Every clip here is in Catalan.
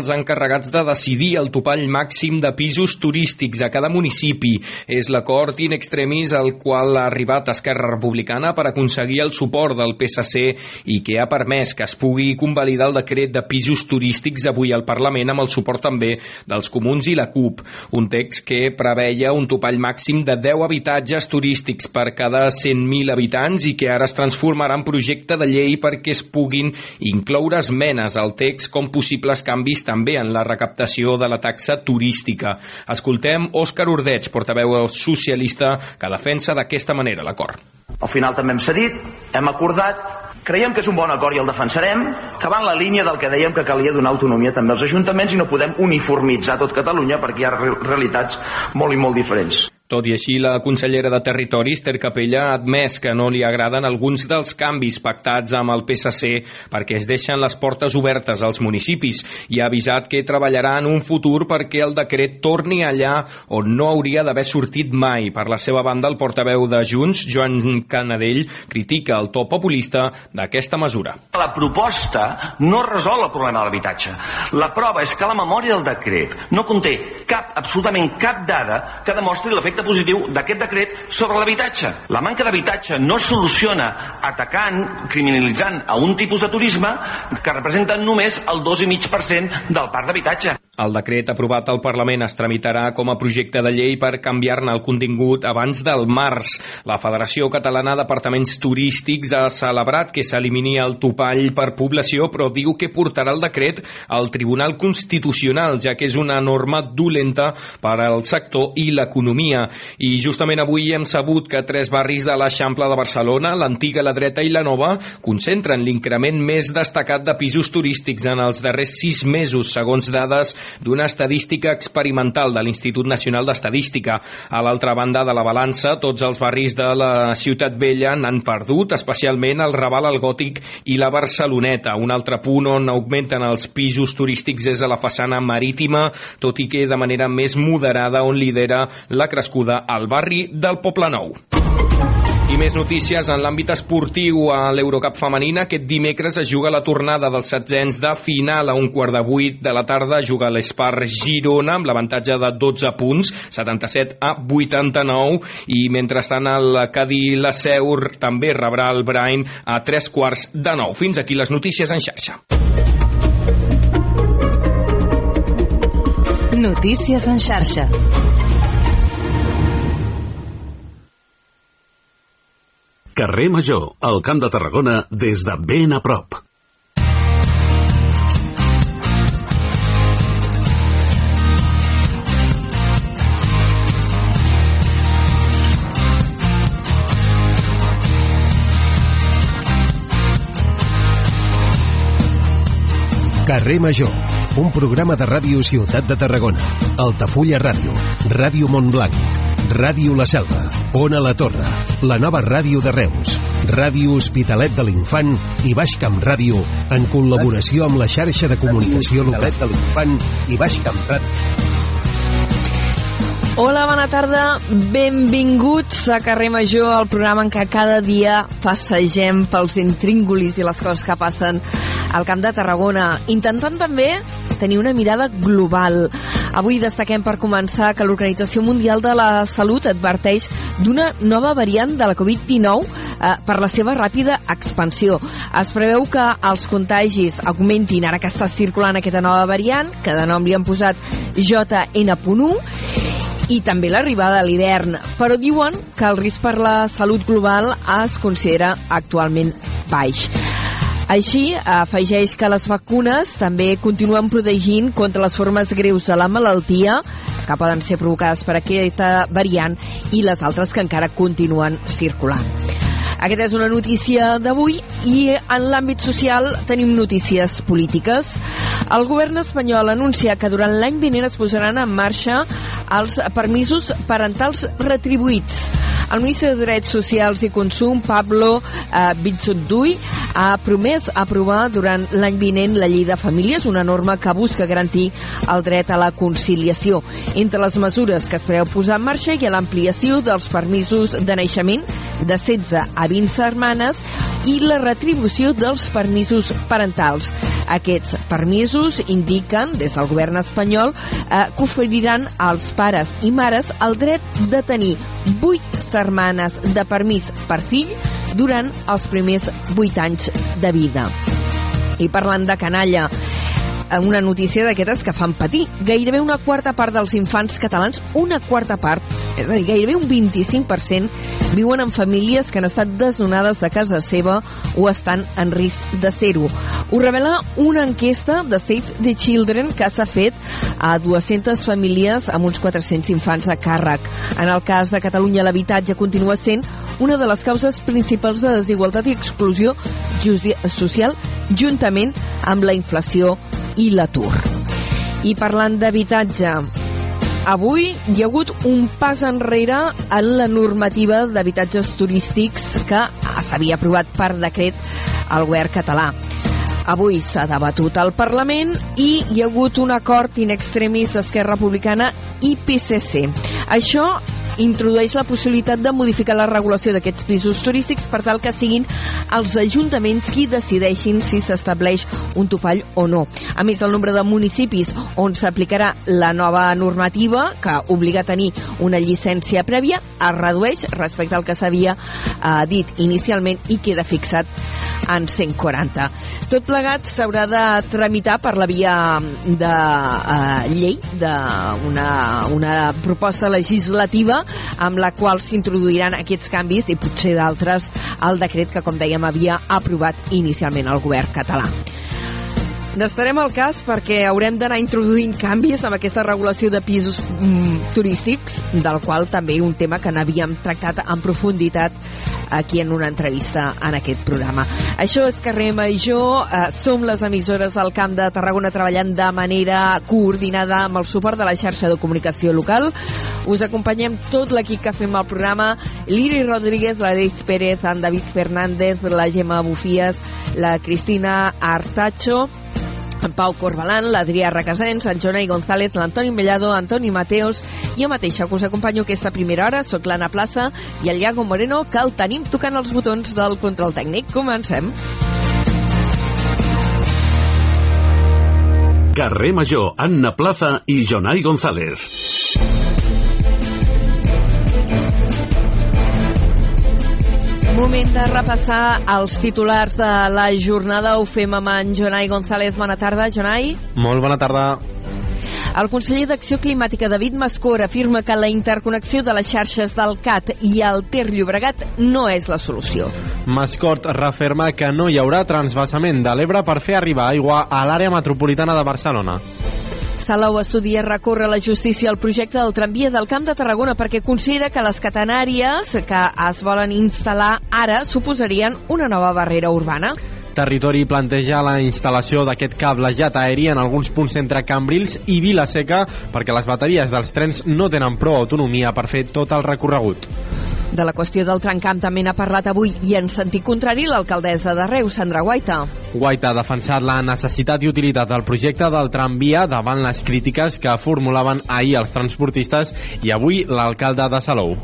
els encarregats de decidir el topall màxim de pisos turístics a cada municipi. És l'acord in extremis al qual ha arribat Esquerra Republicana per aconseguir el suport del PSC i que ha permès que es pugui convalidar el decret de pisos turístics avui al Parlament amb el suport també dels comuns i la CUP. Un text que preveia un topall màxim de 10 habitatges turístics per cada 100.000 habitants i que ara es transformarà en projecte de llei perquè es puguin incloure esmenes al text com possibles canvis també en la recaptació de la taxa turística. Escoltem Òscar Ordeig, portaveu socialista, que defensa d'aquesta manera l'acord. Al final també hem cedit, hem acordat Creiem que és un bon acord i el defensarem, que va en la línia del que dèiem que calia donar autonomia també als ajuntaments i no podem uniformitzar tot Catalunya perquè hi ha realitats molt i molt diferents. Tot i així, la consellera de Territori, Esther Capella, ha admès que no li agraden alguns dels canvis pactats amb el PSC perquè es deixen les portes obertes als municipis i ha avisat que treballarà en un futur perquè el decret torni allà on no hauria d'haver sortit mai. Per la seva banda, el portaveu de Junts, Joan Canadell, critica el to populista d'aquesta mesura. La proposta no resol el problema de l'habitatge. La prova és que la memòria del decret no conté cap, absolutament cap dada que demostri l'efecte efecte positiu d'aquest decret sobre l'habitatge. La manca d'habitatge no es soluciona atacant, criminalitzant a un tipus de turisme que representa només el 2,5% del parc d'habitatge. El decret aprovat al Parlament es tramitarà com a projecte de llei per canviar-ne el contingut abans del març. La Federació Catalana d'Apartaments Turístics ha celebrat que s'elimini el topall per població, però diu que portarà el decret al Tribunal Constitucional, ja que és una norma dolenta per al sector i l'economia. I justament avui hem sabut que tres barris de l'Eixample de Barcelona, l'antiga, la dreta i la nova, concentren l'increment més destacat de pisos turístics en els darrers sis mesos, segons dades d'una estadística experimental de l'Institut Nacional d'Estadística. A l'altra banda de la balança, tots els barris de la Ciutat Vella n'han perdut, especialment el Raval, el Gòtic i la Barceloneta. Un altre punt on augmenten els pisos turístics és a la façana marítima, tot i que de manera més moderada on lidera la crescuda al barri del Poble Nou. I més notícies en l'àmbit esportiu a l'Eurocup femenina. Aquest dimecres es juga la tornada dels setzents de final a un quart de vuit de la tarda. Juga l'Espar Girona amb l'avantatge de 12 punts, 77 a 89. I mentrestant el Cadí la Seur també rebrà el Brain a tres quarts de nou. Fins aquí les notícies en xarxa. Notícies en xarxa. Carrer Major, al Camp de Tarragona, des de ben a prop. Carrer Major, un programa de ràdio Ciutat de Tarragona, Altafulla Ràdio, Ràdio Montblanc, Ràdio La Selva, Ona La Torre, la nova ràdio de Reus, Ràdio Hospitalet de l'Infant i Baix Camp Ràdio en col·laboració amb la xarxa de comunicació local de l'Infant i Baix Camp Ràdio. Hola, bona tarda. Benvinguts a Carrer Major, el programa en què cada dia passegem pels intríngulis i les coses que passen al Camp de Tarragona, intentant també tenir una mirada global. Avui destaquem per començar que l'Organització Mundial de la Salut adverteix d'una nova variant de la Covid-19 eh, per la seva ràpida expansió. Es preveu que els contagis augmentin ara que està circulant aquesta nova variant, que de nom li han posat JN.1, i també l'arribada de l'hivern, però diuen que el risc per la salut global es considera actualment baix. Així, afegeix que les vacunes també continuen protegint contra les formes greus de la malaltia que poden ser provocades per aquesta variant i les altres que encara continuen circulant. Aquesta és una notícia d'avui i en l'àmbit social tenim notícies polítiques. El govern espanyol anuncia que durant l'any vinent es posaran en marxa els permisos parentals retribuïts. El ministre de Drets Socials i Consum, Pablo eh, Bitsunduy, ha promès aprovar durant l'any vinent la llei de famílies, una norma que busca garantir el dret a la conciliació. Entre les mesures que es preveu posar en marxa hi ha l'ampliació dels permisos de naixement de 16 a 20 setmanes i la retribució dels permisos parentals. Aquests permisos indiquen, des del govern espanyol, eh, que oferiran als pares i mares el dret de tenir 8 setmanes de permís per fill durant els primers 8 anys de vida. I parlant de canalla, una notícia d'aquestes que fan patir. Gairebé una quarta part dels infants catalans, una quarta part, és a dir, gairebé un 25%, viuen en famílies que han estat desnonades de casa seva o estan en risc de ser-ho. Ho revela una enquesta de Save the Children que s'ha fet a 200 famílies amb uns 400 infants a càrrec. En el cas de Catalunya, l'habitatge continua sent una de les causes principals de desigualtat i exclusió social juntament amb la inflació i l'atur. I parlant d'habitatge, avui hi ha hagut un pas enrere en la normativa d'habitatges turístics que s'havia aprovat per decret al govern català. Avui s'ha debatut al Parlament i hi ha hagut un acord in extremis d'Esquerra Republicana i PSC. Això introdueix la possibilitat de modificar la regulació d'aquests pisos turístics per tal que siguin els ajuntaments qui decideixin si s'estableix un topall o no. A més, el nombre de municipis on s'aplicarà la nova normativa, que obliga a tenir una llicència prèvia, es redueix respecte al que s'havia eh, dit inicialment i queda fixat en 140. Tot plegat s'haurà de tramitar per la via de uh, llei, d'una una proposta legislativa amb la qual s'introduiran aquests canvis i potser d'altres al decret que, com dèiem, havia aprovat inicialment el govern català. N'estarem al cas perquè haurem d'anar introduint canvis amb aquesta regulació de pisos mm, turístics, del qual també un tema que n'havíem tractat en profunditat aquí en una entrevista en aquest programa. Això és Carrer Major, eh, som les emissores al Camp de Tarragona treballant de manera coordinada amb el suport de la xarxa de comunicació local. Us acompanyem tot l'equip que fem el programa, l'Iri Rodríguez, la Deis Pérez, en David Fernández, la Gemma Bufies, la Cristina Artacho, en Pau Corbalan, l'Adrià Requesens, en Jonai González, l'Antoni Mellado, Antoni Mateos jo mateixa que us acompanyo aquesta primera hora. Soc l'Anna Plaça i el Iago Moreno, que el tenim tocant els botons del control tècnic. Comencem. Carrer Major, Anna Plaza i Jonai González. Moment de repassar els titulars de la jornada. Ho fem amb en Jonai González. Bona tarda, Jonai. Molt bona tarda. El conseller d'Acció Climàtica, David Mascor, afirma que la interconnexió de les xarxes del CAT i el Ter Llobregat no és la solució. Mascort referma que no hi haurà transvasament de l'Ebre per fer arribar aigua a l'àrea metropolitana de Barcelona. Salou estudia recórrer la justícia el projecte del tramvia del Camp de Tarragona perquè considera que les catenàries que es volen instal·lar ara suposarien una nova barrera urbana. Territori planteja la instal·lació d'aquest cablejat aeri en alguns punts entre Cambrils i Vilaseca perquè les bateries dels trens no tenen prou autonomia per fer tot el recorregut. De la qüestió del trencamp també n'ha parlat avui i en sentit contrari l'alcaldessa de Reus, Sandra Guaita. Guaita ha defensat la necessitat i utilitat del projecte del tramvia davant les crítiques que formulaven ahir els transportistes i avui l'alcalde de Salou.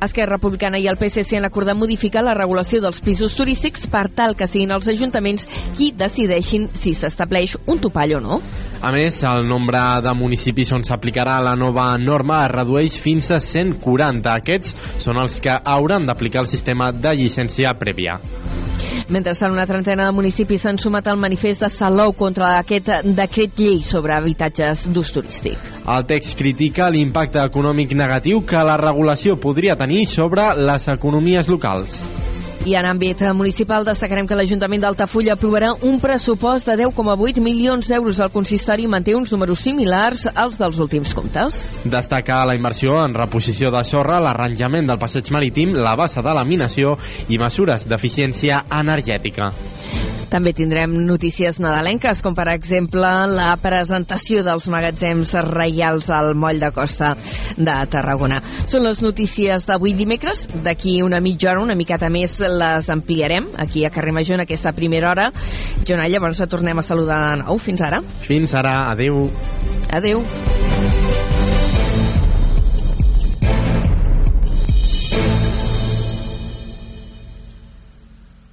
Esquerra Republicana i el PSC han acordat modificar la regulació dels pisos turístics per tal que siguin els ajuntaments qui decideixin si s'estableix un topall o no. A més, el nombre de municipis on s'aplicarà la nova norma es redueix fins a 140. Aquests són els que hauran d'aplicar el sistema de llicència prèvia. Mentrestant, una trentena de municipis s'han sumat al manifest de Salou contra aquest decret llei sobre habitatges d'ús turístic. El text critica l'impacte econòmic negatiu que la regulació podria tenir sobre les economies locals. I en àmbit municipal destacarem que l'Ajuntament d'Altafulla aprovarà un pressupost de 10,8 milions d'euros. El consistori manté uns números similars als dels últims comptes. Destacar la inversió en reposició de sorra, l'arranjament del passeig marítim, la bassa de laminació i mesures d'eficiència energètica. També tindrem notícies nadalenques, com per exemple la presentació dels magatzems reials al Moll de Costa de Tarragona. Són les notícies d'avui dimecres. D'aquí una mitja hora, una miqueta més, les ampliarem aquí a Carrer Major en aquesta primera hora. Jonà, llavors et tornem a saludar de nou. Fins ara. Fins ara, adeu. Adeu.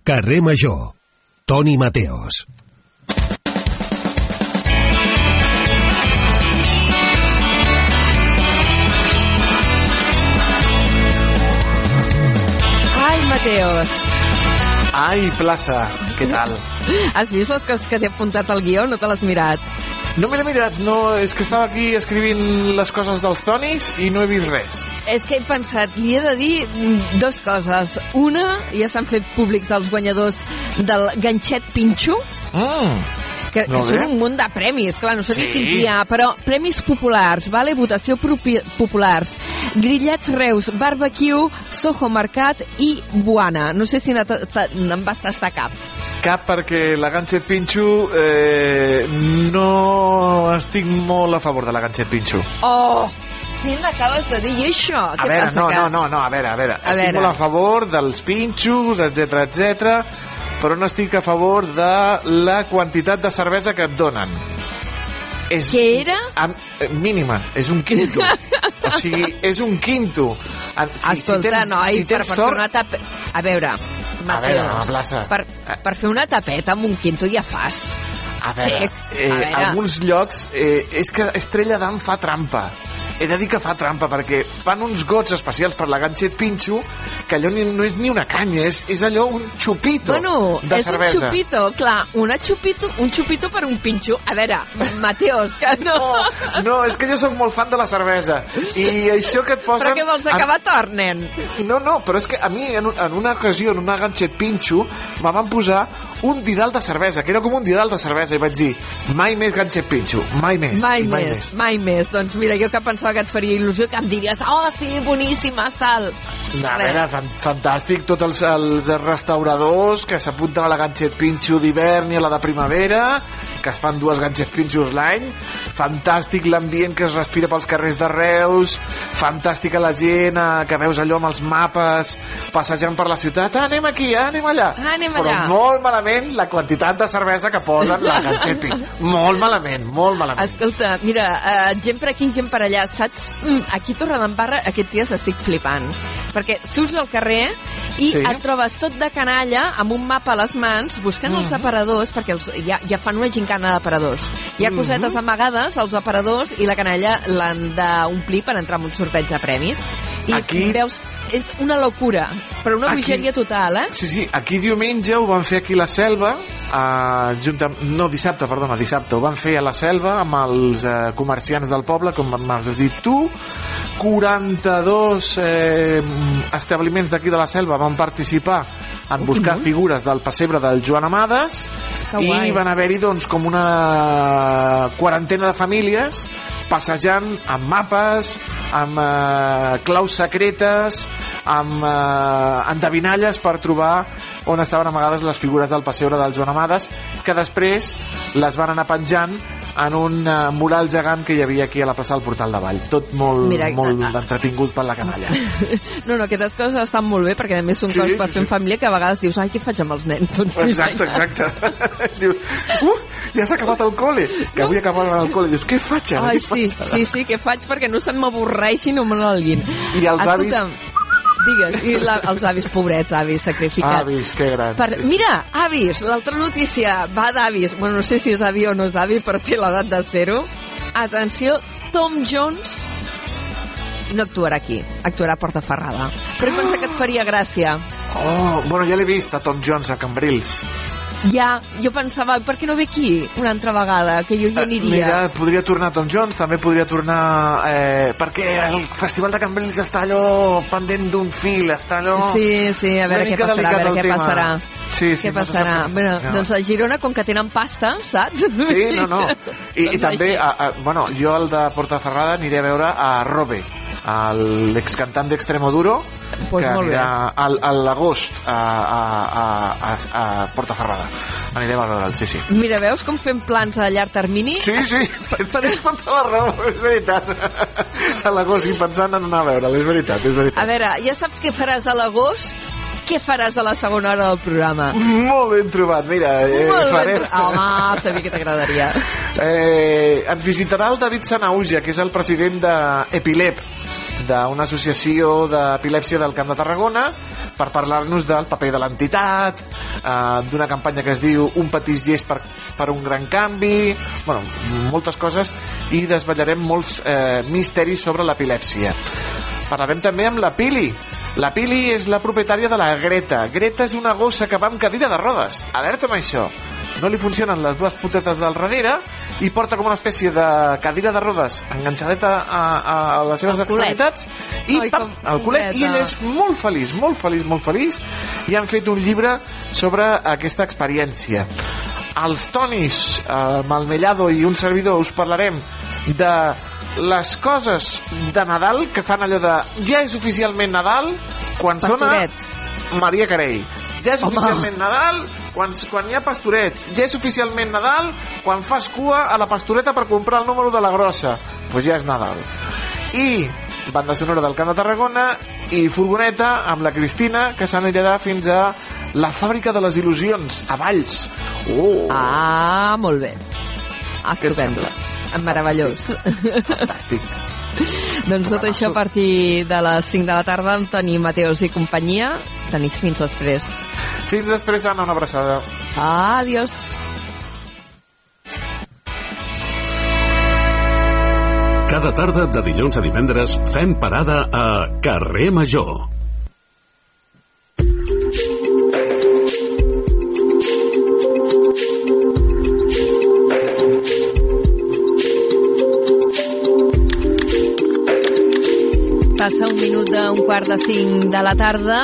Carrer Major. Toni Mateos. Ai, Mateos. Ai, plaça, què tal? Has vist les coses que t'he apuntat al guió? No te l'has mirat? No me l'he mirat, no, és que estava aquí escrivint les coses dels tonis i no he vist res. És que he pensat, li he de dir dos coses. Una, ja s'han fet públics els guanyadors del ganxet pinxo, Mm. Que, que Molt són un munt de premis, clar, no sabia Sí. quin dia, però premis populars, vale? votació propi- populars, grillats Reus, barbecue, Soho Mercat i Buana. No sé si en vas tastar cap. Cap perquè la ganxet pinxo eh, no estic molt a favor de la ganxet pinxo. Oh! Què m'acabes de dir, això? A Què veure, no, no, no, no, a veure, a veure. A estic veure. molt a favor dels pinxos, etc etc, però no estic a favor de la quantitat de cervesa que et donen. És, Què era? Am, eh, mínima, és un quinto. o sigui, és un quinto. En- Si, Escolta, tens, noi, si per, tens per sort, fer una tapeta... A veure, Mateus, veure, a la plaça. Per, per fer una tapeta amb un quinto ja fas. A veure, Sí, eh, a veure. alguns llocs eh, és que Estrella d'Am fa trampa. He de dir que fa trampa perquè fan uns gots especials per la ganxet pinxo que allò ni, no és ni una canya, és, és allò un xupito Bueno, de és cervesa. un xupito, clar, una xupito, un xupito per un pinxo. A veure, Mateos, que no... No, no, és que jo sóc molt fan de la cervesa i això que et posen... Però què vols acabar tort, nen? No, no, però és que a mi en, en una ocasió, en una ganxet pinxo, me van posar un didal de cervesa, que era com un didal de cervesa, i vaig dir, mai més ganxet pinxo, mai més. Mai, i més, mai més. Doncs mira, jo que pensava que et faria il·lusió, que em diries, oh, sí, boníssimes, tal. A veure, fan, fantàstic, tots els, els restauradors que s'apunten a la ganxet pinxo d'hivern i a la de primavera, que es fan dues ganxet pinxos l'any, fantàstic l'ambient que es respira pels carrers de Reus, fantàstica la gent eh, que veus allò amb els mapes, passejant per la ciutat, ah, anem aquí, ah, anem allà. Ah, anem Però allà. molt malament la quantitat de cervesa que posen la ganxet pinxo. molt malament, molt malament. Escolta, mira, eh, gent per aquí, gent per allà, saps? Mm, aquí a Torredembarra aquests dies estic flipant. Perquè surts al carrer i Sí. et trobes tot de canalla amb un mapa a les mans buscant els aparadors, perquè els, ja, ja fan una gincana d'aparadors. Hi ha cosetes amagades als aparadors i la canalla l'han d'omplir per entrar en un sorteig de premis. I Aquí- veus, és una locura, però una Aquí- bogeria total, eh? Sí, sí, aquí diumenge ho van fer aquí a la selva, eh, junta, no, dissabte, perdona, dissabte, ho van fer a la selva amb els eh, comerciants del poble, com m'has dit tu, 42 eh, establiments d'aquí de la selva van participar en buscar figures del pessebre del Joan Amades i van haver-hi doncs com una quarantena de famílies passejant amb mapes, amb eh, claus secretes, amb eh, endevinalles per trobar on estaven amagades les figures del pessebre del Joan Amades, que després les van anar penjant en un eh, mural gegant que hi havia aquí a la plaça del Portal de Vall. Tot molt, Mira, molt a- a- entretingut per la canalla. No, no, aquestes coses estan molt bé perquè a més són Sí, coses per sí, fer en sí. família que a vegades dius, ai, què faig amb els nens? Doncs Exacte, exacte. Dius, uh, ja s'ha acabat el col·le, que avui acabava el col·le. Dius, què faig ara? Ai, Què sí, faig ara? sí, sí, què faig perquè no se'n m'avorreixin o me n'alguin. I els avis? Digues, i la, els avis, pobrets, avis sacrificats. Avis, que gran. Per, mira, avis, l'altra notícia va d'avis. Bueno, no sé si és avi o no és avi, però té l'edat de ser-ho. Atenció, Tom Jones no actuarà aquí, actuarà a Portaferrada. Però he pensat que et faria gràcia. Oh, bueno, ja l'he vist a Tom Jones a Cambrils. Ja, jo pensava, per què no ve aquí una altra vegada, que jo hi aniria? Mira, podria tornar Tom Jones, també podria tornar... Eh, perquè el Festival de Cambrils està allò pendent d'un fil, està allò... Sí, sí, a veure què passarà, a veure el què tema. passarà. Sí, sí, què no passarà? què Bueno, passarà. doncs a Girona, com que tenen pasta, saps? Sí, no, no. I, i Doncs també, així. a, a, bueno, jo al de Portaferrada aniré a veure a Robe, l'excantant d'Extremoduro, Pues que molt anirà al, a l'agost a, a, a a, a Portaferrada. Anirem a veure'l, sí, sí. Mira, veus com fem plans a llarg termini? Sí, sí, tens tota la raó, és veritat. A l'agost, i pensant en anar a veure'l, és veritat, és veritat. A veure, ja saps què faràs a l'agost? Què faràs a la segona hora del programa? Molt ben trobat, mira. Eh, Molt farem... ben... Home, sabia que t'agradaria. Eh, ens visitarà el David Sanauja, que és el president d'Epilep, d'una associació d'epilèpsia del Camp de Tarragona, per parlar-nos del paper de l'entitat, eh, d'una campanya que es diu Un petit gest per, per un gran canvi, bueno, moltes coses, i desvetllarem molts eh, misteris sobre l'epilèpsia. Parlarem també amb la Pili. La Pili és la propietària de la Greta. Greta és una gossa que va amb cadira de rodes. Alerta amb això. No li funcionen les dues putetes del darrere i porta com una espècie de cadira de rodes enganxadeta a, a, a les seves culet. extremitats i Ai, pam, al culet i ell és molt feliç, molt feliç, molt feliç i han fet un llibre sobre aquesta experiència. Els Tonis, eh, Malmellado i un servidor us parlarem de les coses de Nadal que fan allò de ja és oficialment Nadal quan Pastorets. sona Maria Carey. Ja és Home. oficialment Nadal quan, quan hi ha pastorets. Ja és oficialment Nadal quan fas cua a la pastoreta per comprar el número de la grossa. Doncs pues ja és Nadal. I banda sonora del Camp de Tarragona i furgoneta amb la Cristina que s'anirà fins a la fàbrica de les il·lusions, a Valls. Oh, Ah, molt bé. Estupendo. Meravellós. fantàstic. doncs tot això a partir de les 5 de la tarda amb Toni Mateos i companyia. Tenis fins després. Fins després, Anna, una abraçada. Adiós. Cada tarda de dilluns a divendres fem parada a Carrer Major. Passa un minut d'un quart de cinc de la tarda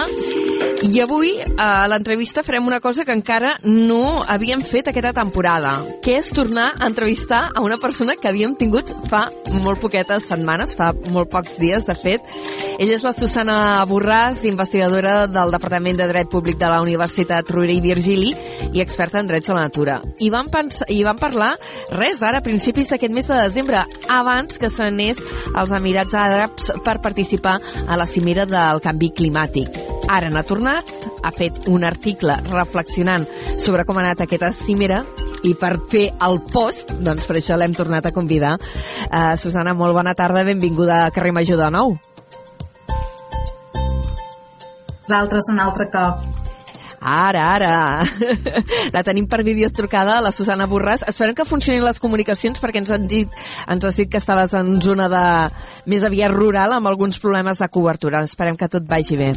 i avui a l'entrevista farem una cosa que encara no havíem fet aquesta temporada, que és tornar a entrevistar a una persona que havíem tingut fa molt poquetes setmanes, fa molt pocs dies, de fet. Ella és la Susana Borràs, investigadora del Departament de Dret Públic de la Universitat Rovira i Virgili i experta en drets de la natura. I van, pensar, i van parlar res ara, a principis d'aquest mes de desembre, abans que s'anés als Emirats Àrabs per participar a la cimera del canvi climàtic. Ara n'ha tornat, ha fet un article reflexionant sobre com ha anat aquesta cimera i per fer el post, doncs per això l'hem tornat a convidar. Uh, Susana, molt bona tarda, benvinguda a Carrer Major de nou. Nosaltres un altre cop. Ara, ara. La tenim per vídeos trucada, la Susana Borràs. Esperem que funcionin les comunicacions perquè ens han dit, ens has dit que estaves en zona de més aviat rural amb alguns problemes de cobertura. Esperem que tot vagi bé.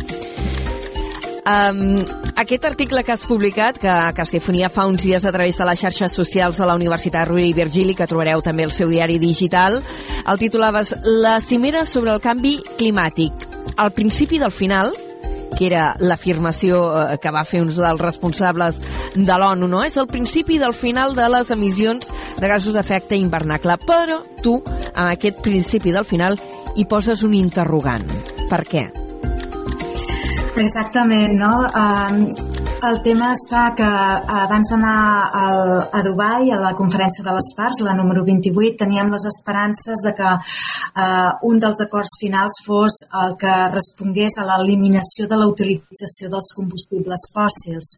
Um, aquest article que has publicat, que, que es difonia fa uns dies a través de les xarxes socials de la Universitat Rovira i Virgili, que trobareu també al seu diari digital, el titulaves La cimera sobre el canvi climàtic. Al principi del final, que era l'afirmació eh, que va fer uns dels responsables de l'ONU, no? És el principi del final de les emissions de gasos d'efecte hivernacle. Però tu, amb aquest principi del final, hi poses un interrogant. Per què? Exactament, no? Um, el tema està que abans d'anar a Dubai, a la conferència de les parts, la número 28, teníem les esperances de que uh, un dels acords finals fos el que respongués a l'eliminació de la utilització dels combustibles fòssils.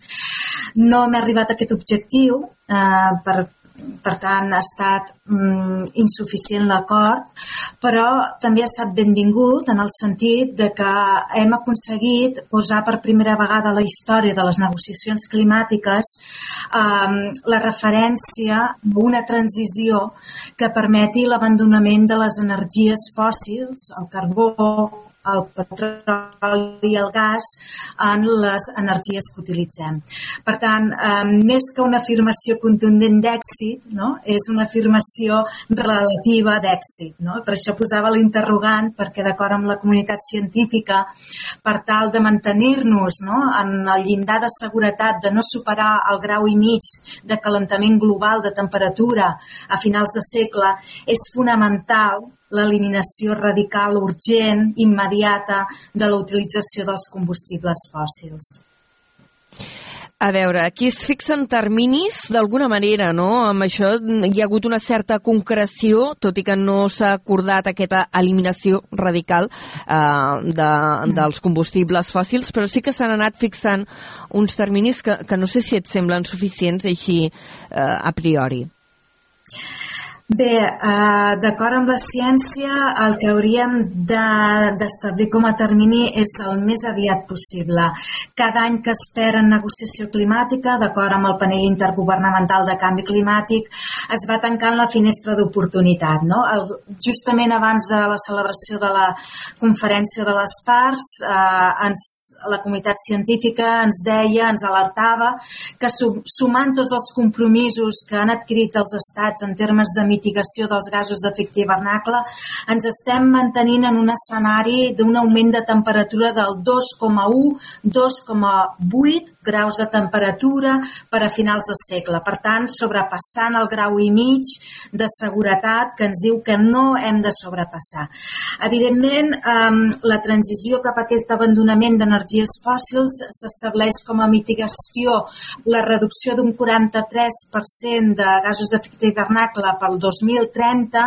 No m'he arribat a aquest objectiu uh, per per tant ha estat mm, insuficient l'acord, però també ha estat benvingut en el sentit de que hem aconseguit posar per primera vegada a la història de les negociacions climàtiques eh, la referència a una transició que permeti l'abandonament de les energies fòssils, el carbó, el petroli i el gas en les energies que utilitzem. Per tant, eh, més que una afirmació contundent d'èxit, no? és una afirmació relativa d'èxit. No? Per això posava l'interrogant, perquè d'acord amb la comunitat científica, per tal de mantenir-nos no? en el llindar de seguretat de no superar el grau i mig de calentament global de temperatura a finals de segle, és fonamental l'eliminació radical urgent, immediata, de la utilització dels combustibles fòssils. A veure, aquí es fixen terminis d'alguna manera, no? Amb això hi ha hagut una certa concreció, tot i que no s'ha acordat aquesta eliminació radical eh, de, dels combustibles fòssils, però sí que s'han anat fixant uns terminis que, que no sé si et semblen suficients així eh, a priori. Bé, eh, d'acord amb la ciència, el que hauríem d'establir de, com a termini és el més aviat possible. Cada any que es en negociació climàtica, d'acord amb el panell intergovernamental de canvi climàtic, es va tancant la finestra d'oportunitat. No? El, justament abans de la celebració de la conferència de les parts, eh, ens, la comunitat científica ens deia, ens alertava, que sumant tots els compromisos que han adquirit els estats en termes de mitigació dels gasos d'efecte hivernacle, ens estem mantenint en un escenari d'un augment de temperatura del 2,1-2,8 graus de temperatura per a finals de segle. Per tant, sobrepassant el grau i mig de seguretat que ens diu que no hem de sobrepassar. Evidentment, la transició cap a aquest abandonament d'energies fòssils s'estableix com a mitigació la reducció d'un 43% de gasos d'efecte hivernacle pel 2030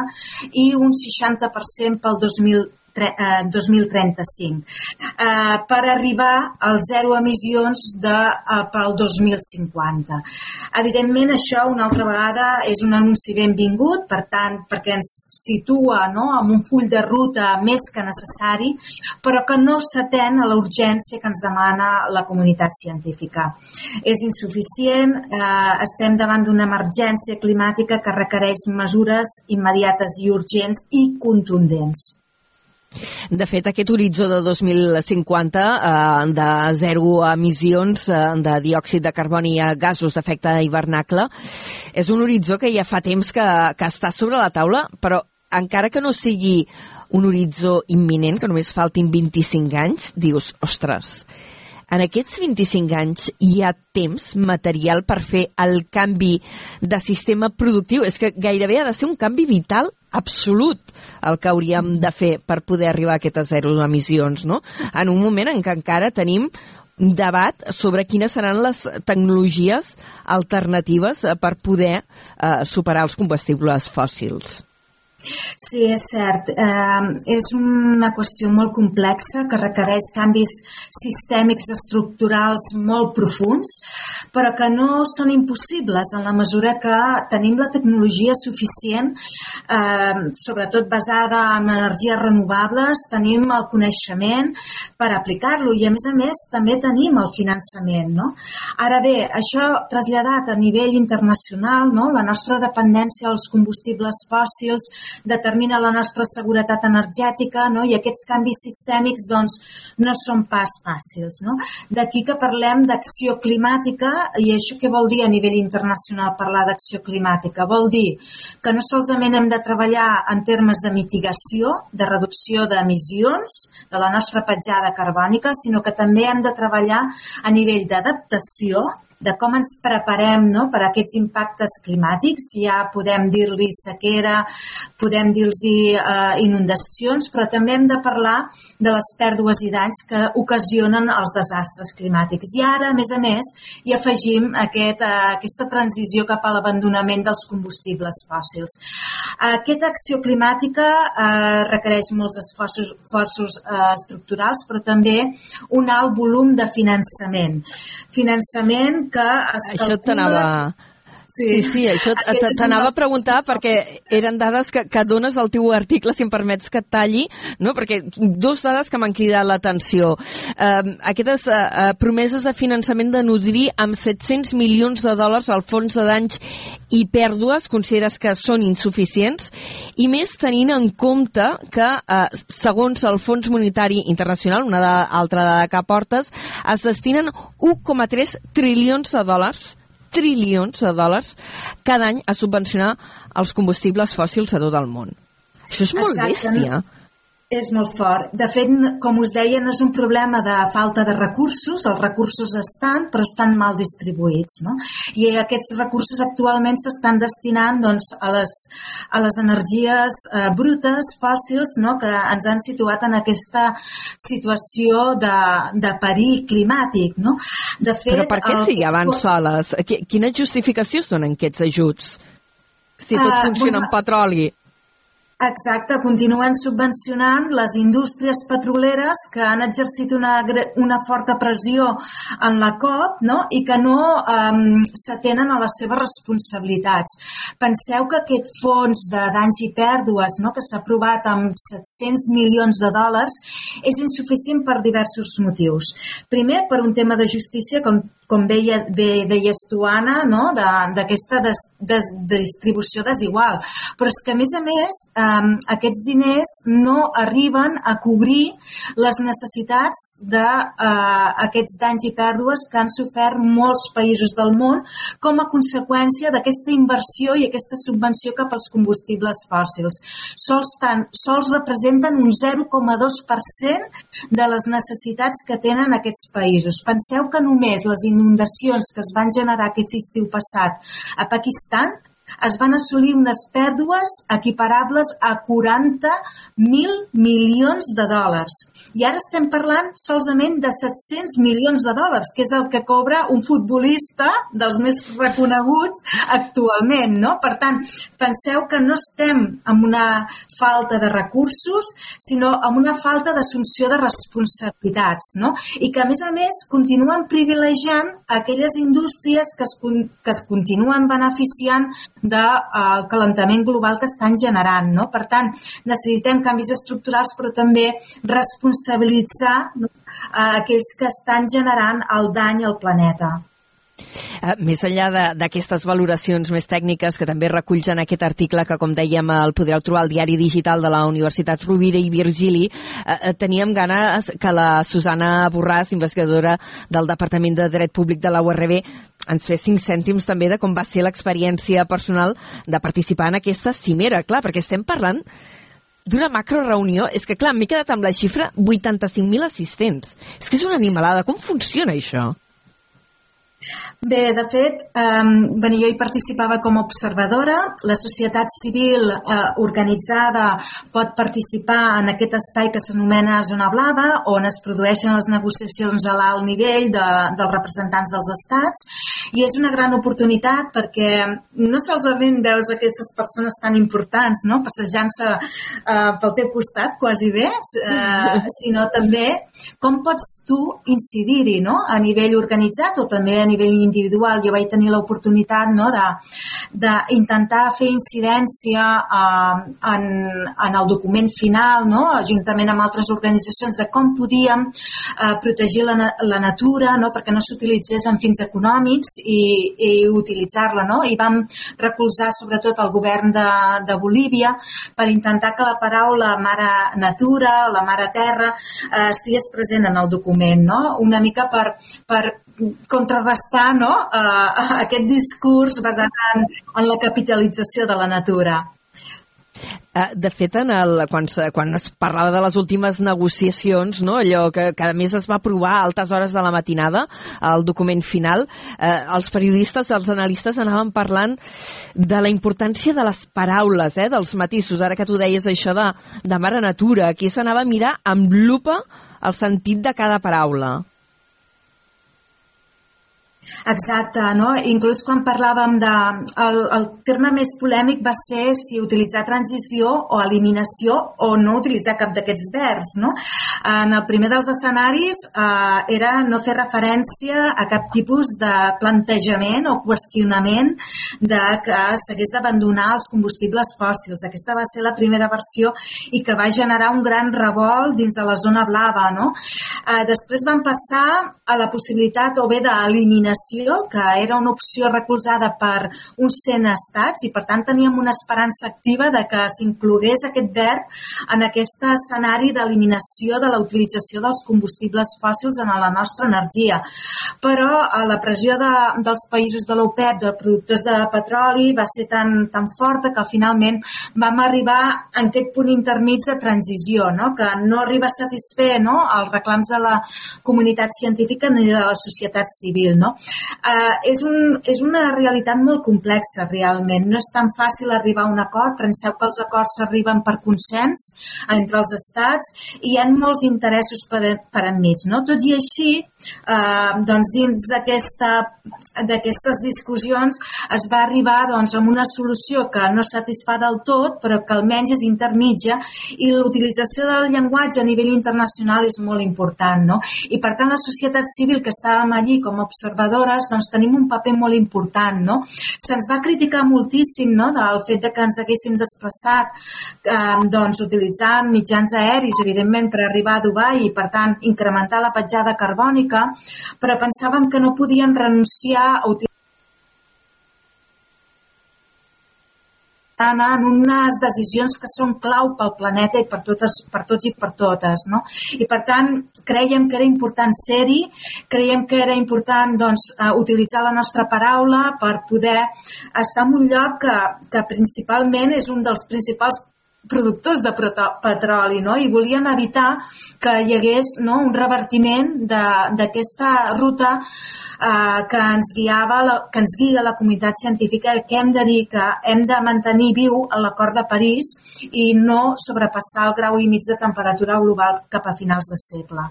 i un 60% pel 2030 2035 eh, eh, per arribar als zero emissions de, eh, pel 2050. Evidentment, això una altra vegada és un anunci benvingut, per tant, perquè ens situa no, amb un full de ruta més que necessari, però que no s'atén a la urgència que ens demana la comunitat científica. És insuficient, eh, estem davant d'una emergència climàtica que requereix mesures immediates i urgents i contundents. De fet, aquest horitzó de 2050 eh, de zero emissions eh, de diòxid de carboni i gasos d'efecte hivernacle és un horitzó que ja fa temps que, que està sobre la taula, però encara que no sigui un horitzó imminent, que només faltin 25 anys, dius, ostres, en aquests 25 anys hi ha temps material per fer el canvi de sistema productiu. És que gairebé ha de ser un canvi vital absolut el que hauríem de fer per poder arribar a aquestes zero emissions, no? En un moment en què encara tenim debat sobre quines seran les tecnologies alternatives per poder eh, superar els combustibles fòssils. Sí, és cert. Eh, és una qüestió molt complexa que requereix canvis sistèmics estructurals molt profuns, però que no són impossibles en la mesura que tenim la tecnologia suficient, eh, sobretot basada en energies renovables, tenim el coneixement per aplicar-lo i, a més a més, també tenim el finançament. No? Ara bé, això traslladat a nivell internacional, no? la nostra dependència als combustibles fòssils determina la nostra seguretat energètica no? i aquests canvis sistèmics doncs, no són pas fàcils. No? D'aquí que parlem d'acció climàtica i això què vol dir a nivell internacional parlar d'acció climàtica? Vol dir que no solament hem de treballar en termes de mitigació, de reducció d'emissions de la nostra petjada carbònica, sinó que també hem de treballar a nivell d'adaptació de com ens preparem no, per a aquests impactes climàtics. Ja podem dir-li sequera, podem dir-los eh, inundacions, però també hem de parlar de les pèrdues i danys que ocasionen els desastres climàtics. I ara, a més a més, hi afegim aquest, eh, aquesta transició cap a l'abandonament dels combustibles fòssils. Aquesta acció climàtica eh, requereix molts esforços, esforços eh, estructurals, però també un alt volum de finançament. Finançament que es Això t'anava Sí, sí, sí això t'anava a preguntar perquè eren dades que, que dones al teu article, si em permets que et talli, no? perquè dos dades que m'han cridat l'atenció. Uh, aquestes uh, promeses de finançament de nodrir amb 700 milions de dòlars al fons de danys i pèrdues, consideres que són insuficients, i més tenint en compte que, uh, segons el Fons Monetari Internacional, una de, altra dada que portes, es destinen 1,3 trilions de dòlars trilions de dòlars cada any a subvencionar els combustibles fòssils a tot el món. Això és molt Exactament. bèstia. És molt fort. De fet, com us deia, no és un problema de falta de recursos, els recursos estan, però estan mal distribuïts. No? I aquests recursos actualment s'estan destinant doncs, a, les, a les energies eh, brutes, fòssils, no? que ens han situat en aquesta situació de, de perill climàtic. No? De fet, però per què el... ja van soles? Quina justificació donen aquests ajuts? Si tot uh, funciona bueno, amb petroli. Exacte, continuen subvencionant les indústries petroleres que han exercit una, una forta pressió en la COP no? i que no um, s'atenen a les seves responsabilitats. Penseu que aquest fons de danys i pèrdues no? que s'ha aprovat amb 700 milions de dòlars és insuficient per diversos motius. Primer, per un tema de justícia, com com bé, deies tu, Anna, no? d'aquesta de, des, de distribució desigual. Però és que, a més a més, eh, aquests diners no arriben a cobrir les necessitats d'aquests eh, danys i pèrdues que han sofert molts països del món com a conseqüència d'aquesta inversió i aquesta subvenció cap als combustibles fòssils. Sols, tant, sols representen un 0,2% de les necessitats que tenen aquests països. Penseu que només les inundacions que es van generar aquest estiu passat a Pakistan es van assolir unes pèrdues equiparables a 40.000 milions de dòlars. I ara estem parlant solament de 700 milions de dòlars, que és el que cobra un futbolista dels més reconeguts actualment. No? Per tant, penseu que no estem amb una falta de recursos, sinó amb una falta d'assumpció de responsabilitats. No? I que, a més a més, continuen privilegiant aquelles indústries que es, que es continuen beneficiant del uh, calentament global que estan generant. No? Per tant, necessitem canvis estructurals, però també responsabilitzar no, uh, aquells que estan generant el dany al planeta. Uh, més enllà d'aquestes valoracions més tècniques que també reculls en aquest article que, com dèiem, el podreu trobar al diari digital de la Universitat Rovira i Virgili, uh, teníem ganes que la Susana Borràs, investigadora del Departament de Dret Públic de la URB, ens fes cinc cèntims també de com va ser l'experiència personal de participar en aquesta cimera, clar, perquè estem parlant d'una macro reunió, és que clar, m'he quedat amb la xifra 85.000 assistents. És que és una animalada, com funciona això? Bé, de fet, eh, bueno, jo hi participava com a observadora. La societat civil eh, organitzada pot participar en aquest espai que s'anomena Zona Blava, on es produeixen les negociacions a l'alt nivell de, dels representants dels estats, i és una gran oportunitat perquè no solament veus aquestes persones tan importants no? passejant-se eh, pel teu costat, quasi bé, eh, sinó també com pots tu incidir-hi no? a nivell organitzat o també a nivell individual. Jo vaig tenir l'oportunitat no, d'intentar fer incidència eh, en, en el document final, no, juntament amb altres organitzacions, de com podíem eh, protegir la, la natura no, perquè no s'utilitzés en fins econòmics i, i utilitzar-la. No? I vam recolzar sobretot el govern de, de Bolívia per intentar que la paraula mare natura, la mare terra, eh, estigués present en el document, no? una mica per, per contrarrestar no? uh, aquest discurs basat en, en la capitalització de la natura. Eh, de fet, en el, quan, quan es parlava de les últimes negociacions, no, allò que, que a més es va aprovar a altes hores de la matinada, el document final, eh, els periodistes, els analistes anaven parlant de la importància de les paraules, eh, dels matisos. Ara que tu deies això de, de mare natura, aquí s'anava a mirar amb lupa el sentit de cada paraula. Exacte, no? Inclús quan parlàvem de... El, el terme més polèmic va ser si utilitzar transició o eliminació o no utilitzar cap d'aquests verbs, no? En el primer dels escenaris eh, era no fer referència a cap tipus de plantejament o qüestionament de que s'hagués d'abandonar els combustibles fòssils. Aquesta va ser la primera versió i que va generar un gran revolt dins de la zona blava, no? Eh, després van passar a la possibilitat o bé d'eliminació federació, que era una opció recolzada per uns 100 estats i per tant teníem una esperança activa de que s'inclogués aquest verb en aquest escenari d'eliminació de la utilització dels combustibles fòssils en la nostra energia. Però a la pressió de, dels països de l'OPEP, de productors de petroli, va ser tan, tan forta que finalment vam arribar en aquest punt intermig de transició, no? que no arriba a satisfer no? els reclams de la comunitat científica ni de la societat civil. No? Eh, és, un, és una realitat molt complexa, realment. No és tan fàcil arribar a un acord. Penseu que els acords s'arriben per consens entre els estats i hi ha molts interessos per, per enmig. No? Tot i així, eh, doncs dins d'aquestes discussions es va arribar doncs, a una solució que no satisfà del tot, però que almenys és intermitja i l'utilització del llenguatge a nivell internacional és molt important. No? I per tant la societat civil que estàvem allí com a observadores doncs, tenim un paper molt important. No? Se'ns va criticar moltíssim no? del fet de que ens haguéssim desplaçat eh, doncs, utilitzant mitjans aèris, evidentment, per arribar a Dubai i, per tant, incrementar la petjada carbònica, però pensàvem que no podien renunciar a utilitzar en unes decisions que són clau pel planeta i per, totes, per tots i per totes. No? I per tant, creiem que era important ser-hi, creiem que era important doncs, uh, utilitzar la nostra paraula per poder estar en un lloc que, que principalment és un dels principals productors de petroli no? i volíem evitar que hi hagués no, un revertiment d'aquesta ruta eh, que ens guiava la, que ens guia la comunitat científica que hem de dir que hem de mantenir viu l'acord de París i no sobrepassar el grau i mig de temperatura global cap a finals de segle.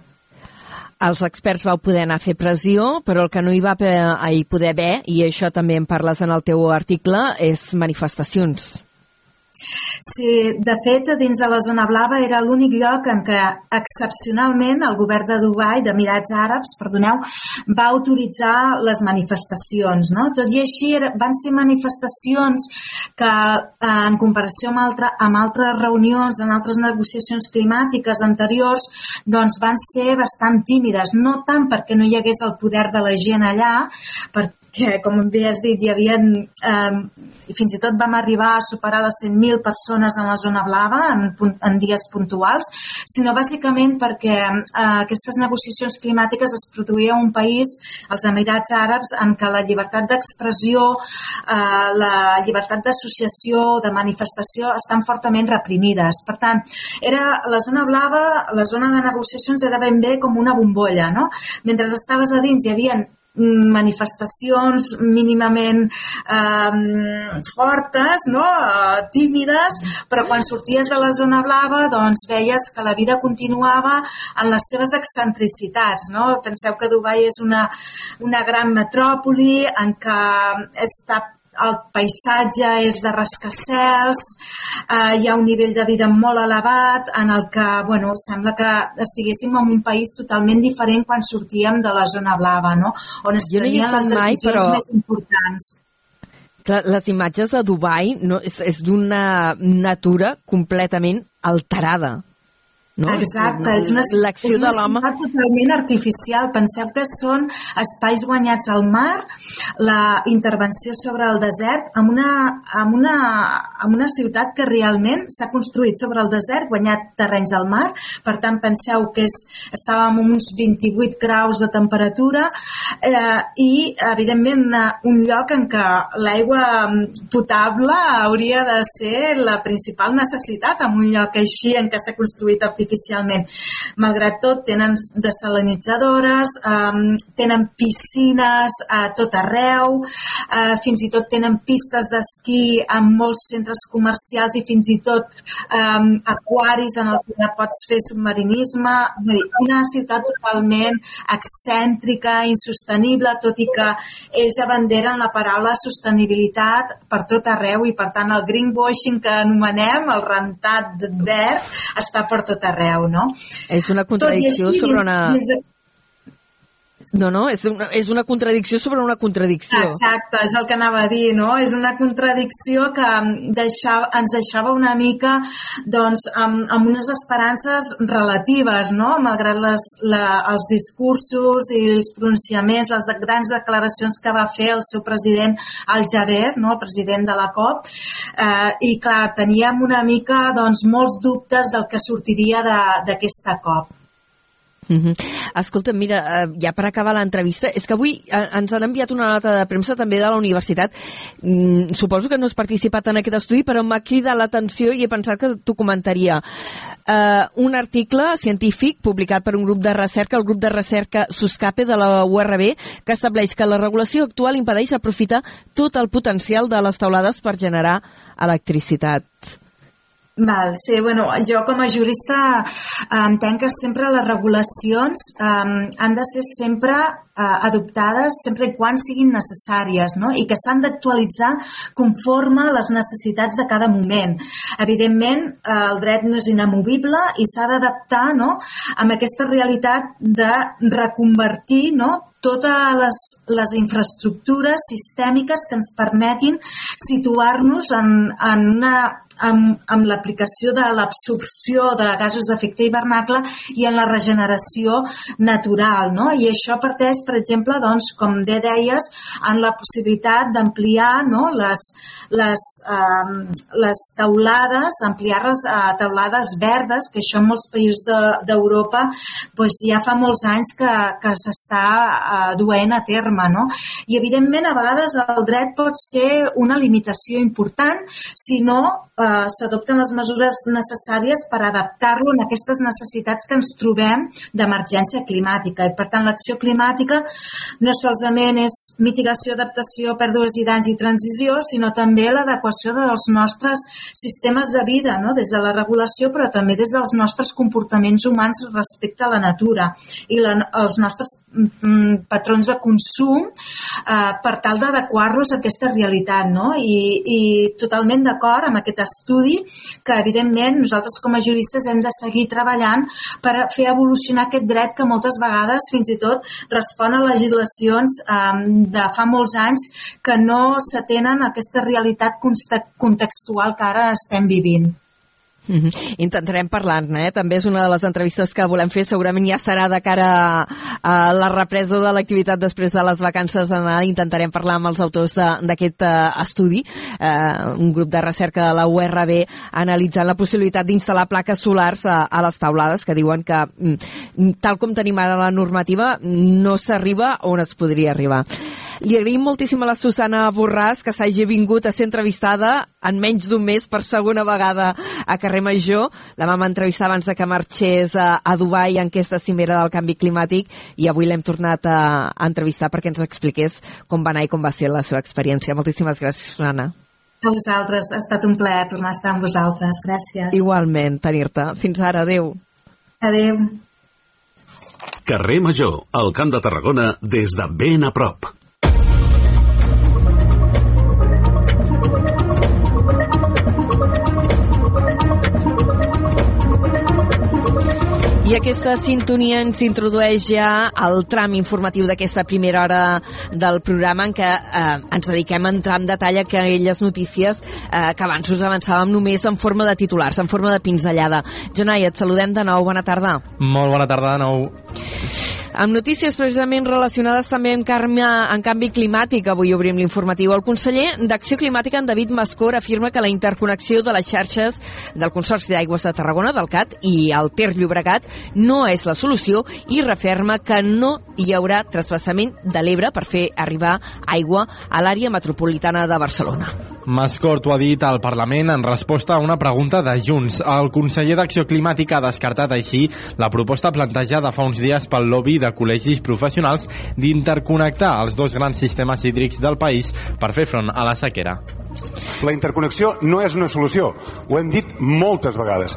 Els experts vau poder anar a fer pressió, però el que no hi va poder haver, i això també en parles en el teu article, és manifestacions. Sí, de fet, dins de la zona blava era l'únic lloc en què excepcionalment el govern de Dubai, d'Emirats Àrabs, perdoneu, va autoritzar les manifestacions. No? Tot i així van ser manifestacions que, eh, en comparació amb, altre, amb altres reunions, en altres negociacions climàtiques anteriors, doncs van ser bastant tímides. No tant perquè no hi hagués el poder de la gent allà, per, que, com bé has dit, hi havia, eh, fins i tot vam arribar a superar les 100.000 persones en la zona blava en, en dies puntuals, sinó bàsicament perquè eh, aquestes negociacions climàtiques es produïa un país, els Emirats Àrabs, en què la llibertat d'expressió, eh, la llibertat d'associació, de manifestació, estan fortament reprimides. Per tant, era la zona blava, la zona de negociacions era ben bé com una bombolla, no? Mentre estaves a dins hi havia manifestacions mínimament eh, fortes, no? eh, tímides, però quan sorties de la zona blava doncs veies que la vida continuava en les seves excentricitats. No? Penseu que Dubai és una, una gran metròpoli en què està el paisatge és de rascacels, eh, hi ha un nivell de vida molt elevat en el que bueno, sembla que estiguéssim en un país totalment diferent quan sortíem de la zona blava, no? on es prenien les decisions mai, però... més importants. Clar, les imatges de Dubai no, és, és d'una natura completament alterada. No? Exacte, és una, és una ciutat totalment artificial. Penseu que són espais guanyats al mar, la intervenció sobre el desert, amb una, amb una, amb una ciutat que realment s'ha construït sobre el desert, guanyat terrenys al mar. Per tant, penseu que és, estàvem amb uns 28 graus de temperatura eh, i, evidentment, un lloc en què l'aigua potable hauria de ser la principal necessitat en un lloc així en què s'ha construït artificialment artificialment. Malgrat tot, tenen desalinitzadores, um, tenen piscines a tot arreu, uh, fins i tot tenen pistes d'esquí en molts centres comercials i fins i tot um, aquaris en el que pots fer submarinisme. Una ciutat totalment excèntrica, insostenible, tot i que ells abanderen la paraula sostenibilitat per tot arreu i, per tant, el greenwashing que anomenem, el rentat verd, està per tot arreu arreu, no? És una contradicció així, sobre una... Des, No, no, és una, és una contradicció sobre una contradicció. Exacte, és el que anava a dir, no? És una contradicció que deixava, ens deixava una mica doncs, amb, amb unes esperances relatives, no? Malgrat les, la, els discursos i els pronunciaments, les grans declaracions que va fer el seu president Al Jaber, no? el president de la COP, eh, i clar, teníem una mica doncs, molts dubtes del que sortiria d'aquesta COP. Mm -hmm. Escolta, mira, uh, ja per acabar l'entrevista, és que avui uh, ens han enviat una nota de premsa també de la universitat. Mm, suposo que no has participat en aquest estudi, però m'ha cridat l'atenció i he pensat que t'ho comentaria. Uh, un article científic publicat per un grup de recerca, el grup de recerca SUSCAPE de la URB, que estableix que la regulació actual impedeix aprofitar tot el potencial de les taulades per generar electricitat. Val, sí, bueno, jo com a jurista eh, entenc que sempre les regulacions eh, han de ser sempre eh, adoptades sempre i quan siguin necessàries no? i que s'han d'actualitzar conforme a les necessitats de cada moment. Evidentment, eh, el dret no és inamovible i s'ha d'adaptar no? amb aquesta realitat de reconvertir no? totes les, les infraestructures sistèmiques que ens permetin situar-nos en, en una amb, amb l'aplicació de l'absorció de gasos d'efecte hivernacle i en la regeneració natural. No? I això parteix, per exemple, doncs, com bé deies, en la possibilitat d'ampliar no? les, les, eh, les taulades, ampliar-les a taulades verdes, que això en molts països d'Europa de, doncs, ja fa molts anys que, que s'està eh, duent a terme. No? I, evidentment, a vegades el dret pot ser una limitació important si no eh, s'adopten les mesures necessàries per adaptar-lo a aquestes necessitats que ens trobem d'emergència climàtica. I, per tant, l'acció climàtica no solament és mitigació, adaptació, pèrdues i danys i transició, sinó també l'adequació dels nostres sistemes de vida, no? des de la regulació, però també des dels nostres comportaments humans respecte a la natura i la, els nostres mm, patrons de consum eh, per tal d'adequar-los a aquesta realitat. No? I, I totalment d'acord amb aquest estudi que, evidentment, nosaltres com a juristes hem de seguir treballant per fer evolucionar aquest dret que moltes vegades fins i tot respon a legislacions eh, de fa molts anys que no s'atenen a aquesta realitat contextual que ara estem vivint. Mm -hmm. Intentarem parlar-ne, eh? també és una de les entrevistes que volem fer, segurament ja serà de cara a, la represa de l'activitat després de les vacances de Nadal, intentarem parlar amb els autors d'aquest uh, estudi, uh, un grup de recerca de la URB analitzant la possibilitat d'instal·lar plaques solars a, a les taulades, que diuen que mm, tal com tenim ara la normativa no s'arriba on es podria arribar. Li agraïm moltíssim a la Susana Borràs que s'hagi vingut a ser entrevistada en menys d'un mes per segona vegada a Carrer Major. La vam entrevistar abans de que marxés a, a Dubai en aquesta cimera del canvi climàtic i avui l'hem tornat a, a entrevistar perquè ens expliqués com va anar i com va ser la seva experiència. Moltíssimes gràcies, Susana. A vosaltres. Ha estat un plaer tornar a estar amb vosaltres. Gràcies. Igualment, tenir-te. Fins ara. Adéu. Adéu. Carrer Major, al Camp de Tarragona, des de ben a prop. I aquesta sintonia ens introdueix ja al tram informatiu d'aquesta primera hora del programa en què eh, ens dediquem a entrar en detall a aquelles notícies eh, que abans us avançàvem només en forma de titulars, en forma de pinzellada. Jonai, et saludem de nou. Bona tarda. Molt bona tarda de nou. Amb notícies precisament relacionades també amb, canvi, en canvi climàtic, avui obrim l'informatiu. El conseller d'Acció Climàtica, en David Mascor, afirma que la interconnexió de les xarxes del Consorci d'Aigües de Tarragona, del CAT i el Ter Llobregat no és la solució i referma que no hi haurà trasbassament de l'Ebre per fer arribar aigua a l'àrea metropolitana de Barcelona. Mascort ho ha dit al Parlament en resposta a una pregunta de Junts. El conseller d'Acció Climàtica ha descartat així la proposta plantejada fa uns dies pel lobby de col·legis professionals d'interconnectar els dos grans sistemes hídrics del país per fer front a la sequera. La interconnexió no és una solució, ho hem dit moltes vegades.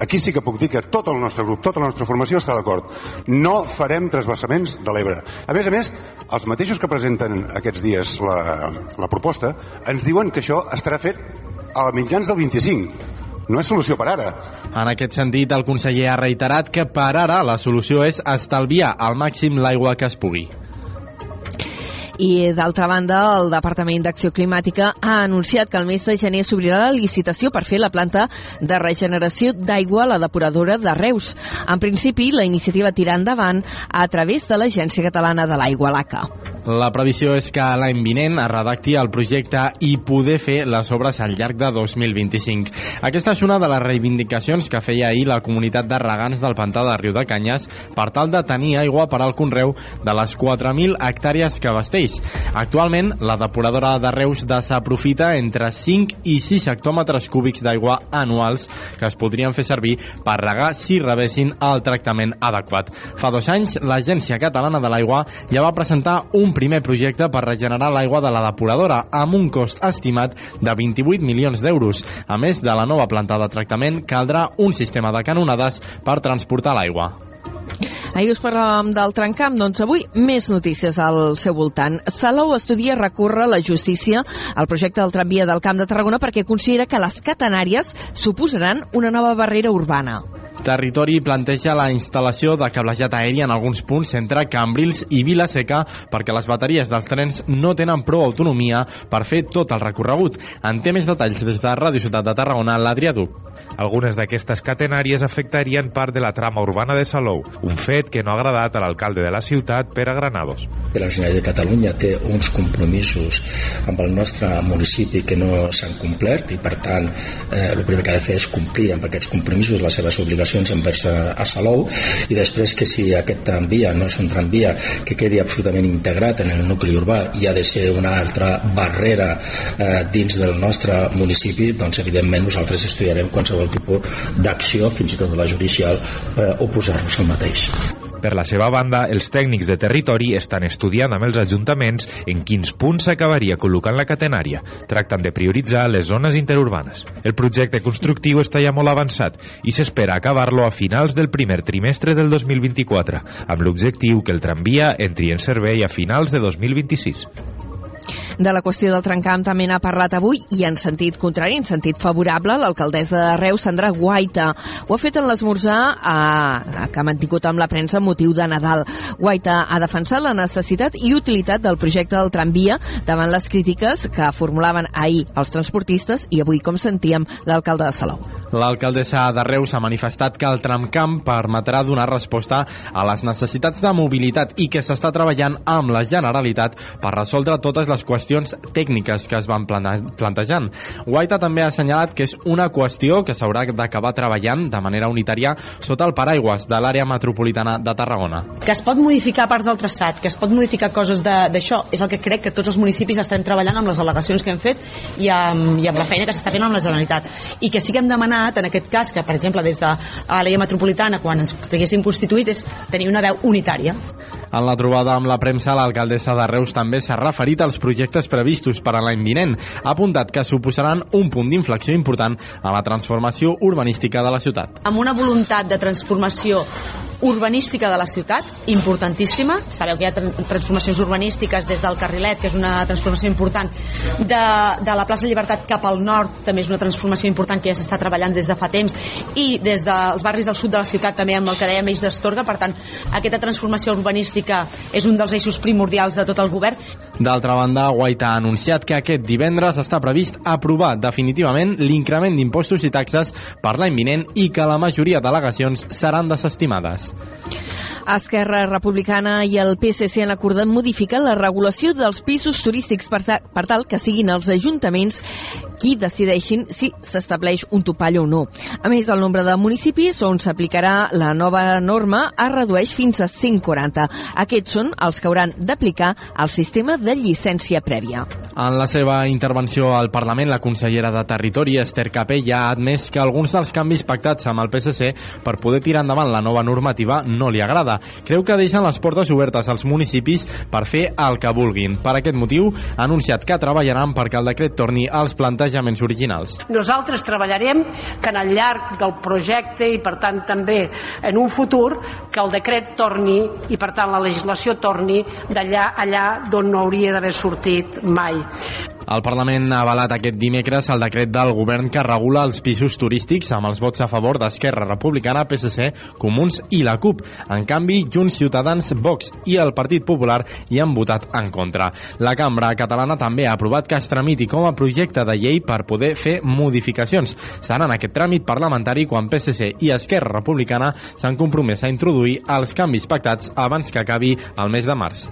Aquí sí que puc dir que tot el nostre grup, tota la nostra formació està d'acord. No farem trasbassaments de l'Ebre. A més a més, els mateixos que presenten aquests dies la, la proposta ens diuen que això estarà fet a mitjans del 25 no és solució per ara. En aquest sentit, el conseller ha reiterat que per ara la solució és estalviar al màxim l'aigua que es pugui. I, d'altra banda, el Departament d'Acció Climàtica ha anunciat que el mes de gener s'obrirà la licitació per fer la planta de regeneració d'aigua a la depuradora de Reus. En principi, la iniciativa tira endavant a través de l'Agència Catalana de l'Aigua, l'ACA. La previsió és que l'any vinent es redacti el projecte i poder fer les obres al llarg de 2025. Aquesta és una de les reivindicacions que feia ahir la comunitat de regants del pantà de Riu de Canyes per tal de tenir aigua per al conreu de les 4.000 hectàrees que abasteix. Actualment, la depuradora de Reus desaprofita entre 5 i 6 hectòmetres cúbics d'aigua anuals que es podrien fer servir per regar si rebessin el tractament adequat. Fa dos anys, l'Agència Catalana de l'Aigua ja va presentar un primer projecte per regenerar l'aigua de la depuradora amb un cost estimat de 28 milions d'euros. A més de la nova planta de tractament, caldrà un sistema de canonades per transportar l'aigua. Ahir us parlàvem del trencamp, doncs avui més notícies al seu voltant. Salou estudia recórrer la justícia al projecte del tramvia del Camp de Tarragona perquè considera que les catenàries suposaran una nova barrera urbana. Territori planteja la instal·lació de cablejat aeri en alguns punts entre Cambrils i Vilaseca perquè les bateries dels trens no tenen prou autonomia per fer tot el recorregut. En té més detalls des de Ràdio Ciutat de Tarragona, l'Adrià Duc. Algunes d'aquestes catenàries afectarien part de la trama urbana de Salou, un fet que no ha agradat a l'alcalde de la ciutat, Pere Granados. La Generalitat de Catalunya té uns compromisos amb el nostre municipi que no s'han complert i per tant eh, el primer que ha de fer és complir amb aquests compromisos les seves obligacions envers a, a Salou i després que si aquest tramvia no és un tramvia que quedi absolutament integrat en el nucli urbà i ha de ser una altra barrera eh, dins del nostre municipi doncs evidentment nosaltres estudiarem qualsevol tipus d'acció, fins i tot de la judicial, eh, oposar-nos al mateix. Per la seva banda, els tècnics de territori estan estudiant amb els ajuntaments en quins punts s'acabaria col·locant la catenària. Tracten de prioritzar les zones interurbanes. El projecte constructiu està ja molt avançat i s'espera acabar-lo a finals del primer trimestre del 2024, amb l'objectiu que el tramvia entri en servei a finals de 2026. De la qüestió del trencamp també n'ha parlat avui i en sentit contrari, en sentit favorable, l'alcaldessa de Reus, Sandra Guaita. Ho ha fet en l'esmorzar eh, que ha mantingut amb la premsa motiu de Nadal. Guaita ha defensat la necessitat i utilitat del projecte del tramvia davant les crítiques que formulaven ahir els transportistes i avui, com sentíem, l'alcalde de Salou. L'alcaldessa de Reus ha manifestat que el tramcamp permetrà donar resposta a les necessitats de mobilitat i que s'està treballant amb la Generalitat per resoldre totes les qüestions tècniques que es van plantejant. Guaita també ha assenyalat que és una qüestió que s'haurà d'acabar treballant de manera unitària sota el paraigües de l'àrea metropolitana de Tarragona. Que es pot modificar part del traçat, que es pot modificar coses d'això, és el que crec que tots els municipis estem treballant amb les al·legacions que hem fet i amb, i amb la feina que s'està fent amb la Generalitat. I que sí que hem demanat, en aquest cas, que per exemple des de l'àrea metropolitana, quan ens haguéssim constituït, és tenir una veu unitària. En la trobada amb la premsa, l'alcaldessa de Reus també s'ha referit als projectes previstos per a l'any vinent. Ha apuntat que suposaran un punt d'inflexió important a la transformació urbanística de la ciutat. Amb una voluntat de transformació urbanística de la ciutat, importantíssima. Sabeu que hi ha transformacions urbanístiques des del Carrilet, que és una transformació important, de, de la plaça Llibertat cap al nord, també és una transformació important que ja s'està treballant des de fa temps, i des dels barris del sud de la ciutat també amb el que dèiem Eix d'Astorga, per tant, aquesta transformació urbanística és un dels eixos primordials de tot el govern. D'altra banda, Guaita ha anunciat que aquest divendres està previst aprovar definitivament l'increment d'impostos i taxes per l'any vinent i que la majoria d'al·legacions seran desestimades. Esquerra Republicana i el PSC han acordat modificar la regulació dels pisos turístics per, ta per tal que siguin els ajuntaments qui decideixin si s'estableix un topall o no. A més, el nombre de municipis on s'aplicarà la nova norma es redueix fins a 140. Aquests són els que hauran d'aplicar el sistema de llicència prèvia. En la seva intervenció al Parlament, la consellera de Territori, Esther Capella, ha admès que alguns dels canvis pactats amb el PSC per poder tirar endavant la nova normativa no li agrada. Creu que deixen les portes obertes als municipis per fer el que vulguin. Per aquest motiu, ha anunciat que treballaran perquè el decret torni als plantejaments originals. Nosaltres treballarem que en el llarg del projecte i per tant també en un futur que el decret torni i per tant la legislació torni d'allà allà d'on no hauria d'haver sortit mai El Parlament ha avalat aquest dimecres el decret del govern que regula els pisos turístics amb els vots a favor d'Esquerra Republicana, PSC, Comuns i la CUP. En canvi, Junts, Ciutadans, Vox i el Partit Popular hi han votat en contra. La cambra catalana també ha aprovat que es tramiti com a projecte de llei per poder fer modificacions. Serà en aquest tràmit parlamentari quan PSC i Esquerra Republicana s'han compromès a introduir els canvis pactats abans que acabi el mes de març.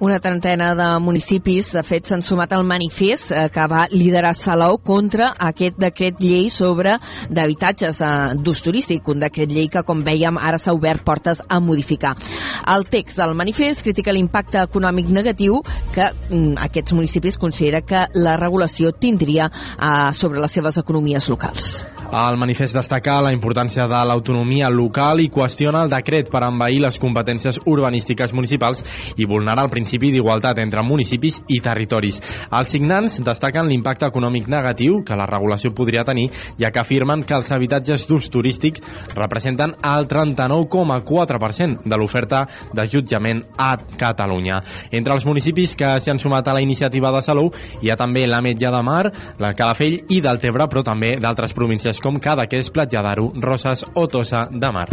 Una trentena de municipis, de fet, s'han sumat al manifest eh, que va liderar Salou contra aquest decret llei sobre d'habitatges eh, d'ús turístic, un decret llei que, com veiem, ara s'ha obert portes a modificar. El text del manifest critica l'impacte econòmic negatiu que mm, aquests municipis considera que la regulació tindria eh, sobre les seves economies locals. El manifest destaca la importància de l'autonomia local i qüestiona el decret per envair les competències urbanístiques municipals i vulnerar el principi d'igualtat entre municipis i territoris. Els signants destaquen l'impacte econòmic negatiu que la regulació podria tenir, ja que afirmen que els habitatges d'ús turístic representen el 39,4% de l'oferta d'ajutjament a Catalunya. Entre els municipis que s'hi han sumat a la iniciativa de Salou hi ha també l'Ametlla de Mar, la Calafell i Deltebre, però també d'altres províncies com Cadaqués, Platja d'Aro, Roses o Tossa de Mar.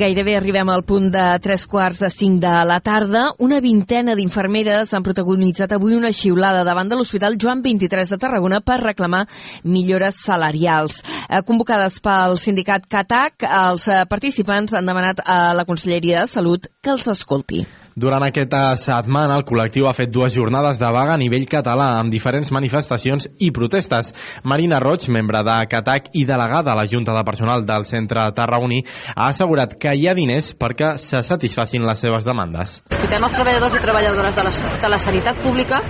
Gairebé arribem al punt de tres quarts de cinc de la tarda. Una vintena d'infermeres han protagonitzat avui una xiulada davant de l'Hospital Joan 23 de Tarragona per reclamar millores salarials. Eh, convocades pel sindicat CATAC, els eh, participants han demanat a la Conselleria de Salut que els escolti. Durant aquesta setmana, el col·lectiu ha fet dues jornades de vaga a nivell català amb diferents manifestacions i protestes. Marina Roig, membre de CATAC i delegada a la Junta de Personal del Centre Tarragoní, ha assegurat que hi ha diners perquè se satisfacin les seves demandes. Escoltem els treballadors i treballadores de la, de la sanitat pública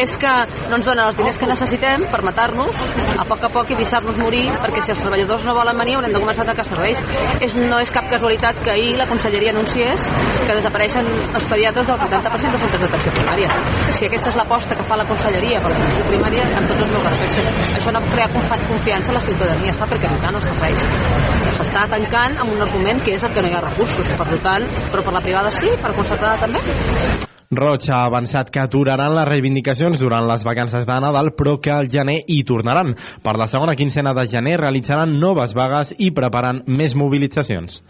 és que no ens donen els diners que necessitem per matar-nos a poc a poc i deixar-nos morir perquè si els treballadors no volen venir haurem de començar a atacar serveis. És, no és cap casualitat que ahir la conselleria anunciés que desapareixen els pediatres del 80% de centres d'atenció primària. Si aquesta és l'aposta que fa la conselleria per l'atenció primària, amb tots els meus respectes, això no crea confiança a la ciutadania, està precaritzant els serveis. S'està tancant amb un argument que és el que no hi ha recursos, per tant, però per la privada sí, per concertada també. Roig ha avançat que aturaran les reivindicacions durant les vacances de Nadal, però que al gener hi tornaran. Per la segona quincena de gener realitzaran noves vagues i preparen més mobilitzacions.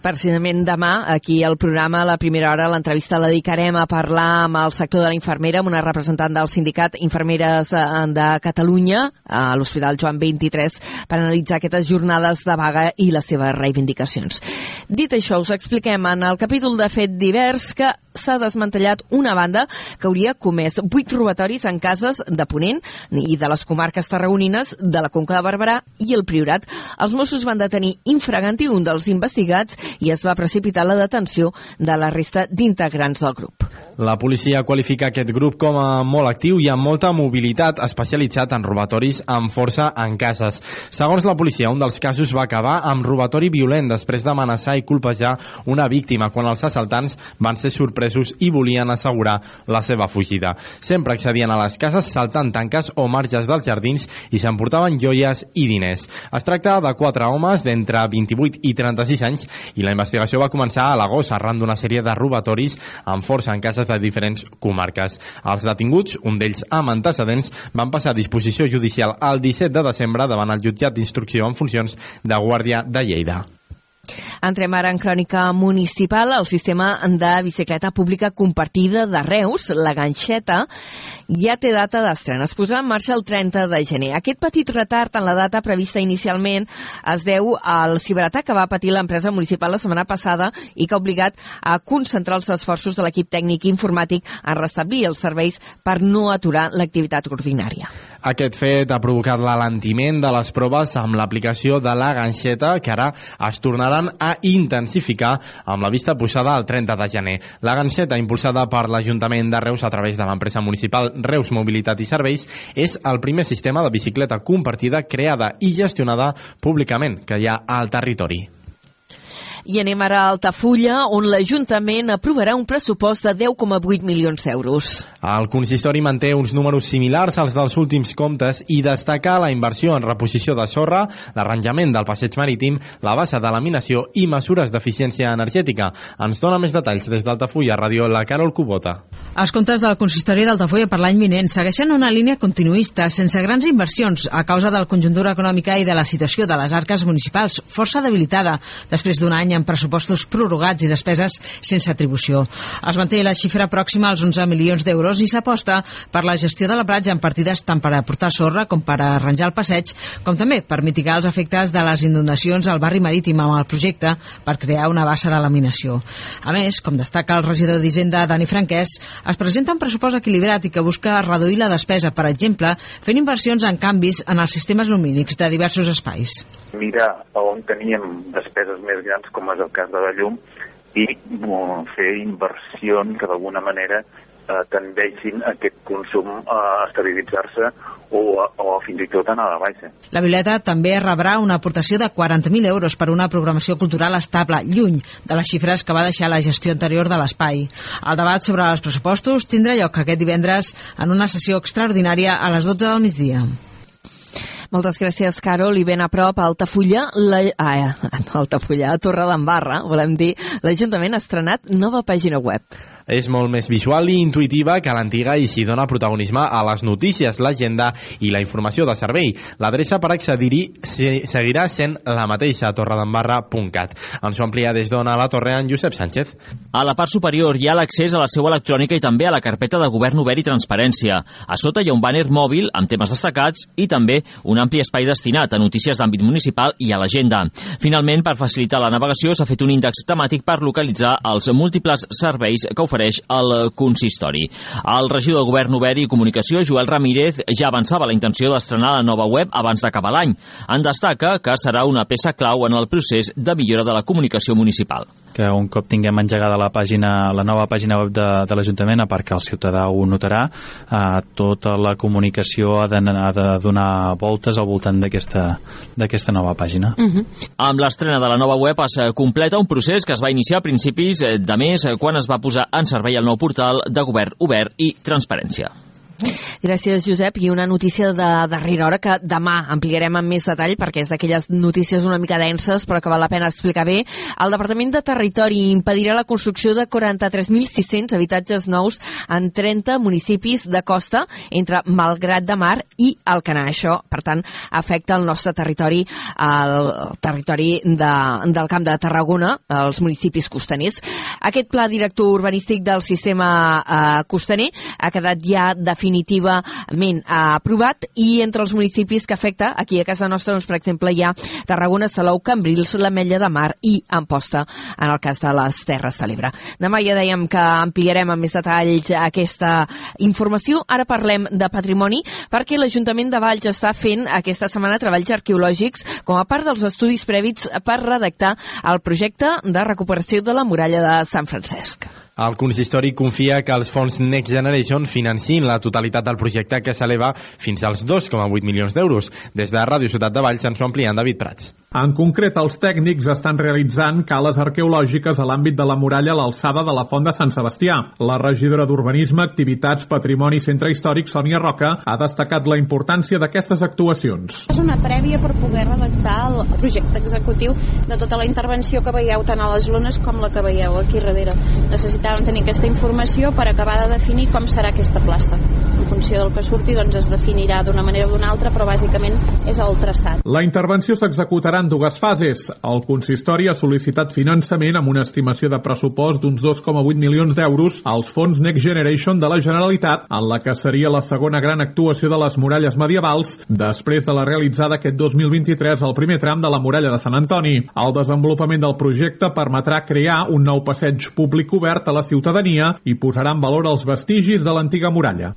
Precisament demà, aquí al programa, a la primera hora, l'entrevista la dedicarem a parlar amb el sector de la infermera, amb una representant del sindicat Infermeres eh, de Catalunya, a l'Hospital Joan 23, per analitzar aquestes jornades de vaga i les seves reivindicacions. Dit això, us expliquem en el capítol de fet divers que s'ha desmantellat una banda que hauria comès vuit robatoris en cases de Ponent i de les comarques tarragonines de la Conca de Barberà i el Priorat. Els Mossos van detenir infraganti un dels investigats i es va precipitar la detenció de la resta d'integrants del grup. La policia qualifica aquest grup com a molt actiu i amb molta mobilitat, especialitzat en robatoris amb força en cases. Segons la policia, un dels casos va acabar amb robatori violent després d'amenaçar i colpejar una víctima quan els assaltants van ser sorpresos i volien assegurar la seva fugida. Sempre accedien a les cases saltant tanques o marges dels jardins i s'emportaven joies i diners. Es tracta de quatre homes d'entre 28 i 36 anys i la investigació va començar a l'agost arran d'una sèrie de robatoris amb força en cases de diferents comarques. Els detinguts, un d'ells amb antecedents, van passar a disposició judicial el 17 de desembre davant el jutjat d'instrucció en funcions de Guàrdia de Lleida. Entrem ara en crònica municipal. El sistema de bicicleta pública compartida de Reus, la ganxeta, ja té data d'estrena. Es posarà en marxa el 30 de gener. Aquest petit retard en la data prevista inicialment es deu al ciberatac que va patir l'empresa municipal la setmana passada i que ha obligat a concentrar els esforços de l'equip tècnic informàtic a restablir els serveis per no aturar l'activitat ordinària. Aquest fet ha provocat l'alentiment de les proves amb l'aplicació de la ganxeta que ara es tornaran a intensificar amb la vista posada al 30 de gener. La ganxeta, impulsada per l'Ajuntament de Reus a través de l'empresa municipal Reus Mobilitat i Serveis, és el primer sistema de bicicleta compartida creada i gestionada públicament que hi ha al territori. I anem ara a Altafulla, on l'Ajuntament aprovarà un pressupost de 10,8 milions d'euros. El consistori manté uns números similars als dels últims comptes i destaca la inversió en reposició de sorra, l'arranjament del passeig marítim, la bassa de laminació i mesures d'eficiència energètica. Ens dona més detalls des d'Altafulla, Ràdio, la Carol Cubota. Els comptes del consistori d'Altafulla per l'any vinent segueixen una línia continuista, sense grans inversions, a causa de la conjuntura econòmica i de la situació de les arques municipals, força debilitada, després d'un any amb pressupostos prorrogats i despeses sense atribució. Es manté la xifra pròxima als 11 milions d'euros i s'aposta per la gestió de la platja en partides tant per aportar sorra com per arranjar el passeig, com també per mitigar els efectes de les inundacions al barri marítim amb el projecte per crear una bassa de laminació. A més, com destaca el regidor d'Hisenda Dani Franquès, es presenta un pressupost equilibrat i que busca reduir la despesa, per exemple, fent inversions en canvis en els sistemes lumínics de diversos espais. Mirar on teníem despeses més grans, com és el cas de la llum, i uh, fer inversions que d'alguna manera eh, tendeixin aquest consum a estabilitzar-se o, o fins i tot anar a la baixa. La Violeta també rebrà una aportació de 40.000 euros per una programació cultural estable, lluny de les xifres que va deixar la gestió anterior de l'espai. El debat sobre els pressupostos tindrà lloc aquest divendres en una sessió extraordinària a les 12 del migdia. Moltes gràcies, Carol. I ben a prop, a Altafulla, la... ah, a Altafulla, a Torredembarra, volem dir, l'Ajuntament ha estrenat nova pàgina web. És molt més visual i intuïtiva que l'antiga i s'hi dona protagonisme a les notícies, l'agenda i la informació de servei. L'adreça per accedir-hi seguirà sent la mateixa torredembarra.cat. Ens ho amplia des d'on a la torre en Josep Sánchez. A la part superior hi ha l'accés a la seu electrònica i també a la carpeta de govern obert i transparència. A sota hi ha un banner mòbil amb temes destacats i també un ampli espai destinat a notícies d'àmbit municipal i a l'agenda. Finalment, per facilitar la navegació, s'ha fet un índex temàtic per localitzar els múltiples serveis que ofereix el consistori. El regidor de Govern Obert i Comunicació, Joel Ramírez, ja avançava la intenció d'estrenar la nova web abans d'acabar l'any. En destaca que serà una peça clau en el procés de millora de la comunicació municipal que un cop tinguem engegada la pàgina, la nova pàgina web de, de l'Ajuntament, a part que el ciutadà ho notarà, eh, tota la comunicació ha de, ha de donar voltes al voltant d'aquesta nova pàgina. Uh -huh. Amb l'estrena de la nova web es completa un procés que es va iniciar a principis de mes quan es va posar en servei el nou portal de govern obert i transparència. Gràcies, Josep. I una notícia de darrera hora que demà ampliarem amb més detall perquè és d'aquelles notícies una mica denses però que val la pena explicar bé. El Departament de Territori impedirà la construcció de 43.600 habitatges nous en 30 municipis de costa entre Malgrat de Mar i Alcanar. Això, per tant, afecta el nostre territori, el territori de, del Camp de Tarragona, els municipis costaners. Aquest pla director urbanístic del sistema eh, costaner ha quedat ja definit definitivament aprovat i entre els municipis que afecta, aquí a casa nostra, doncs, per exemple, hi ha Tarragona, Salou, Cambrils, l'Ametlla de Mar i Amposta, en el cas de les Terres de l'Ebre. Demà ja dèiem que ampliarem amb més detalls aquesta informació. Ara parlem de patrimoni perquè l'Ajuntament de Valls està fent aquesta setmana treballs arqueològics com a part dels estudis prèvits per redactar el projecte de recuperació de la muralla de Sant Francesc. El consistori confia que els fons Next Generation financin la totalitat del projecte que s'eleva fins als 2,8 milions d'euros. Des de Ràdio Ciutat de Valls ens ho amplien David Prats. En concret, els tècnics estan realitzant cales arqueològiques a l'àmbit de la muralla a l'alçada de la Font de Sant Sebastià. La regidora d'Urbanisme, Activitats, Patrimoni i Centre Històric, Sònia Roca, ha destacat la importància d'aquestes actuacions. És una prèvia per poder redactar el projecte executiu de tota la intervenció que veieu tant a les lunes com la que veieu aquí darrere. Necessitàvem tenir aquesta informació per acabar de definir com serà aquesta plaça. En funció del que surti, doncs es definirà d'una manera o d'una altra, però bàsicament és el traçat. La intervenció s'executarà en dues fases. El consistori ha sol·licitat finançament amb una estimació de pressupost d'uns 2,8 milions d'euros als fons Next Generation de la Generalitat, en la que seria la segona gran actuació de les muralles medievals, després de la realitzada aquest 2023 al primer tram de la muralla de Sant Antoni. El desenvolupament del projecte permetrà crear un nou passeig públic obert a la ciutadania i posarà en valor els vestigis de l'antiga muralla.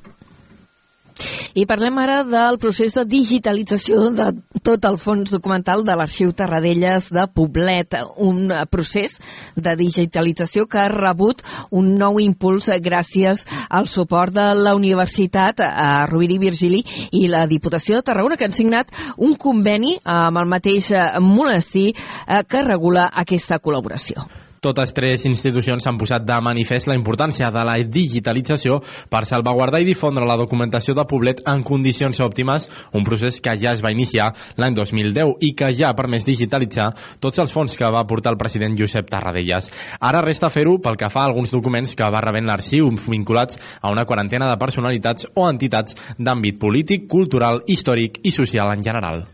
I parlem ara del procés de digitalització de tot el fons documental de l'Arxiu Tarradellas de Poblet, un procés de digitalització que ha rebut un nou impuls gràcies al suport de la Universitat a Rovira i Virgili i la Diputació de Tarragona, que han signat un conveni amb el mateix monestir eh, que regula aquesta col·laboració. Totes tres institucions s'han posat de manifest la importància de la digitalització per salvaguardar i difondre la documentació de Poblet en condicions òptimes, un procés que ja es va iniciar l'any 2010 i que ja ha permès digitalitzar tots els fons que va portar el president Josep Tarradellas. Ara resta fer-ho pel que fa a alguns documents que va rebent l'arxiu vinculats a una quarantena de personalitats o entitats d'àmbit polític, cultural, històric i social en general.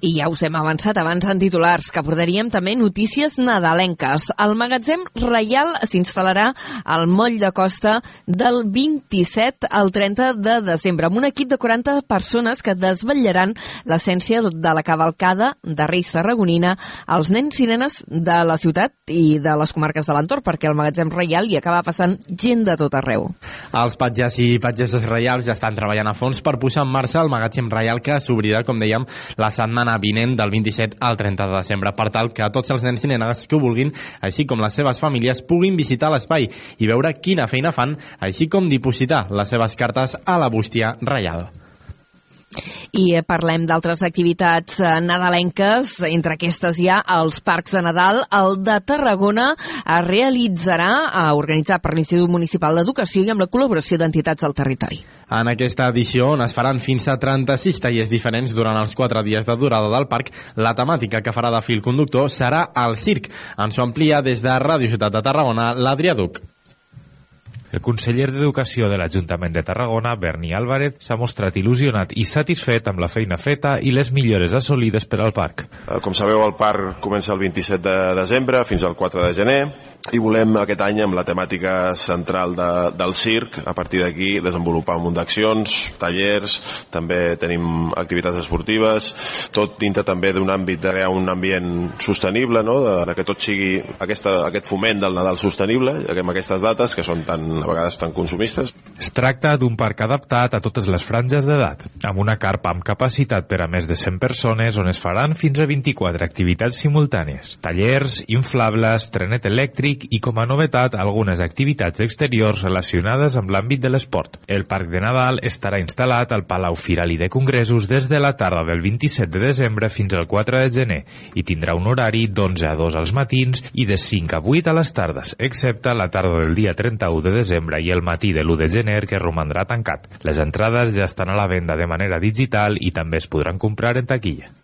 I ja us hem avançat abans en titulars, que portaríem també notícies nadalenques. El magatzem Reial s'instal·larà al moll de costa del 27 al 30 de desembre, amb un equip de 40 persones que desvetllaran l'essència de la cavalcada de Reis Tarragonina als nens i nenes de la ciutat i de les comarques de l'entorn, perquè el magatzem Reial hi acaba passant gent de tot arreu. Els patges i patgesses reials ja estan treballant a fons per posar en marxa el magatzem reial que s'obrirà, com dèiem, la setmana vinent del 27 al 30 de desembre per tal que tots els nens i nenes que ho vulguin, així com les seves famílies, puguin visitar l'espai i veure quina feina fan, així com dipositar les seves cartes a la bústia reial. I eh, parlem d'altres activitats eh, nadalenques. Entre aquestes hi ha els Parcs de Nadal. El de Tarragona es realitzarà, a organitzar per l'Institut Municipal d'Educació i amb la col·laboració d'entitats del territori. En aquesta edició, on es faran fins a 36 tallers diferents durant els 4 dies de durada del parc, la temàtica que farà de fil conductor serà el circ. Ens ho amplia des de Ràdio Ciutat de Tarragona, l'Adrià Duc. El conseller d'Educació de l'Ajuntament de Tarragona, Berni Álvarez, s'ha mostrat il·lusionat i satisfet amb la feina feta i les millores assolides per al parc. Eh, com sabeu, el parc comença el 27 de desembre fins al 4 de gener i volem aquest any amb la temàtica central de, del circ, a partir d'aquí desenvolupar un munt d'accions, tallers, també tenim activitats esportives, tot dintre també d'un àmbit de crear un ambient sostenible, no? de, de que tot sigui aquesta, aquest foment del Nadal sostenible, amb aquestes dates que són tan, a vegades tan consumistes. Es tracta d'un parc adaptat a totes les franges d'edat, amb una carpa amb capacitat per a més de 100 persones on es faran fins a 24 activitats simultànies. Tallers, inflables, trenet elèctric, elèctric i com a novetat algunes activitats exteriors relacionades amb l'àmbit de l'esport. El Parc de Nadal estarà instal·lat al Palau Firal i de Congressos des de la tarda del 27 de desembre fins al 4 de gener i tindrà un horari d'11 a 2 als matins i de 5 a 8 a les tardes, excepte la tarda del dia 31 de desembre i el matí de l'1 de gener que romandrà tancat. Les entrades ja estan a la venda de manera digital i també es podran comprar en taquilla.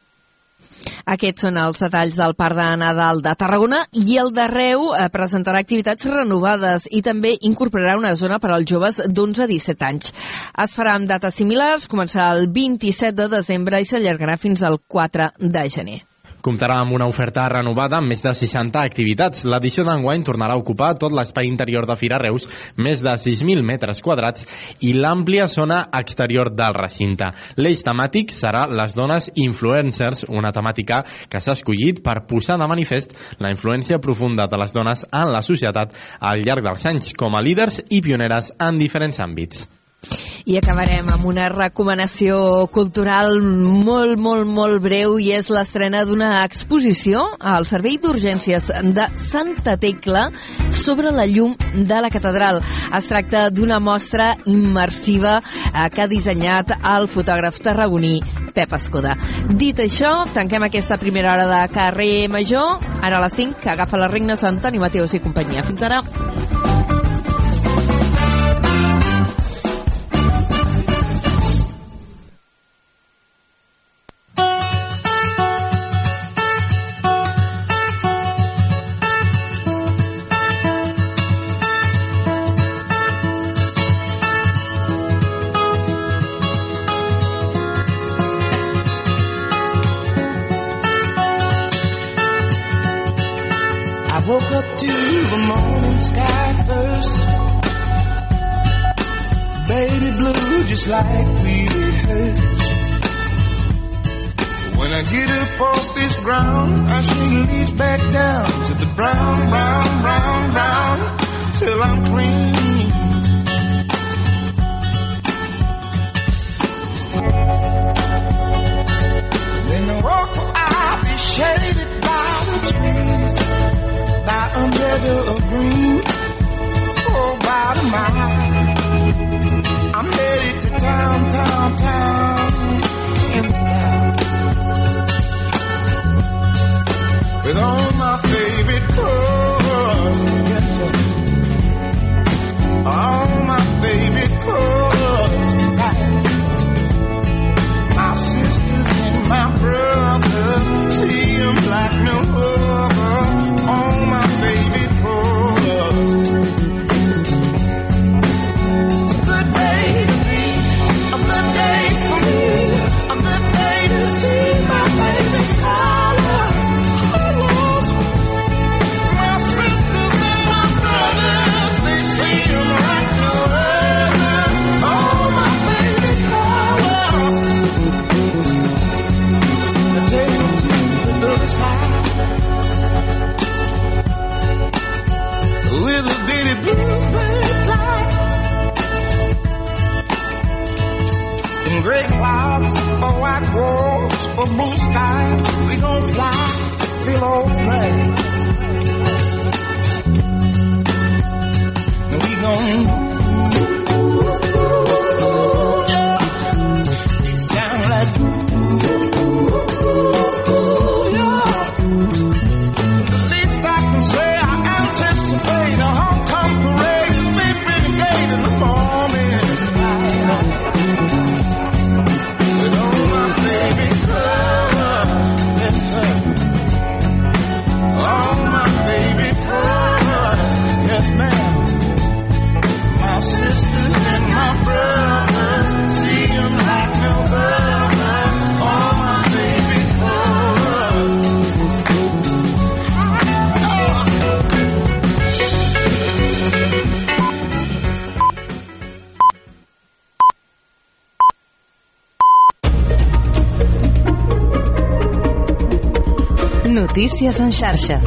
Aquests són els detalls del Parc de Nadal de Tarragona i el de Reu eh, presentarà activitats renovades i també incorporarà una zona per als joves d'11 a 17 anys. Es farà amb dates similars, començarà el 27 de desembre i s'allargarà fins al 4 de gener comptarà amb una oferta renovada amb més de 60 activitats. L'edició d'enguany tornarà a ocupar tot l'espai interior de Fira Reus, més de 6.000 metres quadrats, i l'àmplia zona exterior del recinte. L'eix temàtic serà les dones influencers, una temàtica que s'ha escollit per posar de manifest la influència profunda de les dones en la societat al llarg dels anys com a líders i pioneres en diferents àmbits. I acabarem amb una recomanació cultural molt, molt, molt breu i és l'estrena d'una exposició al Servei d'Urgències de Santa Tecla sobre la llum de la catedral. Es tracta d'una mostra immersiva eh, que ha dissenyat el fotògraf tarragoní Pep Escoda. Dit això, tanquem aquesta primera hora de carrer Major. Ara a les 5, que agafa les regnes Antoni Mateus i companyia. Fins ara. Notícies en xarxa.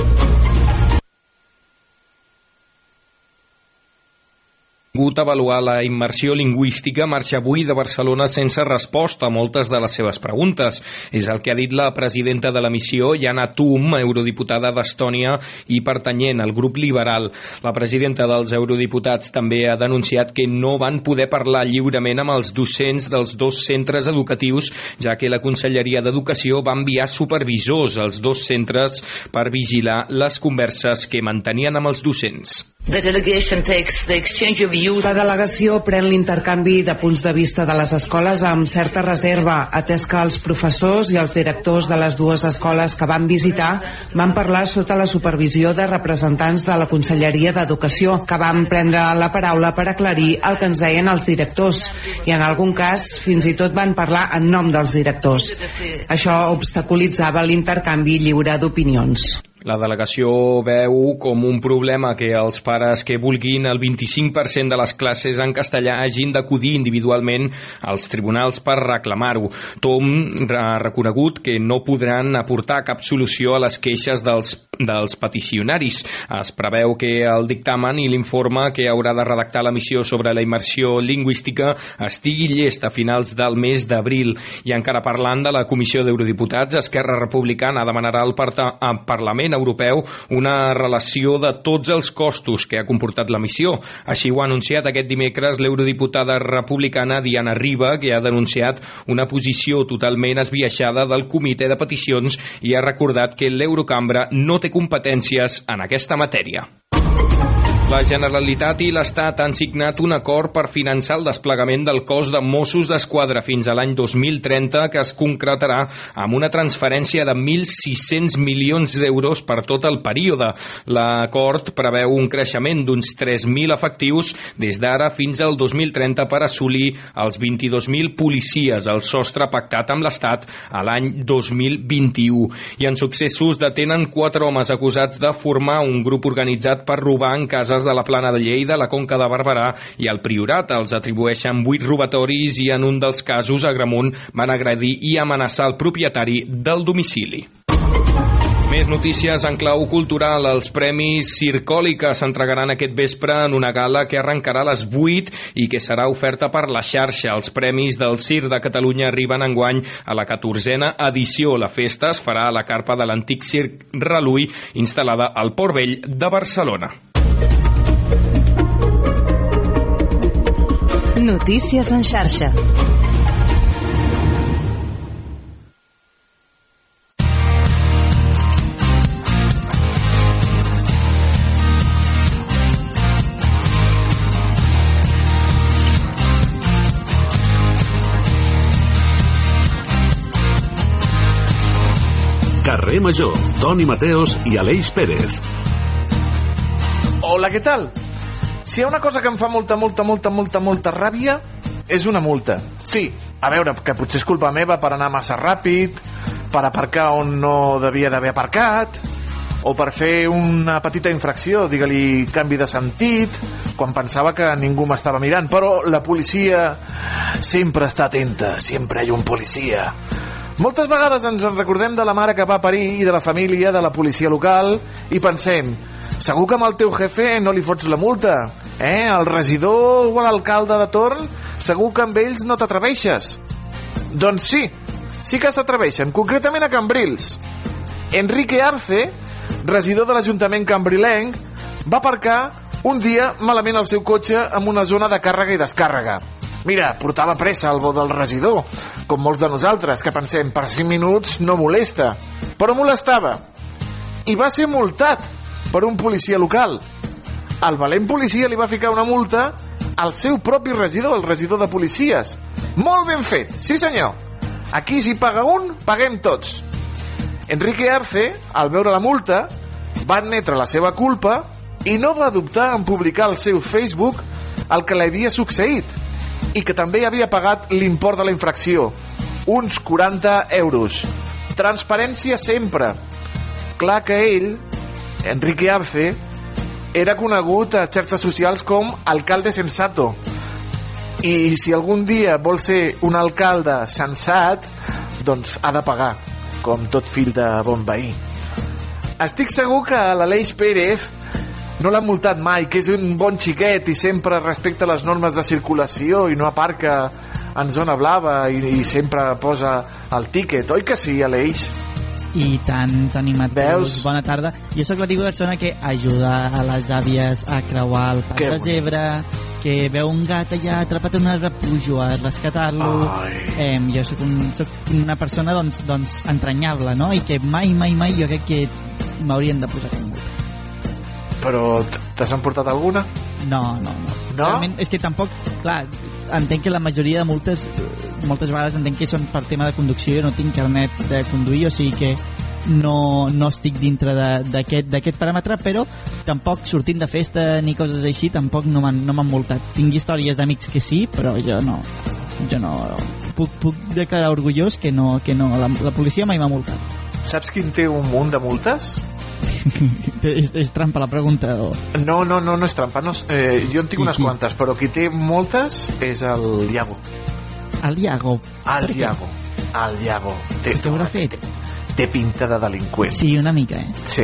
A avaluar la immersió lingüística marxa avui de Barcelona sense resposta a moltes de les seves preguntes. És el que ha dit la presidenta de la missió, Jana Tum, eurodiputada d'Estònia i pertanyent al grup liberal. La presidenta dels eurodiputats també ha denunciat que no van poder parlar lliurement amb els docents dels dos centres educatius, ja que la Conselleria d'Educació va enviar supervisors als dos centres per vigilar les converses que mantenien amb els docents. The delegation takes the exchange of views. La delegació pren l'intercanvi de punts de vista de les escoles amb certa reserva, atès que els professors i els directors de les dues escoles que van visitar van parlar sota la supervisió de representants de la Conselleria d'Educació, que van prendre la paraula per aclarir el que ens deien els directors, i en algun cas fins i tot van parlar en nom dels directors. Això obstaculitzava l'intercanvi lliure d'opinions. La delegació veu com un problema que els pares que vulguin el 25% de les classes en castellà hagin d'acudir individualment als tribunals per reclamar-ho. Tom ha reconegut que no podran aportar cap solució a les queixes dels, dels peticionaris. Es preveu que el dictamen i l'informe que haurà de redactar la missió sobre la immersió lingüística estigui llest a finals del mes d'abril. I encara parlant de la Comissió d'Eurodiputats, Esquerra Republicana demanarà al, Parlament Europeu una relació de tots els costos que ha comportat la missió. Així ho ha anunciat aquest dimecres l'eurodiputada republicana Diana Riba, que ha denunciat una posició totalment esbiaixada del comitè de peticions i ha recordat que l'Eurocambra no té competències en aquesta matèria. La Generalitat i l'Estat han signat un acord per finançar el desplegament del cos de Mossos d'Esquadra fins a l'any 2030 que es concretarà amb una transferència de 1.600 milions d'euros per tot el període. L'acord preveu un creixement d'uns 3.000 efectius des d'ara fins al 2030 per assolir els 22.000 policies, el sostre pactat amb l'Estat a l'any 2021. I en successos detenen quatre homes acusats de formar un grup organitzat per robar en cases de la Plana de Lleida, la Conca de Barberà i el Priorat. Els atribueixen vuit robatoris i en un dels casos a Gramunt van agredir i amenaçar el propietari del domicili. Més notícies en clau cultural. Els Premis Circòlica s'entregaran aquest vespre en una gala que arrencarà a les 8 i que serà oferta per la xarxa. Els Premis del Cir de Catalunya arriben enguany a la 14a edició. La festa es farà a la carpa de l'antic Circ Reluí, instal·lada al Port Vell de Barcelona. Notícies en xarxa. Carrer Major, Toni Mateos i Aleix Pérez. Hola, què tal? Si hi ha una cosa que em fa molta, molta, molta, molta, molta ràbia, és una multa. Sí, a veure, que potser és culpa meva per anar massa ràpid, per aparcar on no devia d'haver aparcat, o per fer una petita infracció, digue-li canvi de sentit, quan pensava que ningú m'estava mirant, però la policia sempre està atenta, sempre hi ha un policia. Moltes vegades ens en recordem de la mare que va parir i de la família de la policia local i pensem, segur que amb el teu jefe no li fots la multa, eh? El regidor o l'alcalde de torn, segur que amb ells no t'atreveixes. Doncs sí, sí que s'atreveixen, concretament a Cambrils. Enrique Arce, regidor de l'Ajuntament cambrilenc, va aparcar un dia malament el seu cotxe en una zona de càrrega i descàrrega. Mira, portava pressa el bo del regidor, com molts de nosaltres, que pensem, per 5 minuts no molesta. Però molestava. I va ser multat per un policia local. El valent policia li va ficar una multa al seu propi regidor, el regidor de policies. Molt ben fet, sí senyor. Aquí si paga un, paguem tots. Enrique Arce, al veure la multa, va admetre la seva culpa i no va dubtar en publicar al seu Facebook el que li havia succeït i que també havia pagat l'import de la infracció, uns 40 euros. Transparència sempre. Clar que ell, Enrique Arce, era conegut a xarxes socials com alcalde sensato. I si algun dia vol ser un alcalde sensat, doncs ha de pagar, com tot fill de bon veí. Estic segur que l'Aleix Pérez no l'ha multat mai, que és un bon xiquet i sempre respecta les normes de circulació i no aparca en zona blava i, i sempre posa el tíquet, oi que sí, Aleix? I tant, Toni Mateus, Veus? bona tarda. Jo sóc la tipus de persona que ajuda a les àvies a creuar el pas Que de zebra, que veu un gat allà atrapat en un repujo a rescatar-lo. Eh, jo sóc, un, sóc una persona doncs, doncs entranyable, no? I que mai, mai, mai jo crec que m'haurien de posar com. Però t'has emportat alguna? No, no, no. No? Realment, és que tampoc, clar, entenc que la majoria de multes, moltes vegades entenc que són per tema de conducció, jo no tinc carnet de conduir, o sigui que no, no estic dintre d'aquest paràmetre, però tampoc sortint de festa ni coses així, tampoc no m'han no multat. Tinc històries d'amics que sí, però jo no jo no puc, puc declarar orgullós que no, que no la, la policia mai m'ha multat. Saps quin té un munt de multes? és, és trampa la pregunta o... No, no, no, no és trampa. No, eh, jo en tinc Qui, unes qui? quantes, però qui té moltes és el Iago. El Iago. El? Iago. El Iago. Té, Què haurà fet? té pinta de delinqüent. Sí, una mica, eh? Sí.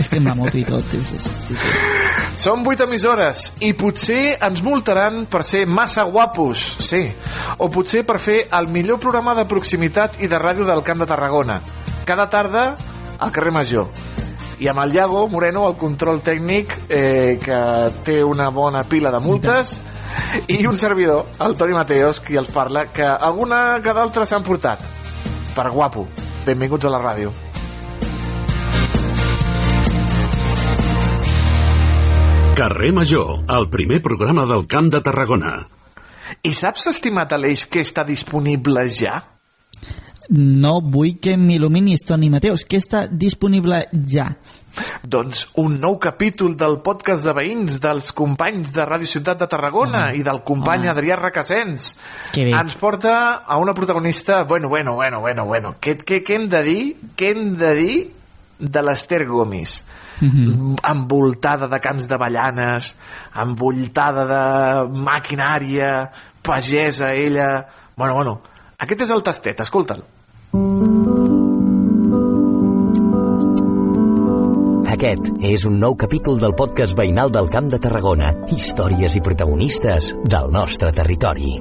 És que amb la moto i tot, és, és, sí, sí. Són 8 emissores i potser ens multaran per ser massa guapos, sí. O potser per fer el millor programa de proximitat i de ràdio del Camp de Tarragona. Cada tarda al carrer Major. I amb el Iago Moreno, el control tècnic, eh, que té una bona pila de multes, i un servidor, el Toni Mateos, qui els parla, que alguna que d'altres s'han portat. Per guapo. Benvinguts a la ràdio. Carrer Major, el primer programa del Camp de Tarragona. I saps, estimat Aleix, que està disponible ja? No vull que m'il·luminis, Toni Mateus, que està disponible ja. Doncs un nou capítol del podcast de veïns dels companys de Ràdio Ciutat de Tarragona i del company home. Adrià bé. Ens porta a una protagonista... Bueno, bueno, bueno, bueno, bueno. Què, què, què hem de dir? Què hem de dir de l'Ester Gomis? Mhm. envoltada de camps d'avellanes, envoltada de maquinària, pagesa, ella... Bueno, bueno, aquest és el tastet, escolta'l. Aquest és un nou capítol del podcast veïnal del Camp de Tarragona. Històries i protagonistes del nostre territori.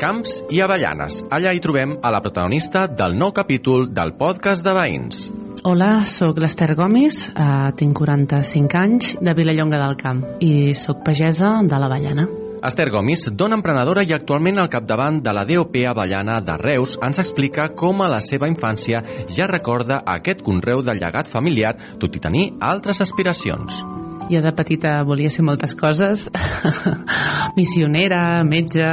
Camps i Avellanes. Allà hi trobem a la protagonista del nou capítol del podcast de veïns. Hola, sóc l'Ester Gomis, eh, tinc 45 anys, de Vilallonga del Camp i sóc pagesa de l'Avellana. Esther Gomis, dona emprenedora i actualment al capdavant de la DOP Avellana de Reus, ens explica com a la seva infància ja recorda aquest conreu del llegat familiar, tot i tenir altres aspiracions. Jo de petita volia ser moltes coses, missionera, metge,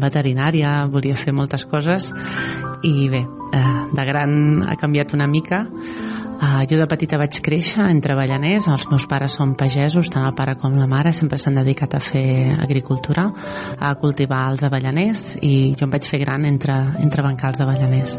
veterinària, volia fer moltes coses i bé, eh, de gran ha canviat una mica. Uh, jo de petita vaig créixer entre Avellaners, els meus pares són pagesos, tant el pare com la mare sempre s'han dedicat a fer agricultura, a cultivar els avellaners i jo em vaig fer gran entre, entre bancals d'avellaners.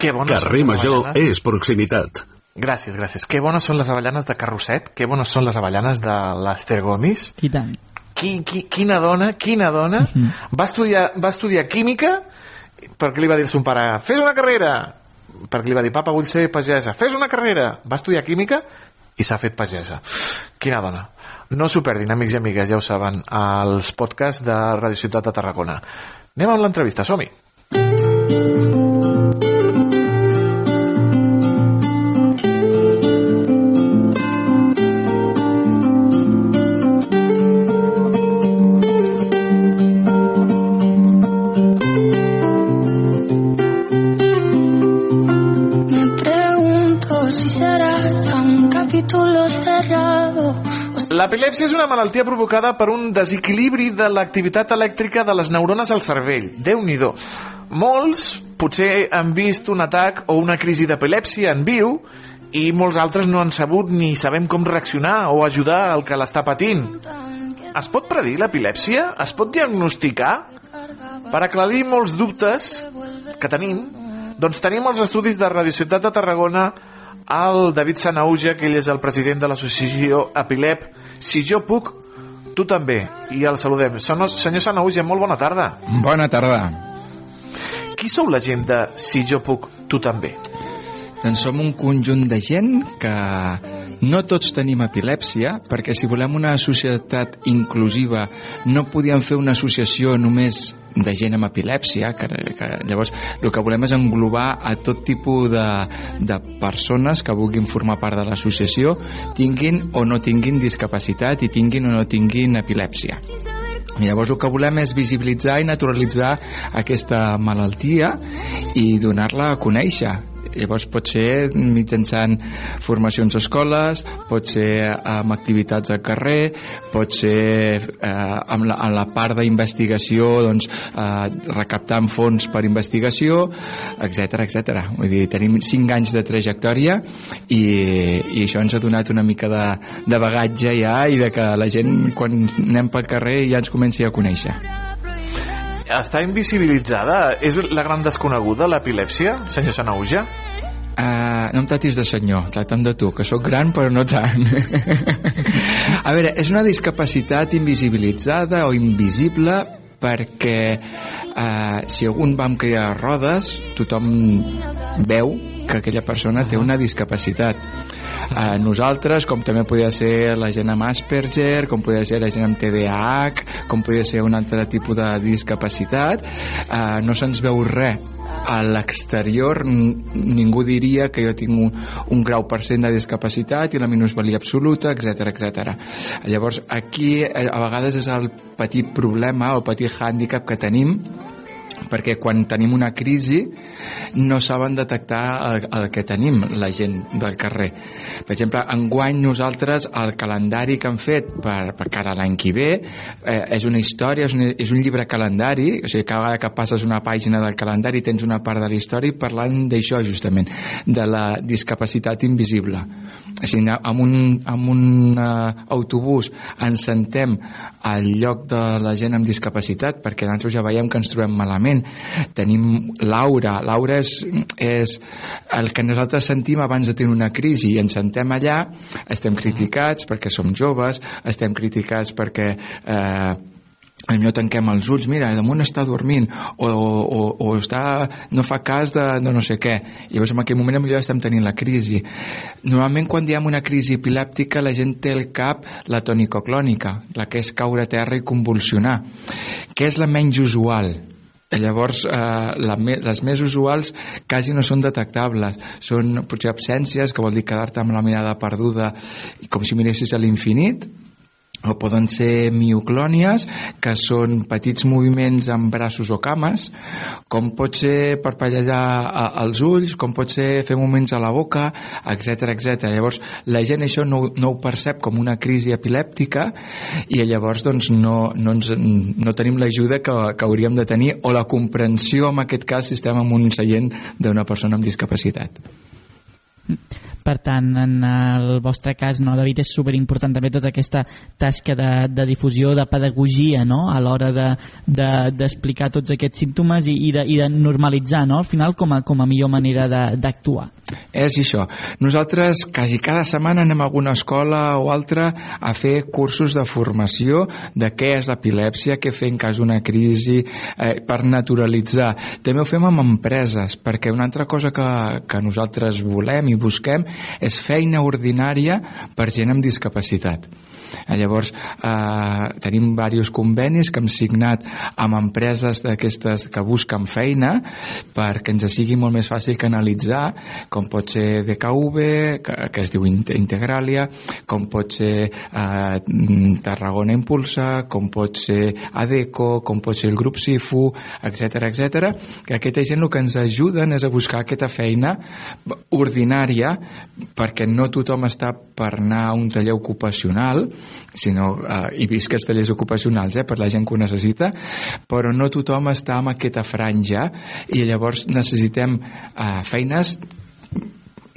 Que bones Carrer Major és proximitat. Gràcies, gràcies. Que bones són les avellanes de Carrosset, que bones són les avellanes de l'Ester Gomis. I tant. Qui, qui, quina dona, quina dona. va, estudiar, va estudiar química perquè li va dir a son pare, fes una carrera. Perquè li va dir, papa, vull ser pagesa. Fes una carrera. Va estudiar química i s'ha fet pagesa. Quina dona. No s'ho perdin, amics i amigues, ja ho saben, als podcasts de Radio Ciutat de Tarragona. Anem amb l'entrevista, som-hi. Me L'epilèpsia és una malaltia provocada per un desequilibri de l'activitat elèctrica de les neurones al cervell. déu nhi Molts potser han vist un atac o una crisi d'epilèpsia en viu i molts altres no han sabut ni sabem com reaccionar o ajudar al que l'està patint. Es pot predir l'epilèpsia? Es pot diagnosticar? Per aclarir molts dubtes que tenim, doncs tenim els estudis de Radio Ciutat de Tarragona el David Sanauja, que ell és el president de l'associació Epilep. Si jo puc, tu també. I el saludem. Senyor senyor Sanauja, molt bona tarda. Bona tarda. Qui sou la gent de Si jo puc, tu també? Doncs som un conjunt de gent que no tots tenim epilèpsia, perquè si volem una societat inclusiva no podíem fer una associació només de gent amb epilèpsia, que, que llavors el que volem és englobar a tot tipus de, de persones que vulguin formar part de l'associació, tinguin o no tinguin discapacitat i tinguin o no tinguin epilèpsia. I llavors el que volem és visibilitzar i naturalitzar aquesta malaltia i donar-la a conèixer. Llavors pot ser mitjançant formacions a escoles, pot ser amb activitats al carrer, pot ser eh, amb, la, amb la part d'investigació doncs, eh, recaptant fons per investigació, etc etc. Vull dir, tenim 5 anys de trajectòria i, i això ens ha donat una mica de, de bagatge ja i de que la gent quan anem pel carrer ja ens comenci a conèixer. Està invisibilitzada? És la gran desconeguda, l'epilèpsia, senyor Sanauja? Uh, no em tratis de senyor, tracta'm de tu, que sóc gran però no tant. a veure, és una discapacitat invisibilitzada o invisible perquè uh, si algun va amb caia de rodes, tothom veu que aquella persona té una discapacitat. Uh, nosaltres, com també podia ser la gent amb Asperger, com podia ser la gent amb TDAH, com podia ser un altre tipus de discapacitat, uh, no se'ns veu res a l'exterior ningú diria que jo tinc un, un grau per cent de discapacitat i la minusvalia absoluta, etc etc. Llavors, aquí eh, a vegades és el petit problema o petit hàndicap que tenim perquè quan tenim una crisi no saben detectar el, el que tenim la gent del carrer. Per exemple, enguany nosaltres el calendari que han fet per, per cara a l'any que ve eh, és una història, és un, és un llibre calendari, o sigui, cada vegada que passes una pàgina del calendari tens una part de la història parlant d'això justament, de la discapacitat invisible. O sigui, amb un, amb un uh, autobús ens sentem al lloc de la gent amb discapacitat perquè nosaltres ja veiem que ens trobem malament tenim Laura. Laura és, és el que nosaltres sentim abans de tenir una crisi. I ens sentem allà, estem criticats perquè som joves, estem criticats perquè eh, potser tanquem els ulls, mira, damunt està dormint o, o, o està, no fa cas de, de no sé què. I llavors en aquell moment potser estem tenint la crisi. Normalment quan diem una crisi epilèptica la gent té al cap la tonicoclònica la que és caure a terra i convulsionar. Que és la menys usual Llavors, eh, la, les més usuals quasi no són detectables. Són potser absències, que vol dir quedar-te amb la mirada perduda com si miressis a l'infinit, o poden ser mioclònies, que són petits moviments amb braços o cames, com pot ser parpellejar els ulls, com pot ser fer moviments a la boca, etc etc. Llavors, la gent això no, no ho percep com una crisi epilèptica i llavors doncs, no, no, ens, no tenim l'ajuda que, que hauríem de tenir o la comprensió, en aquest cas, si estem en un seient d'una persona amb discapacitat. Per tant, en el vostre cas, no, David, és superimportant també tota aquesta tasca de, de difusió, de pedagogia, no?, a l'hora d'explicar de, d'explicar tots aquests símptomes i, i, de, i de normalitzar, no?, al final com a, com a millor manera de- d'actuar. És això. Nosaltres quasi cada setmana anem a alguna escola o altra a fer cursos de formació de què és l'epilèpsia, què fer en cas d'una crisi, eh, per naturalitzar. També ho fem amb empreses, perquè una altra cosa que, que nosaltres volem i busquem és feina ordinària per gent amb discapacitat. Eh, Llavors, eh, tenim diversos convenis que hem signat amb empreses d'aquestes que busquen feina perquè ens sigui molt més fàcil canalitzar, com pot ser DKV, que, que es diu Int- Integralia, com pot ser eh, Tarragona Impulsa, com pot ser ADECO, com pot ser el grup SIFU, etc etc. que aquesta gent el que ens ajuden és a buscar aquesta feina ordinària perquè no tothom està per anar a un taller ocupacional sinó, eh, i visc els tallers ocupacionals eh, per la gent que ho necessita però no tothom està en aquesta franja i llavors necessitem eh, feines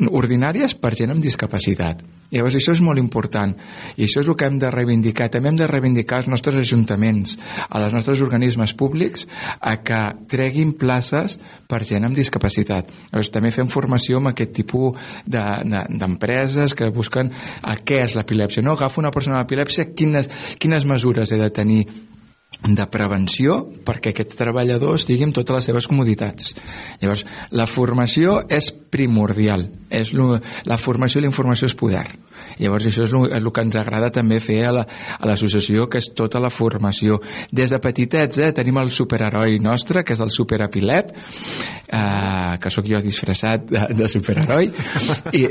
ordinàries per gent amb discapacitat. Llavors això és molt important i això és el que hem de reivindicar. També hem de reivindicar els nostres ajuntaments, a les nostres organismes públics a que treguin places per gent amb discapacitat. Llavors també fem formació amb aquest tipus de- de- d'empreses que busquen a què és l'epilèpsia. No? Agafo una persona amb epilèpsia, quines, quines mesures he de tenir de prevenció perquè aquest treballador estigui amb totes les seves comoditats. Llavors, la formació és primordial. És lo, la formació i la informació és poder. Llavors, això és el, és el que ens agrada també fer a la- l'associació, que és tota la formació. Des de petitets, eh, tenim el superheroi nostre, que és el superepilep, eh, que sóc jo disfressat de, de superheroi, i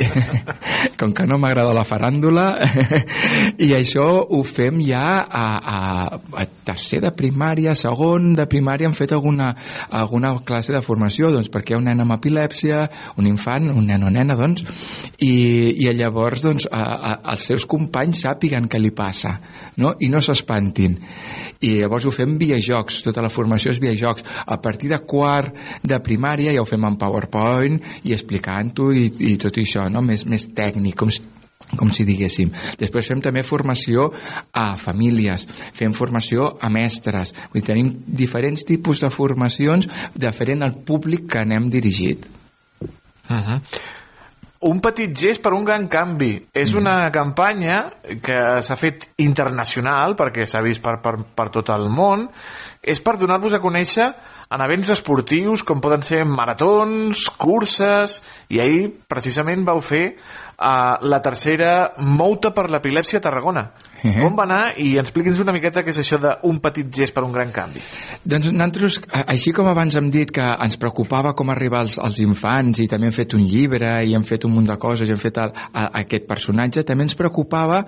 com que no m'agrada la faràndula, i això ho fem ja a, a, a tercer de primària, segon de primària, hem fet alguna, alguna classe de formació, doncs perquè hi ha un nen amb epilèpsia, un infant, un nen o nena, doncs, i, i llavors doncs, a, a, els seus companys sàpiguen què li passa, no? i no s'espantin. I llavors ho fem via jocs, tota la formació és via jocs. A partir de quart de primària ja ho fem en PowerPoint i explicant-ho i, i tot això, no? més, més tècnic, com com si diguéssim. Després fem també formació a famílies, fem formació a mestres. Vull dir, tenim diferents tipus de formacions diferent al públic que anem dirigit. Uh -huh. Un petit gest per un gran canvi. És una campanya que s'ha fet internacional, perquè s'ha vist per, per, per tot el món. És per donar-vos a conèixer en events esportius, com poden ser maratons, curses, i ahir precisament vau fer uh, la tercera Mouta per l'Epilèpsia a Tarragona. Uh -huh. On va anar? I expliqui'ns una miqueta què és això d'un petit gest per un gran canvi. Doncs nosaltres, a- així com abans hem dit que ens preocupava com arribar als, als infants i també hem fet un llibre i hem fet un munt de coses i hem fet el, a, aquest personatge, també ens preocupava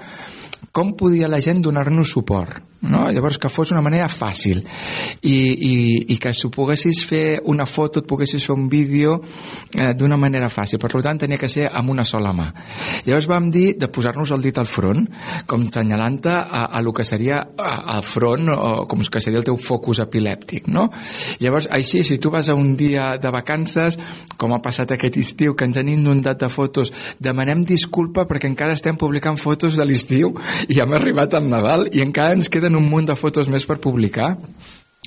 com podia la gent donar-nos suport. No? llavors que fos una manera fàcil i, i, i que si poguessis fer una foto, et poguessis fer un vídeo eh, d'una manera fàcil per tant tenia que ser amb una sola mà llavors vam dir de posar-nos el dit al front com senyalant-te a, a lo que seria al front o com que seria el teu focus epilèptic no? llavors així si tu vas a un dia de vacances com ha passat aquest estiu que ens han inundat de fotos demanem disculpa perquè encara estem publicant fotos de l'estiu i hem arribat al Nadal i encara ens queden un munt de fotos més per publicar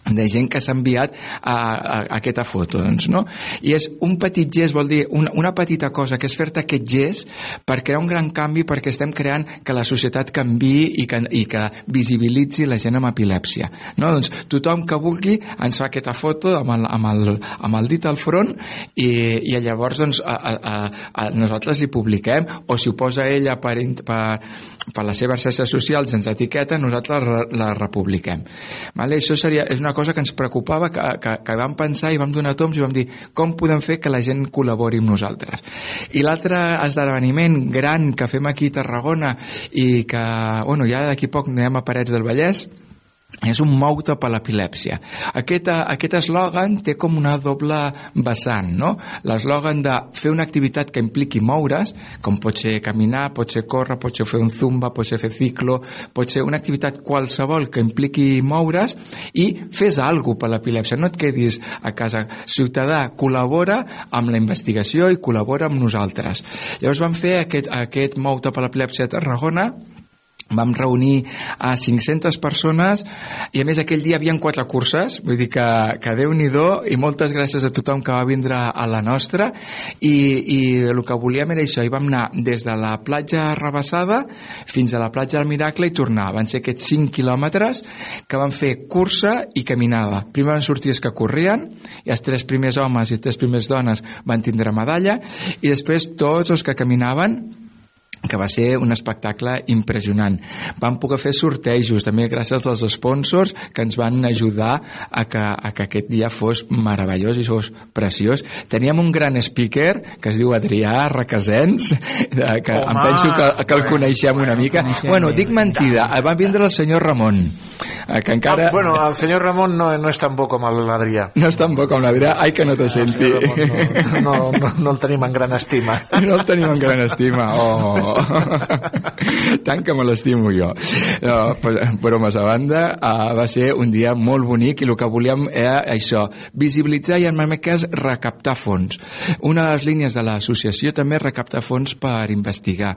de gent que s'ha enviat a, a, a aquesta foto doncs, no? i és un petit gest vol dir una, una petita cosa que és fer-te aquest gest per crear un gran canvi perquè estem creant que la societat canvi i que, i que visibilitzi la gent amb epilèpsia no? doncs tothom que vulgui ens fa aquesta foto amb el, amb el, amb el dit al front i, i llavors doncs, a, a, a, nosaltres li publiquem o si ho posa ella per, per, per les seves xarxes socials ens etiqueta nosaltres la, la republiquem vale? això seria, és una cosa que ens preocupava que, que, que vam pensar i vam donar toms i vam dir com podem fer que la gent col·labori amb nosaltres? I l'altre esdeveniment gran que fem aquí a Tarragona i que, bueno, ja d'aquí poc anem a Parets del Vallès és un mou-te per l'epilèpsia. Aquest, aquest eslògan té com una doble vessant, no? L'eslògan de fer una activitat que impliqui moure's, com pot ser caminar, pot ser córrer, pot ser fer un zumba, pot ser fer ciclo, pot ser una activitat qualsevol que impliqui moure's i fes alguna per l'epilèpsia. No et quedis a casa. Ciutadà, col·labora amb la investigació i col·labora amb nosaltres. Llavors vam fer aquest, aquest mou-te per l'epilèpsia a Tarragona vam reunir a 500 persones i a més aquell dia havien quatre curses. Vull dir que, que déu nhi i moltes gràcies a tothom que va vindre a la nostra. I, i el que volíem era això. I vam anar des de la platja Rebassada fins a la platja del Miracle i tornar. Van ser aquests 5 quilòmetres que van fer cursa i caminada. Primer van sortir els que corrien i els tres primers homes i les tres primers dones van tindre medalla i després tots els que caminaven que va ser un espectacle impressionant. Vam poder fer sortejos, també gràcies als sponsors que ens van ajudar a que, a que aquest dia fos meravellós i fos preciós. Teníem un gran speaker que es diu Adrià Requesens, eh, que Home! em penso que, que el coneixem una mica. Bueno, dic mentida, va vindre el senyor Ramon, eh, que encara... Ah, bueno, el senyor Ramon no, no és tan bo com l'Adrià. No és tan bo com l'Adrià, ai que no te senti. No, no, no el tenim en gran estima. No el tenim en gran estima. Oh. Tant que me l'estimo jo. No, bromes a banda, uh, va ser un dia molt bonic i el que volíem era això, visibilitzar i en aquest cas recaptar fons. Una de les línies de l'associació també és recaptar fons per investigar.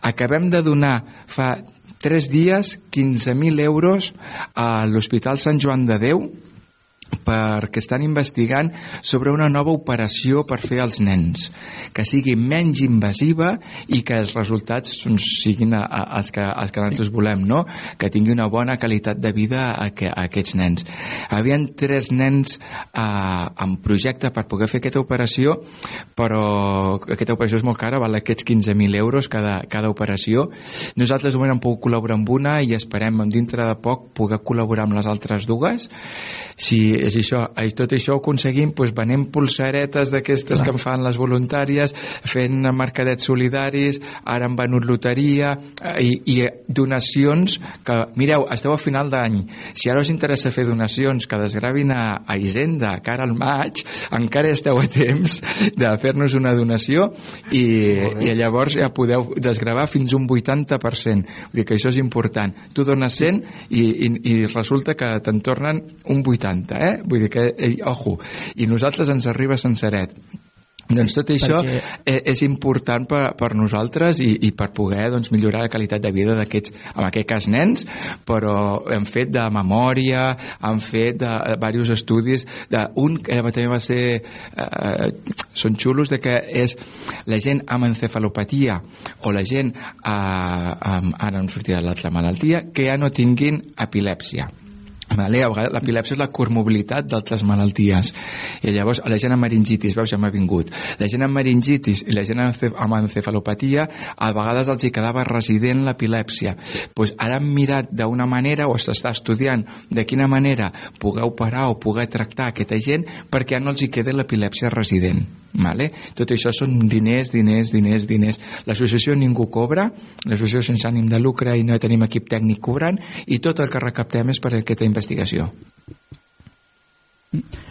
Acabem de donar fa tres dies 15.000 euros a l'Hospital Sant Joan de Déu perquè estan investigant sobre una nova operació per fer als nens que sigui menys invasiva i que els resultats doncs, siguin a, a, els, que, els que nosaltres volem no? que tingui una bona qualitat de vida a, que, a aquests nens. Havien tres nens eh, en projecte per poder fer aquesta operació però aquesta operació és molt cara val aquests 15.000 euros cada, cada operació. Nosaltres moment hem pogut col·laborar amb una i esperem dintre de poc poder col·laborar amb les altres dues. Si és això, i tot això ho aconseguim doncs, venent pulsaretes d'aquestes que em fan les voluntàries, fent mercadets solidaris, ara han venut loteria eh, i, i donacions que, mireu, esteu a final d'any. Si ara us interessa fer donacions que desgravin a, a Hisenda, cara al maig encara esteu a temps de fer-nos una donació i, i llavors ja podeu desgravar fins un 80% vull dir que això és important. Tu dones 100 i, i, i resulta que te'n tornen un 80 eh? Vull dir que, eh, ojo i nosaltres ens arriba senceret doncs tot això Perquè- Perquè... és important per, per nosaltres i, i per poder doncs, millorar la qualitat de vida d'aquests, en aquest cas nens, però hem fet de memòria, hem fet de, de diversos estudis, de, un que també va ser, eh, són xulos, de que és la gent amb encefalopatia o la gent, eh, amb, ara no em sortirà l'altra malaltia, que ja no tinguin epilèpsia. Vale? A vegades l'epilèpsia és la comorbilitat d'altres malalties. I llavors, la gent amb meningitis, veus, ja m'ha vingut. La gent amb meningitis i la gent amb encef- amb encefalopatia, a vegades els hi quedava resident l'epilèpsia. Pues ara hem mirat d'una manera, o s'està estudiant de quina manera poder operar o poder tractar aquesta gent perquè ja no els hi queda l'epilèpsia resident. Vale? Tot això són diners, diners, diners, diners. L'associació ningú cobra, l'associació sense ànim de lucre i no tenim equip tècnic cobrant, i tot el que recaptem és per aquesta investigació.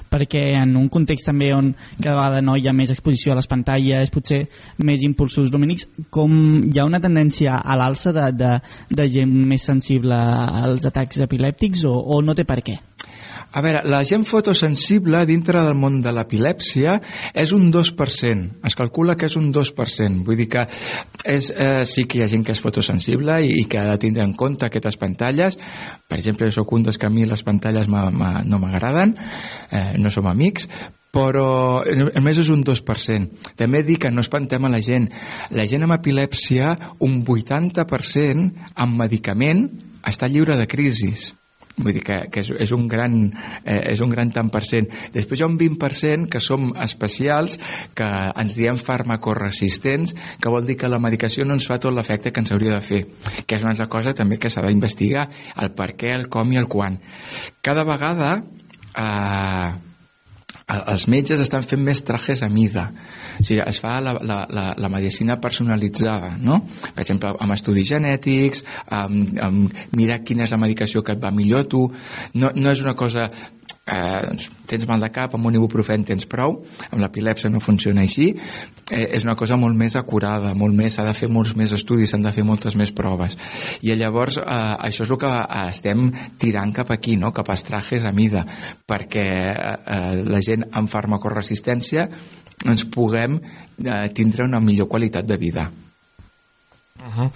perquè en un context també on cada vegada no hi ha més exposició a les pantalles, potser més impulsos lumínics, com hi ha una tendència a l'alça de, de, de gent més sensible als atacs epilèptics o, o no té per què? A veure, la gent fotosensible dintre del món de l'epilèpsia és un 2%. Es calcula que és un 2%. Vull dir que és, eh, sí que hi ha gent que és fotosensible i, i que ha de tindre en compte aquestes pantalles. Per exemple, jo soc un dels que a mi les pantalles ma, ma, no m'agraden, eh, no som amics, però només és un 2%. També dic que no espantem a la gent. La gent amb epilèpsia, un 80% amb medicament està lliure de crisis vull dir que, que és, és, un gran, eh, és un gran tant per cent. Després hi ha un 20% que som especials, que ens diem farmacoresistents, que vol dir que la medicació no ens fa tot l'efecte que ens hauria de fer, que és una altra cosa també que s'ha d'investigar, el per què, el com i el quan. Cada vegada eh, els metges estan fent més trajes a mida o sigui, es fa la, la, la, la medicina personalitzada no? per exemple, amb estudis genètics amb, amb mirar quina és la medicació que et va millor a tu no, no és una cosa eh, tens mal de cap, amb un ibuprofen tens prou, amb l'epilèpsia no funciona així, eh, és una cosa molt més acurada, molt més, s'ha de fer molts més estudis, s'han de fer moltes més proves. I llavors eh, això és el que estem tirant cap aquí, no? cap als trajes a mida, perquè eh, la gent amb farmacoresistència ens puguem eh, tindre una millor qualitat de vida. Uh -huh.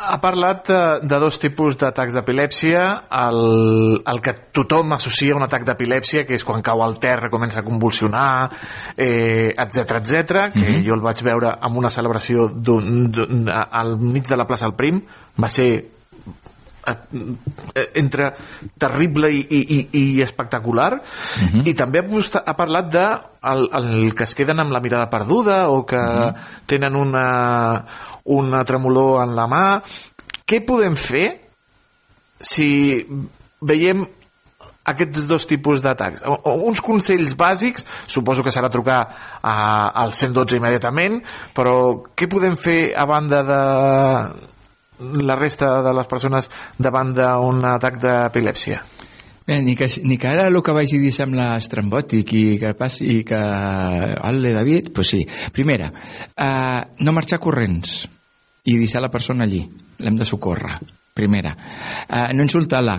Ha parlat de, de dos tipus d'atacs d'epilèpsia. El, el que tothom associa a un atac d'epilèpsia, que és quan cau al terra, comença a convulsionar, eh, etc etc. que Mhm. jo el vaig veure en una celebració d'un, d'un, a- al mig de la plaça del Prim. Va ser eh, entre terrible i, i, i, espectacular. I també ha, ha parlat de el, el que es queden amb la mirada perduda o que tenen una, una tremolor en la mà. Què podem fer si veiem aquests dos tipus d'atacs. Uns consells bàsics, suposo que serà trucar a, al 112 immediatament, però què podem fer a banda de la resta de les persones davant d'un atac d'epilèpsia? Bé, ni que, ni que ara el que vagi dir sembla estrambòtic i que passi i que... Ole, David, pues sí. Primera, eh, no marxar corrents i deixar la persona allí. L'hem de socórrer. Primera. Eh, no insultar-la.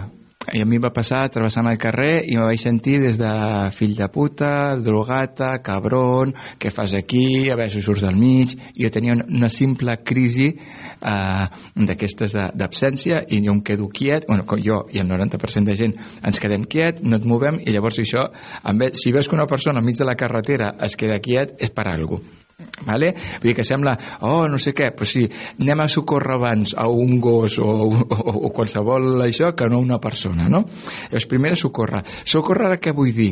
I a mi va passar travessant el carrer i me vaig sentir des de fill de puta, drogata, cabron, què fas aquí, a veure si surts del mig. Jo tenia una, simple crisi eh, d'aquestes d'absència i jo em quedo quiet, bueno, jo i el 90% de gent ens quedem quiet, no et movem i llavors això, en si veus que una persona enmig de la carretera es queda quiet és per alguna cosa vale? Vull dir que sembla, oh, no sé què, pues sí, anem a socórrer abans a un gos o, o, o qualsevol això que no una persona, no? Llavors, primer socórrer. Socórrer què vull dir?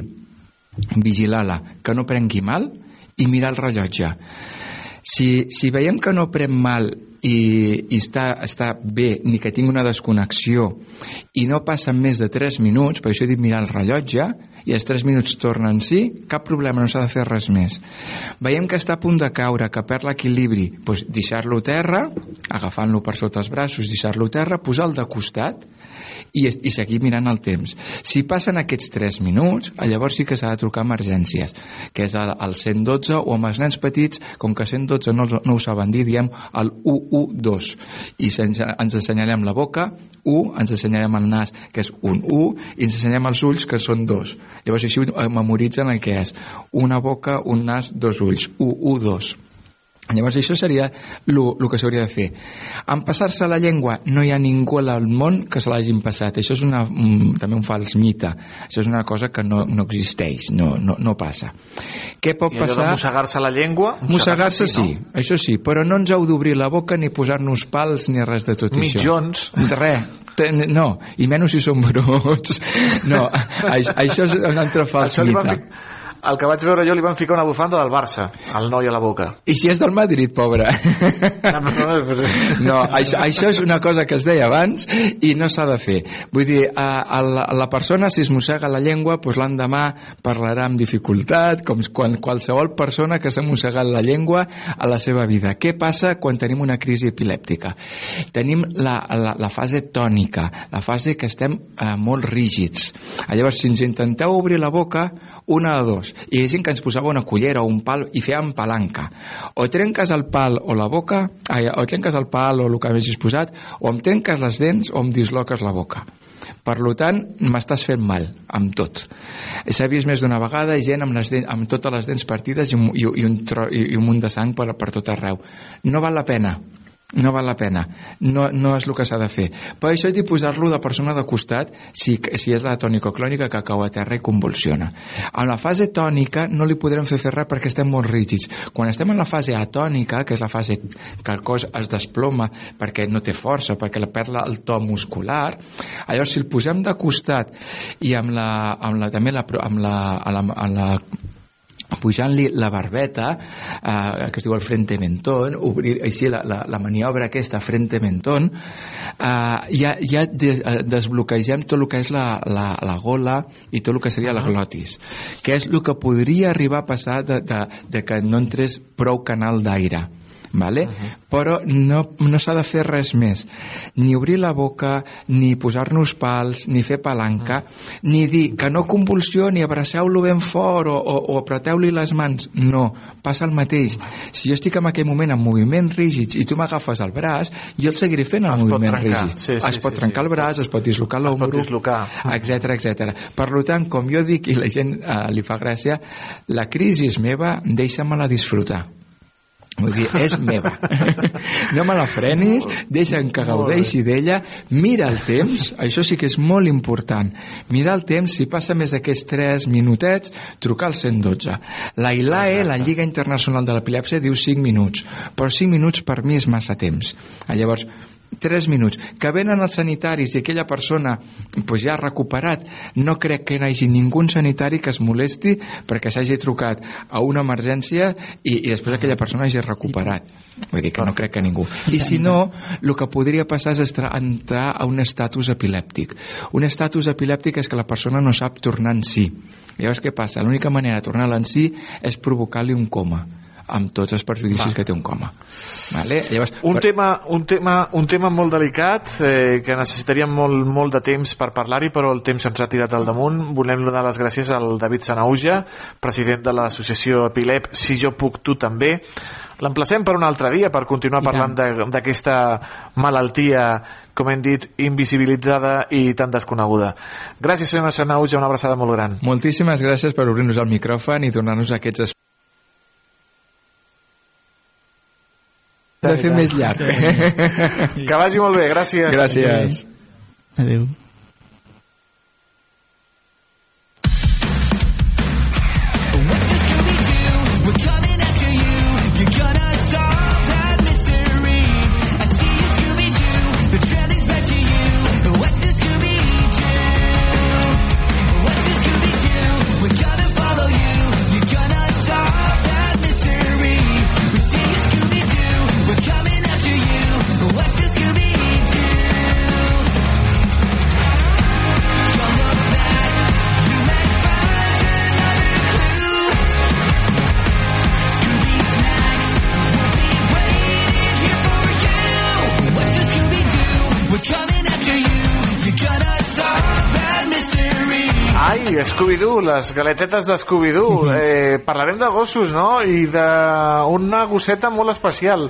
Vigilar-la, que no prengui mal i mirar el rellotge. Si, si veiem que no pren mal i, i està, està bé, ni que tingui una desconnexió i no passen més de 3 minuts, per això he dit mirar el rellotge, i els 3 minuts tornen sí, cap problema, no s'ha de fer res més. Veiem que està a punt de caure, que perd l'equilibri, doncs deixar-lo a terra, agafant-lo per sota els braços, deixar-lo a terra, posar-lo de costat i, i seguir mirant el temps. Si passen aquests 3 minuts, llavors sí que s'ha de trucar a emergències, que és el, el 112 o amb els nens petits, com que 112 no, no ho saben dir, diem el 112 i ens assenyalem la boca, 1, ens assenyalem el nas, que és un 1, i ens assenyalem els ulls, que són 2. Llavors així memoritzen el que és una boca, un nas, dos ulls, 1, 1, 2. Llavors això seria el que s'hauria de fer. En passar-se la llengua no hi ha ningú al món que se l'hagin passat. Això és una, un, també un fals mite. Això és una cosa que no, no existeix, no, no, no passa. Què pot I passar? mossegar-se la llengua... Mossegar-se sí, això sí, però no ens heu d'obrir la boca ni posar-nos pals ni res de tot Mitjons. això. Res. Ten- No, i menys si som bruts. No, això, és un altre fals mite. El que vaig veure jo li van ficar una bufanda del Barça, al noi a la boca. I si és del Madrid, pobre? No, això, això és una cosa que es deia abans i no s'ha de fer. Vull dir, a, a, la, a la persona, si es mossega la llengua, doncs l'endemà parlarà amb dificultat, com quan qualsevol persona que s'ha mossegat la llengua a la seva vida. Què passa quan tenim una crisi epilèptica? Tenim la, la, la fase tònica, la fase que estem eh, molt rígids. Llavors, si ens intenteu obrir la boca, una de dos. I hi ha gent que ens posava una cullera o un pal i fèiem palanca. O trenques el pal o la boca, ai, o trenques el pal o el que hagis posat, o em trenques les dents o em disloques la boca. Per lo tant, m'estàs fent mal, amb tot. S'ha vist més d'una vegada gent amb, les dents, amb totes les dents partides i un, i, i un, tro, i, i un munt de sang per, per tot arreu. No val la pena no val la pena, no, no és el que s'ha de fer. Per això he de posar-lo de persona de costat si, si és la tònico-clònica que cau a terra i convulsiona. En la fase tònica no li podrem fer fer res perquè estem molt rígids. Quan estem en la fase atònica, que és la fase que el cos es desploma perquè no té força, perquè la perd el to muscular, llavors si el posem de costat i amb la, amb la, també la, amb la, amb la, amb la pujant-li la barbeta, eh, que es diu el frente mentón, obrir així la, la, la maniobra aquesta frente mentón, eh, ja, ja de, eh, desbloquegem tot el que és la, la, la gola i tot el que seria la glotis, que és el que podria arribar a passar de, de, de que no entrés prou canal d'aire vale? Uh -huh. però no, no s'ha de fer res més ni obrir la boca, ni posar-nos pals ni fer palanca, uh -huh. ni dir que no convulsioni, abraceu-lo ben fort o, o, o apreteu-li les mans no, passa el mateix si jo estic en aquell moment en moviments rígids i tu m'agafes el braç, jo el seguiré fent en moviments rígids Sí, sí, es pot sí, trencar sí. el braç, es pot dislocar l'ombro etc etc. Per lo tant, com jo dic i la gent eh, li fa gràcia la crisi és meva, deixa-me-la disfrutar Vull dir, és meva. No me la frenis, deixa'm que gaudeixi d'ella, mira el temps, això sí que és molt important. Mira el temps, si passa més d'aquests 3 minutets, trucar al 112. La ILAE, la Lliga Internacional de l'Epilèpsia, diu 5 minuts, però 5 minuts per mi és massa temps. Ah, Llavors, 3 minuts. Que venen els sanitaris i aquella persona pues, ja ha recuperat, no crec que hi hagi ningú sanitari que es molesti perquè s'hagi trucat a una emergència i, i després aquella persona hagi recuperat. Vull dir que no crec que ningú. I si no, el que podria passar és entrar a un estatus epilèptic. Un estatus epilèptic és que la persona no sap tornar en si. Llavors què passa? L'única manera de tornar-la en si és provocar-li un coma amb tots els perjudicis Va. que té un coma. Vale? Llavors, Un tema, un, tema, un tema molt delicat eh, que necessitaríem molt, molt de temps per parlar-hi però el temps ens ha tirat al damunt volem donar les gràcies al David Sanauja president de l'associació Epilep Si jo puc, tu també l'emplacem per un altre dia per continuar parlant de- d'aquesta malaltia com hem dit, invisibilitzada i tan desconeguda. Gràcies, senyor Sanauja, una abraçada molt gran. Moltíssimes gràcies per obrir-nos el micròfon i donar-nos aquests espais. De fer més llarg. Que vagi molt bé, gràcies. Gràcies. Adéu. Les galetetes de Scooby-Doo. Eh, parlarem de gossos, no? I d'una gosseta molt especial.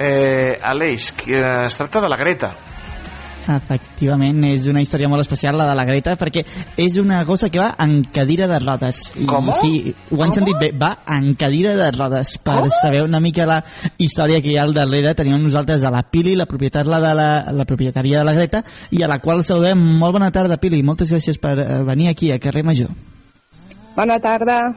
Eh, Aleix, que eh, es tracta de la Greta. Efectivament, és una història molt especial, la de la Greta, perquè és una gossa que va en cadira de rodes. I, Com? Sí, ho han sentit bé, va en cadira de rodes. Per saber una mica la història que hi ha al darrere, tenim nosaltres a la Pili, la propietària de la, la propietària de la Greta, i a la qual saludem. Molt bona tarda, Pili. Moltes gràcies per eh, venir aquí, a Carrer Major. Bona tarda.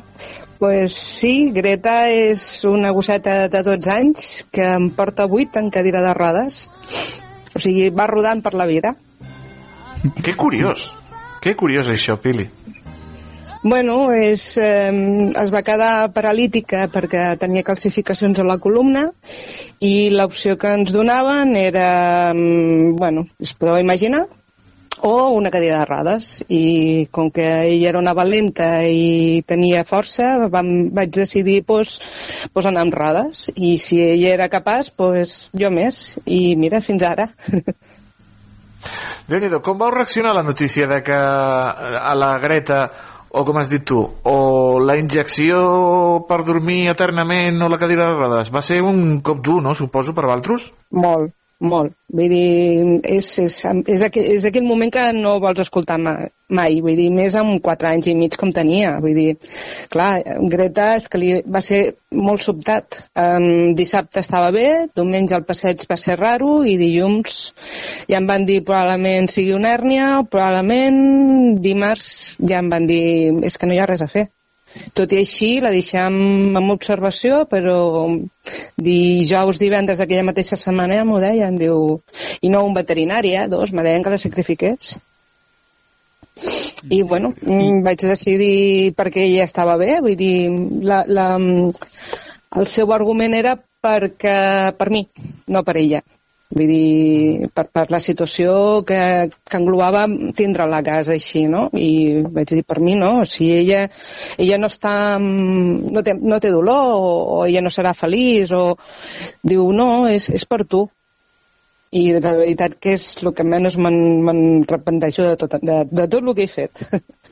Pues sí, Greta és una gosseta de 12 anys que em porta 8 en cadira de rodes. O sigui, va rodant per la vida. Que curiós. Que curiós això, Pili. Bueno, és, eh, es va quedar paralítica perquè tenia calcificacions a la columna i l'opció que ens donaven era, bueno, es podeu imaginar, o una cadira de rodes. I com que ella era una valenta i tenia força vam, vaig decidir pues, pues anar amb rodes. I si ella era capaç pues, jo més. I mira fins ara. Déu nhi com vau reaccionar a la notícia de que a la Greta o com has dit tu, o la injecció per dormir eternament o la cadira de rodes, va ser un cop dur, no?, suposo, per Valtros? molt, molt. Vull dir, és, és, és, aquell, és aquell moment que no vols escoltar mai, vull dir, més amb 4 anys i mig com tenia, vull dir clar, Greta és que li va ser molt sobtat. Um, dissabte estava bé, diumenge el passeig va ser raro i dilluns ja em van dir probablement sigui una hèrnia o probablement dimarts ja em van dir és que no hi ha res a fer tot i així la deixem amb observació, però dijous, divendres d'aquella mateixa setmana ja m'ho deien, diu, i no un veterinari, eh, dos, me deien que la sacrifiqués. I, bueno, mm, vaig decidir perquè ella estava bé, vull dir, la, la, el seu argument era perquè, per mi, no per ella. Vull dir, per, per la situació que, que englobava tindre-la a casa així, no? I vaig dir, per mi no, si ella, ella no està, no té, no té dolor o, o ella no serà feliç o... Diu, no, és, és per tu. I la veritat que és el que menys me'n repenteixo de tot, de, de tot el que he fet.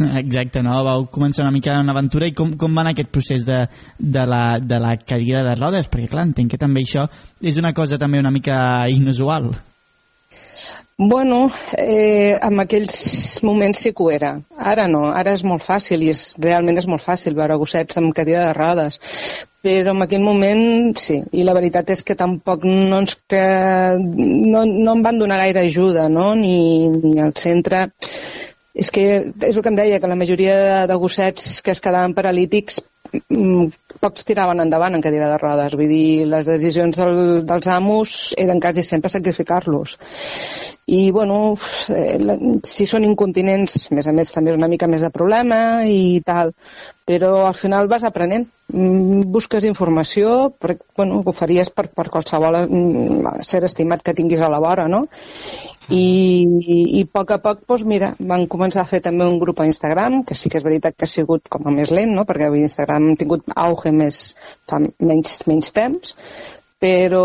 Exacte, no? Vau començar una mica una aventura i com, com va anar aquest procés de, de, la, de la cadira de rodes? Perquè, clar, entenc que també això és una cosa també una mica inusual. Bueno, eh, en aquells moments sí que ho era. Ara no, ara és molt fàcil i és, realment és molt fàcil veure gossets amb cadira de rodes. Però en aquell moment sí, i la veritat és que tampoc no ens que no, no em van donar gaire ajuda, no? Ni, ni al centre és que és el que em deia, que la majoria de, de gossets que es quedaven paralítics mm, pocs tiraven endavant en cadira de rodes. Vull dir, les decisions del, dels amos eren quasi sempre sacrificar-los. I, bueno, eh, si són incontinents, a més a més també és una mica més de problema i tal, però al final vas aprenent. Mm, Busques informació, per, bueno, ho faries per, per qualsevol mm, ser estimat que tinguis a la vora, no? I, i, a poc a poc, doncs mira, van començar a fer també un grup a Instagram, que sí que és veritat que ha sigut com a més lent, no? perquè Instagram ha tingut auge més, fa menys, menys temps, però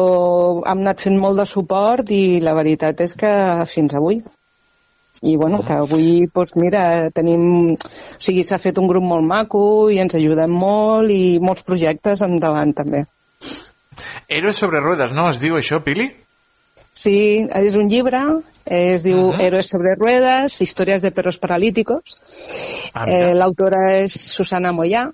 hem anat fent molt de suport i la veritat és que fins avui. I bueno, que avui, doncs mira, tenim... O sigui, s'ha fet un grup molt maco i ens ajudem molt i molts projectes endavant també. Héroes sobre ruedas, no? Es diu això, Pili? Sí, és un llibre, es diu Héroes sobre ruedas, històries de perros paralíticos. Ah, eh, L'autora és Susana Moyà.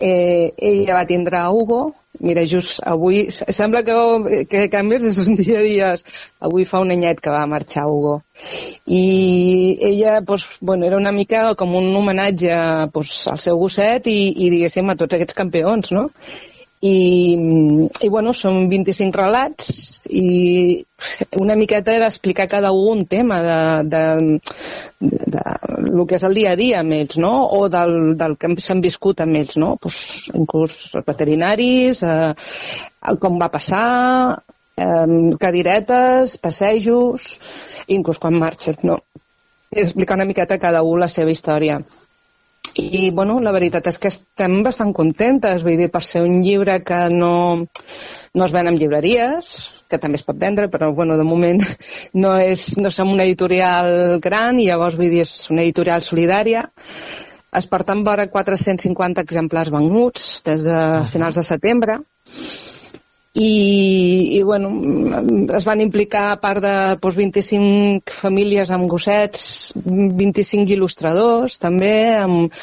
Eh, ella va tindre a Hugo. Mira, just avui... Sembla que, que canvies des d'un dia a dies. Avui fa un anyet que va marxar Hugo. I ella, doncs, bueno, era una mica com un homenatge doncs, al seu gosset i, i diguéssim, a tots aquests campions, no? I, i bueno, són 25 relats i una miqueta era explicar cada un un tema de, de, de, de el que és el dia a dia amb ells, no? o del, del que s'han viscut amb ells, no? pues, inclús veterinaris, eh, com va passar, eh, cadiretes, passejos, inclús quan marxes, no? I explicar una miqueta cada un la seva història. I, bueno, la veritat és que estem bastant contentes, vull dir, per ser un llibre que no, no es ven en llibreries, que també es pot vendre, però, bueno, de moment no, és, no som una editorial gran i llavors, vull dir, és una editorial solidària. Es porten vora 450 exemplars venuts des de finals de setembre i, i bueno, es van implicar a part de doncs, 25 famílies amb gossets, 25 il·lustradors també, amb,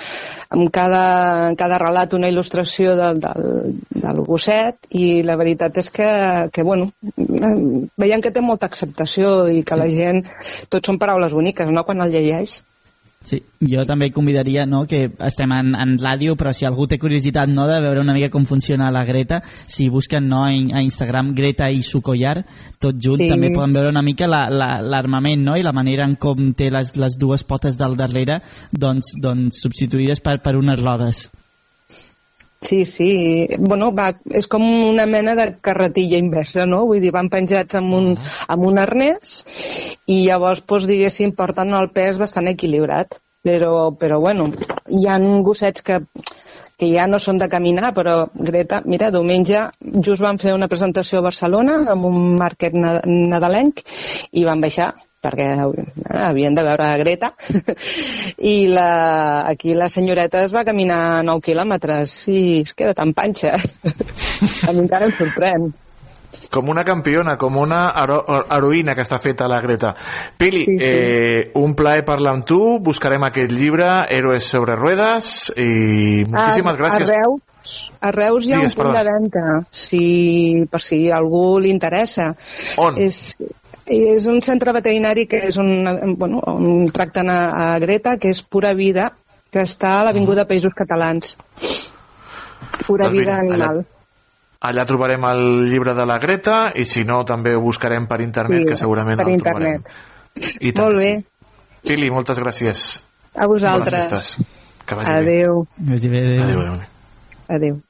amb cada, en cada relat una il·lustració del, del, del gosset i la veritat és que, que bueno, veiem que té molta acceptació i que sí. la gent, tot són paraules boniques, no?, quan el llegeix. Sí, jo també convidaria, no, que estem en, en ràdio, però si algú té curiositat no, de veure una mica com funciona la Greta, si busquen no, a a Instagram Greta i su collar, tot junt, Sí. també poden veure una mica la- la- l'armament la, no? i la manera en com té les, les dues potes del darrere doncs, doncs substituïdes per, per unes rodes. Sí, sí. Bueno, va, és com una mena de carretilla inversa, no? Vull dir, van penjats amb un, amb un arnès i llavors, doncs, diguéssim, porten el pes bastant equilibrat. Però, però bueno, hi ha gossets que, que ja no són de caminar, però Greta, mira, diumenge just van fer una presentació a Barcelona amb un market na- nadalenc i van baixar perquè havien de veure Greta i la, aquí la senyoreta es va caminar 9 quilòmetres i es queda tan panxa a mi encara em sorprèn Com una campiona, com una hero heroïna que està feta la Greta. Pili, Sí, sí. Eh, un plaer parlar amb tu, buscarem aquest llibre, Héroes sobre ruedes, i moltíssimes a, gràcies. A Reus, a Reus hi ha Digues, un punt perdó. de venda, si, per si a algú li interessa. On? És, és un centre veterinari que és un, bueno, on tracten a, a Greta, que és Pura Vida, que està a l'Avinguda Països Catalans. Pura Doncs Vida mira, allà- Animal. Allà trobarem el llibre de la Greta i si no també ho buscarem per internet, Sí, que segurament per el internet. trobarem. I tant Molt bé. sí. Pili, moltes gràcies. A vosaltres. Bones festes. Que vagi bé. Adéu. Vagi bé, adéu. Adéu, adéu. Adéu.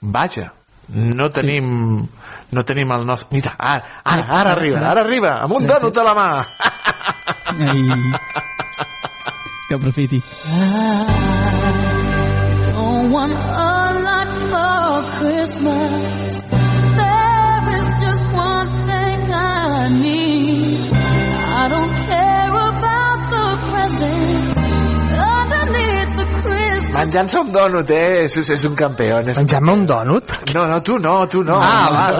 Vaja, no tenim... No tenim el nostre... Mira, ara, ara, ara arriba, ara arriba, amb un donut a la mà. Ai, que aprofiti. Don't want a lot for Christmas. Menjant-se un donut, eh? És, és, és un campió. És Menjant-me un donut? No, no, tu no, tu no. Ah, val.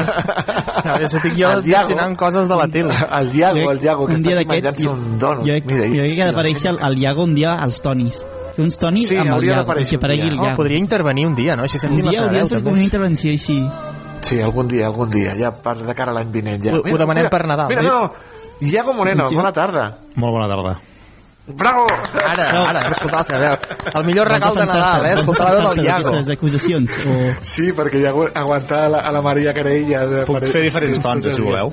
No, ja estic jo El Diago. destinant coses de la tele. El Diago, el Diago, que un està menjant-se un donut. Jo, Mira, jo crec que ha d'aparèixer el, el Iago un dia als tonis. Fer uns tonis Sí, amb el hauria Iago, d'aparèixer que un aparegui dia. Oh, Iago. podria intervenir un dia, no? Així un sentim la dia hauria de fer una intervenció així. Sí, algun dia, algun dia, ja per de cara a l'any vinent. Ja. Ho- ho demanem per Nadal, Mira, eh? no, Diago Moreno, bona tarda. Molt bona tarda. Bravo! Ara, ara, per escoltar la seva veu. El millor regal de Nadal, eh? Escoltar la veu del Iago. d'aquestes acusacions? O... Sí, perquè ja agu- aguantar a la, a la Maria Carella... De, Puc fer diferents tons, si voleu.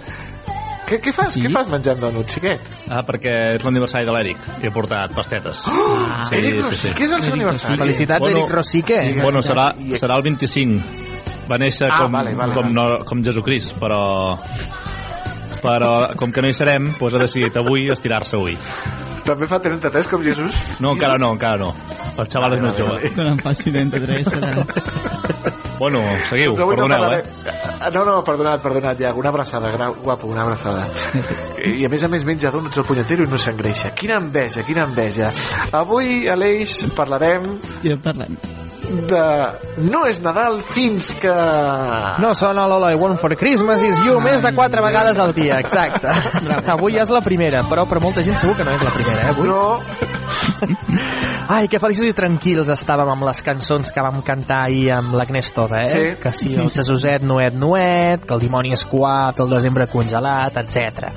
Què, què fas? Sí? Què fas menjant donut, xiquet? Ah, perquè és l'aniversari de l'Eric i he portat pastetes. Oh! Eric Rosique és el seu aniversari? Felicitats, Eric Rosique. Sí, bueno, serà, serà el 25. Va néixer Ah, com, vale, vale, com, no, com Jesucrist, però però com que no hi serem, doncs ha decidit avui estirar-se avui. També fa 33 com Jesús? No, encara no, encara no. El xaval és més jove. Quan em faci 23 serà... Bueno, seguiu, Doncs no perdoneu, parlarem- eh? No, no, perdonat, perdonat, ja. Una abraçada, gra... guapo, una abraçada. I a més a més menja donuts al punyetero i no s'engreixa. Quina enveja, quina enveja. Avui, Aleix, parlarem Ja parlem. De... No és Nadal fins que... No sona l'Olo I Want for Christmas is You més de quatre vegades al dia, exacte. Avui és la primera, però per molta gent segur que no és la primera, eh? Avui. No. Ai, que feliços i tranquils estàvem amb les cançons que vam cantar ahir amb l'Agnès Toda, eh? Sí. Que si Sí, el. Jesuset Noet Noet, que el dimoni és quat, el desembre congelat, etc.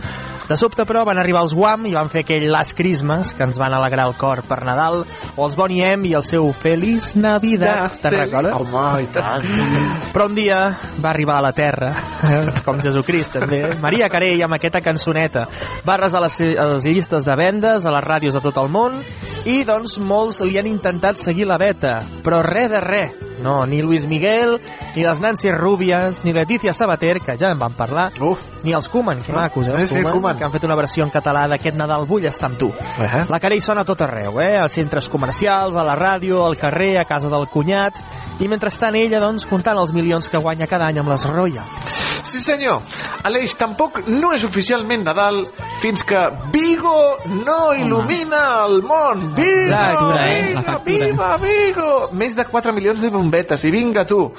De sobte, però, van arribar els Guam i van fer aquell Last Christmas que ens van alegrar el cor per Nadal, o els Bonnie M i el seu Feliç Navidad. Te'n recordes? Home, i tant. Però un dia va arribar a la Terra, com Jesucrist també, Maria Carey amb aquesta cançoneta. Va arrasar les, les llistes de vendes a les ràdios de tot el món i doncs molts li han intentat seguir la beta, però res de res. No, ni Luis Miguel, ni les Nancy Rubias, ni Leticia Sabater, que ja en van parlar, Uf. ni els Koeman, que macos, eh, els Sí, Koeman. que han fet una versió en català d'aquest Nadal Vull estar amb tu. Eh? La Carey sona a tot arreu, eh? als centres comercials, a la ràdio, al carrer, a casa del cunyat, i mentrestant ella, doncs, comptant els milions que guanya cada any amb les Royals. Sí, senyor. Aleix, tampoc no és oficialment Nadal fins que Vigo no il·lumina el món. Vigo, factura, eh? Vigo, viva Vigo! Més de 4 milions de bombetes, i vinga tu.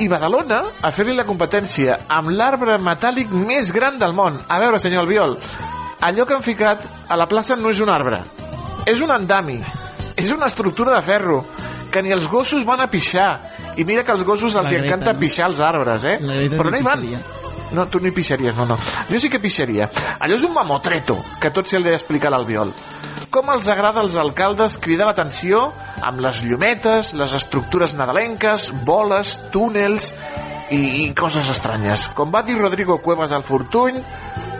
I Badalona a fer-li la competència amb l'arbre metàl·lic més gran del món. A veure, senyor Albiol, allò que han ficat a la plaça no és un arbre, és un andami, és una estructura de ferro, que ni els gossos van a pixar. I mira que als gossos els hi Greta, encanta no? pixar els arbres, eh? Però no hi van. No, tu ni pixaries, no, no. Jo sí que pixaria. Allò és un mamotreto, que tot se li ha d'explicar l'Albiol. Com els agrada als alcaldes cridar l'atenció amb les llumetes, les estructures nadalenques, boles, túnels i, i coses estranyes. Com va dir Rodrigo Cuevas al Fortuny,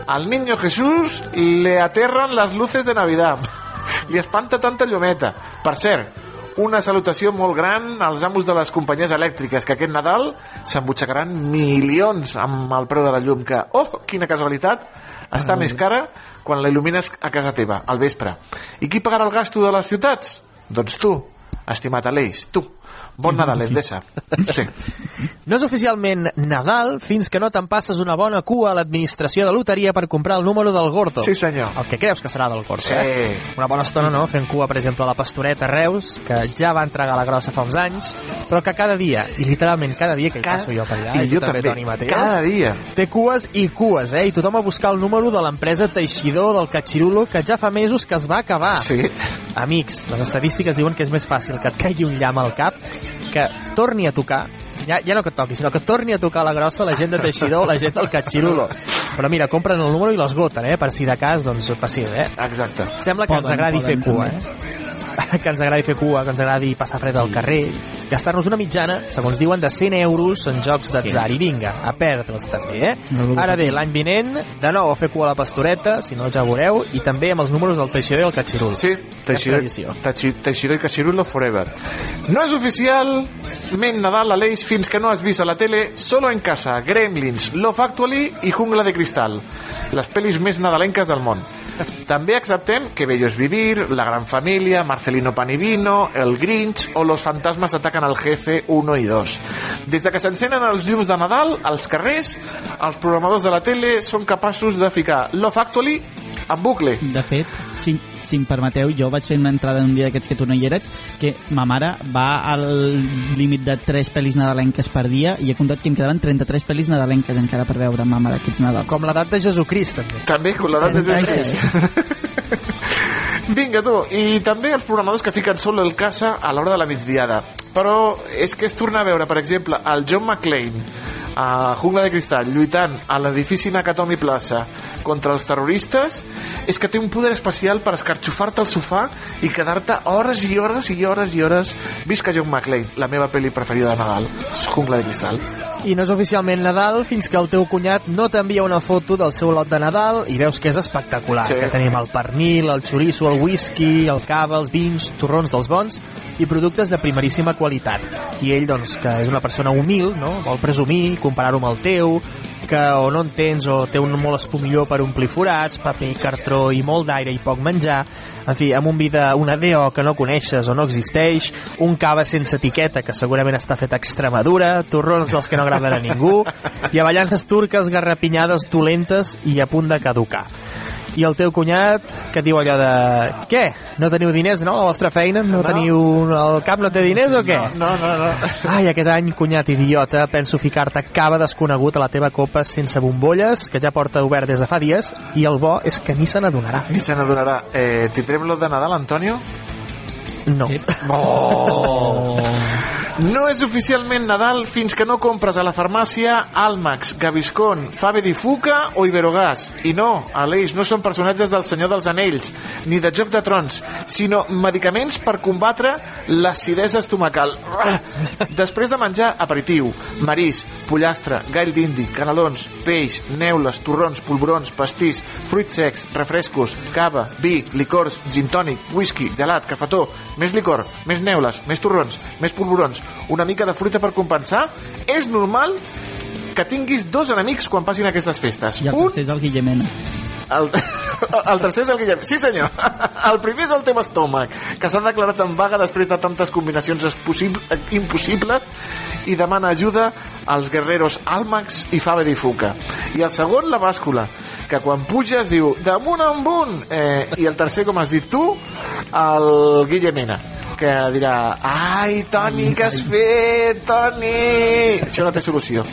al niño Jesús le aterran las luces de Navidad. Li espanta tanta llumeta. Per cert, una salutació molt gran als amos de les companyies elèctriques que aquest Nadal s'embutxacaran milions amb el preu de la llum que, oh, quina casualitat està més cara quan la il·lumines a casa teva, al vespre i qui pagarà el gasto de les ciutats? doncs tu, estimat Aleix, tu bon Nadal, Endesa sí. No és oficialment Nadal fins que no te'n passes una bona cua a l'administració de loteria per comprar el número del Gordo. Sí, senyor. El que creus que serà del Gordo, Sí. eh? Una bona estona, no?, fent cua, per exemple, a la Pastoreta Reus, que ja va entregar la grossa fa uns anys, però que cada dia, i literalment cada dia que hi passo jo per allà, I tu jo també, Toni Mateus, cada dia. Té cues i cues, eh? I tothom a buscar el número de l'empresa Teixidor del Catxirulo, que ja fa mesos que es va acabar. Sí. Amics, les estadístiques diuen que és més fàcil que et caigui un llamp al cap que torni a tocar ja, ja no que et toqui, sinó que torni a tocar la grossa la gent de Teixidor o la gent del Catxirulo. Però mira, compren el número i l'esgoten, eh? Per si de cas, doncs, passi, eh? Exacte. Sembla que Poden, ens agradi poden, fer cua, eh? Que ens agradi fer cua, que ens agradi passar fred al carrer, gastar-nos una mitjana, segons diuen, de 100 euros en jocs d'atzar. I vinga, a perdre'ls també, eh? Ara bé, l'any vinent, de nou a fer cua a la pastoreta, si no ja veureu, i també amb els números del Teixidor i el Catxirul. Sí, Teixidor, Teixidor i Cachirulo forever. No és oficial Ment Nadal a l'Eix fins que no has vist a la tele Solo en casa, Gremlins, Love Actually i Jungla de Cristal, les pel·lis més nadalenques del món. També acceptem Que Bello es Vivir, La Gran Familia, Marcelino Pan y Vino, El Grinch o Los fantasmas atacan al jefe 1 i 2. Des de que s'encenen els llums de Nadal, als carrers, els programadors de la tele són capaços de ficar Love Actually en bucle. De fet, si em permeteu, jo vaig fer una entrada un dia d'aquests que tu no hi eres, que ma mare va al límit de 3 pel·lis nadalenques per dia i he comptat que em quedaven 33 pel·lis nadalenques encara per veure ma mare aquests Nadals. Com l'edat de Jesucrist, també. També, com l'edat de Jesucrist. Vinga, tu. I també els programadors que fiquen sol el casa a l'hora de la migdiada. Però és que es torna a veure, per exemple, el John McClane a Jungla de Cristal lluitant a l'edifici Nakatomi Plaza contra els terroristes és que té un poder especial per escarxofar-te al sofà i quedar-te hores i hores i hores i hores visca John McClane, la meva pel·li preferida de Nadal Jungla de Cristal I no és oficialment Nadal fins que el teu cunyat no t'envia una foto del seu lot de Nadal i veus que és espectacular. Sí. Que tenim el pernil, el xoriço, el whisky, el cava, els vins, torrons dels bons i productes de primeríssima qualitat. I ell, doncs, que és una persona humil, no? vol presumir, comparar-ho amb el teu, que o no en tens o té un molt espumilló per omplir forats, paper, cartró i molt d'aire i poc menjar, en fi, amb un vi una DO que no coneixes o no existeix, un cava sense etiqueta que segurament està fet a Extremadura, torrons dels que no agraden a ningú, i avellanes turques garrapinyades dolentes i a punt de caducar. I el teu cunyat, que et diu allò de... Què? No teniu diners, no? La vostra feina? No, No. teniu... El cap no té diners o què? No, no, no. Ai, aquest any, cunyat idiota, penso ficar-te cava desconegut a la teva copa sense bombolles, que ja porta obert des de fa dies, i el bo és que ni se n'adonarà. Ni se n'adonarà. Eh, Tindrem lo de Nadal, Antonio? No. Oh. No és oficialment Nadal fins que no compres a la farmàcia Almax, Gaviscon, Fave di Fuca o Iberogàs. I no, Aleix, no són personatges del Senyor dels Anells, ni de Joc de Trons, sinó medicaments per combatre l'acidesa estomacal. Després de menjar aperitiu, marís, pollastre, gall d'indi, canelons, peix, neules, torrons, polvorons, pastís, fruits secs, refrescos, cava, vi, licors, gin tònic, whisky, gelat, cafetó, més licor, més neules, més torrons, més polvorons, una mica de fruita per compensar, és normal que tinguis dos enemics quan passin aquestes festes. I el Un, tercer és el Guillemena. el, el tercer és el Guillem. Sí, senyor. El primer és el teu estómac, que s'ha declarat en vaga després de tantes combinacions possible, impossibles i demana ajuda als guerreros Almax i Fave di Fuca. I el segon, la bàscula, que quan puges diu damunt amunt. Eh, I el tercer, com has dit tu, el Guillemena que dirà ai, Toni, què has fet, Toni? Això no té solució.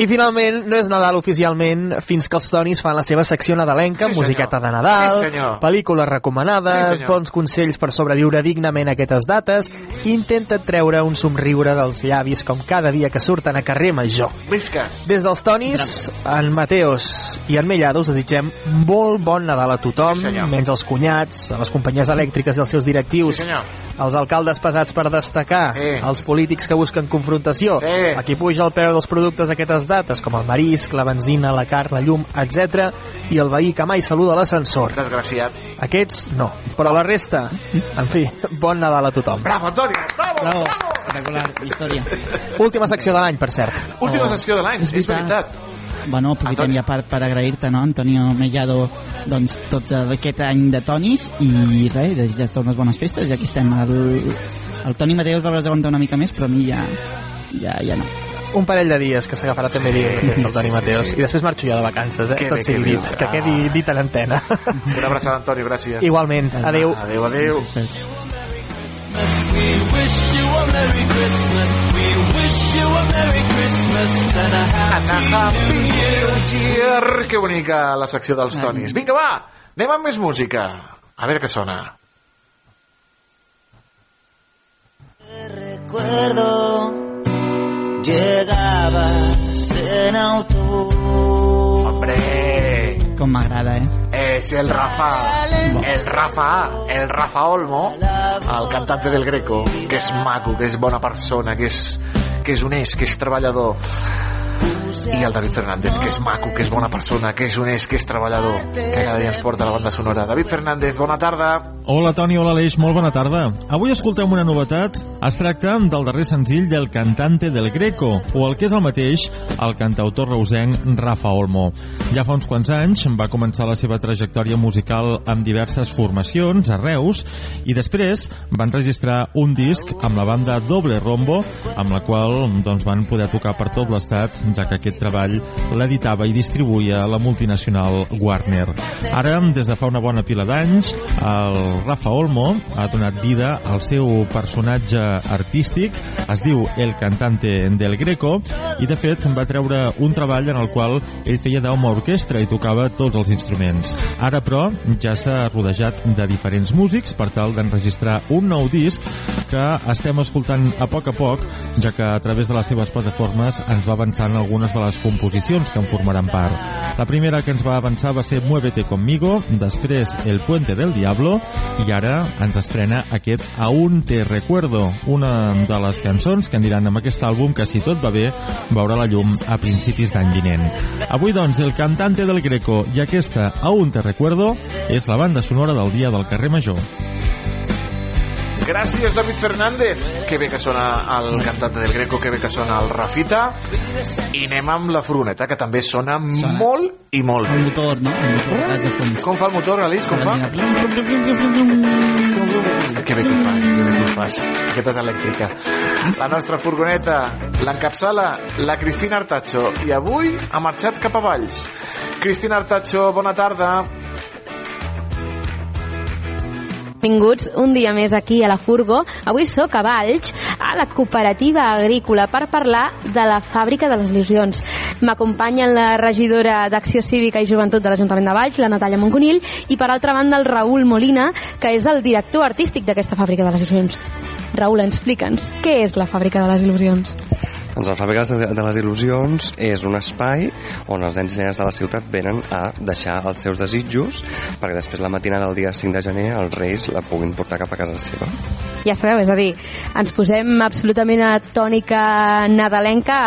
I finalment, no és Nadal oficialment fins que els Tonis fan la seva secció nadalenca, Sí, musiqueta senyor. de Nadal, Sí, senyor. pel·lícules recomanades, Sí, bons consells per sobreviure dignament a aquestes dates, i intenta treure un somriure dels llavis com cada dia que surten a carrer Major. Visca! Des dels Tonis, en Mateos i en Mellado us desitgem molt bon Nadal a tothom, Sí, senyor. menys els cunyats, a les companyies elèctriques i els seus directius, Sí, senyor. Els alcaldes pesats per destacar, Sí. els polítics que busquen confrontació, Sí. a qui puja el preu dels productes d'aquestes dates, com el marisc, la benzina, la carn, la llum, etc, i el veí que mai saluda l'ascensor. Desgraciat. Aquests no, però la resta, en fi, bon Nadal a tothom. Bravo, Antonio! Bravo! Bravo, espectacular, història. Última secció de l'any, per cert. Última Oh, sessió de l'any, és veritat. Bueno, aprofitem ja per, per agrair-te, no, Antonio Mellado, doncs, tot aquest any de tonis i res, desitjar-te unes bones festes, ja que estem el, el Toni Mateus va aguantar una mica més, però a mi ja, ja, ja no. Un parell de dies que s'agafarà també dir aquest el Toni sí, Mateos. sí. I després marxo jo de vacances, eh? Que Tot bé, sigui que dit, que quedi dit en antena. Una abraçada, Antonio, gràcies. Igualment, adeu. Adeu, adeu. We wish and a And a Happy New Year. Year. Que bonica la secció dels Tonis. Vinga, va, anem amb més música. A veure què sona. Recuerdo, llegabas en autobús. Hombre, Com m'agrada, eh? es el Rafa, el Rafa, el Rafa Olmo, el cantante del Greco, que és maco, que és bona persona, que és, que és honest, que és treballador. I el David Fernández, que és maco, que és bona persona, que és honest, que és treballador, que cada dia ens porta la banda sonora. David Fernández, bona tarda. Hola Toni, hola Aleix, molt bona tarda. Avui escoltem una novetat. Es tracta del darrer senzill del cantante del Greco, o el que és el mateix, el cantautor reusenc Rafa Olmo. Ja fa uns quants anys va començar la seva trajectòria musical amb diverses formacions a Reus i després van registrar un disc amb la banda Doble Rombo, amb la qual doncs, van poder tocar per tot l'estat, ja que aquest treball l'editava i distribuïa la multinacional Warner. Ara, des de fa una bona pila d'anys, el Rafa Olmo ha donat vida al seu personatge artístic, es diu El Cantante del Greco, i de fet va treure un treball en el qual ell feia d'home orquestra i tocava tots els instruments. Ara, però, ja s'ha rodejat de diferents músics per tal d'enregistrar un nou disc que estem escoltant a poc a poc, ja que a través de les seves plataformes ens va avançant algunes de les composicions que en formaran part. La primera que ens va avançar va ser Muévete conmigo, després El puente del diablo i ara ens estrena aquest Aún te recuerdo, una de les cançons que aniran amb aquest àlbum que si tot va bé veurà la llum a principis d'any vinent. Avui doncs el cantante del Greco i aquesta Aún te recuerdo és la banda sonora del dia del carrer Major. Gràcies, David Fernández. Que bé que sona el cantante del Greco, que bé que sona el Rafita. I anem amb la furgoneta, que també sona, Sona. molt i molt El bé. motor, no? El motor gas de fons. Com fa el motor, Alice? Com fa? Que bé que ho fa, que bé que ho fas. Aquesta és elèctrica. La nostra furgoneta l'encapçala la Cristina Artacho i avui ha marxat cap a Valls. Cristina Artacho, bona tarda. Benvinguts un dia més aquí a la Furgo. Avui sóc a Valls, a la cooperativa agrícola, per parlar de la fàbrica de les il·lusions. M'acompanyen la regidora d'Acció Cívica i Joventut de l'Ajuntament de Valls, la Natàlia Monconill, i per altra banda el Raül Molina, que és el director artístic d'aquesta fàbrica de les il·lusions. Raül, explica'ns, què és la fàbrica de les il·lusions? Doncs la Fàbrica de les Il·lusions és un espai on els nens i nenes de la ciutat venen a deixar els seus desitjos perquè després la matinada del dia 5 de gener els reis la puguin portar cap a casa seva. Ja sabeu, és a dir, ens posem absolutament a tònica nadalenca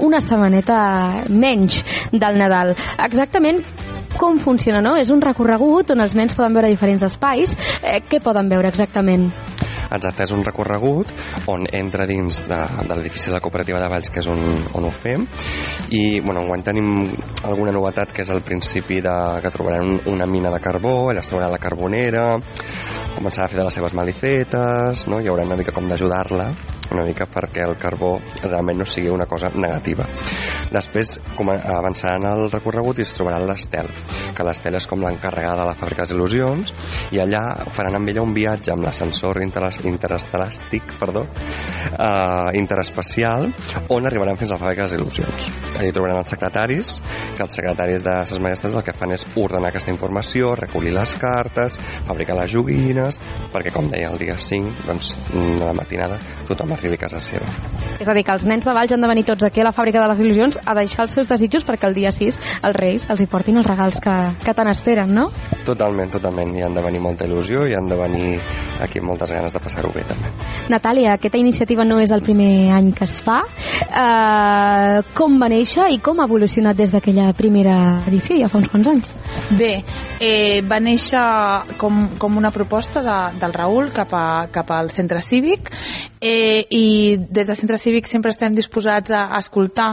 una setmaneta menys del Nadal. Exactament com funciona, no? És un recorregut on els nens poden veure diferents espais. Eh, què poden veure exactament? Exacte, és un recorregut on entra dins de, de l'edifici de la cooperativa de Valls, que és on, on ho fem, i bueno, enguany tenim alguna novetat que és al principi de, que trobaran una mina de carbó, allà es trobarà la carbonera, començarà a fer de les seves malifetes, no? hi haurà una mica com d'ajudar-la, una mica perquè el carbó realment no sigui una cosa negativa. Després avançaran el recorregut i es trobaran l'Estel, que l'Estel és com l'encarregada de la fàbrica de il·lusions i allà faran amb ella un viatge amb l'ascensor interes- interestelàstic, perdó, eh, interespacial, on arribaran fins a la fàbrica de les il·lusions. Allà hi trobaran els secretaris, que els secretaris de ses majestats el que fan és ordenar aquesta informació, recollir les cartes, fabricar les joguines, perquè, com deia, el dia 5, doncs, de la matinada, tothom arribi a casa seva. És a dir, que els nens de Valls han de venir tots aquí a la fàbrica de les il·lusions a deixar els seus desitjos perquè el dia 6 els reis els hi portin els regals que, que tant esperen, no? Totalment, totalment. Hi han de venir molta il·lusió i han de venir aquí amb moltes ganes de passar-ho bé, també. Natàlia, aquesta iniciativa no és el primer any que es fa. Uh, com va néixer i com ha evolucionat des d'aquella primera edició, ja fa uns quants anys? Bé, eh, va néixer com, com una proposta de, del Raül cap, a, cap al centre cívic eh, i des del centre cívic sempre estem disposats a, a escoltar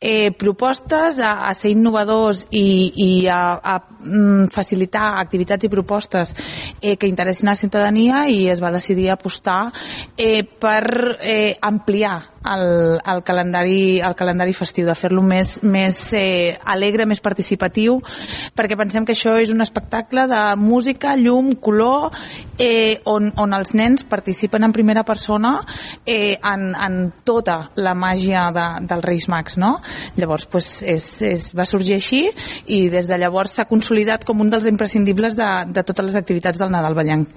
eh, propostes, a, a ser innovadors i, i a, a mm, facilitar activitats i propostes eh, que interessin a la ciutadania i es va decidir apostar eh, per eh, ampliar el, el, calendari, el calendari festiu, de fer-lo més, més eh, alegre, més participatiu, perquè pensem que això és un espectacle de música, llum, color, eh, on, on els nens participen en primera persona eh, en, en tota la màgia de, dels Reis Mags, no? Llavors, pues, és, és, va sorgir així i des de llavors s'ha consolidat com un dels imprescindibles de, de totes les activitats del Nadal Ballenc.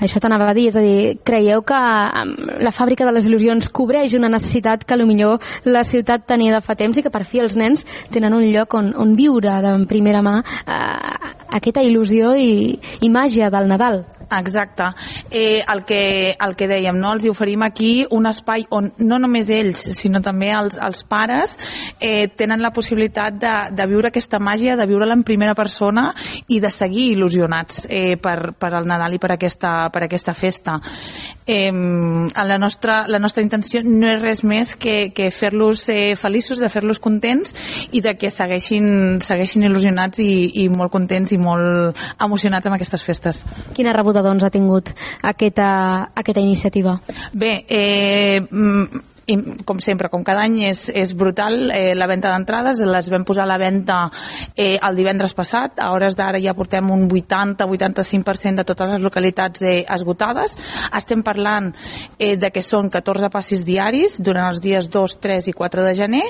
Això t'anava a dir, és a dir, creieu que em, la fàbrica de les il·lusions cobreix una necessitat que millor la ciutat tenia de fa temps i que per fi els nens tenen un lloc on, on viure de primera mà eh, aquesta il·lusió i, i màgia del Nadal. Exacte. Eh, el, que, el que dèiem, no? els oferim aquí un espai on no només ells, sinó també els, els pares eh, tenen la possibilitat de, de viure aquesta màgia, de viure-la en primera persona i de seguir il·lusionats eh, per, per el Nadal i per aquesta, per aquesta festa. Eh, la, nostra, la nostra intenció no és res més que, que fer-los eh, feliços, de fer-los contents i de que segueixin, segueixin il·lusionats i, i molt contents i molt emocionats amb aquestes festes. Quina rebuda doncs, ha tingut aquesta, aquesta iniciativa? Bé, eh, mm, com sempre, com cada any és, és brutal eh, la venda d'entrades, les vam posar a la venda eh, el divendres passat, a hores d'ara ja portem un 80-85% de totes les localitats eh, esgotades, estem parlant eh, de que són 14 passis diaris durant els dies 2, 3 i 4 de gener,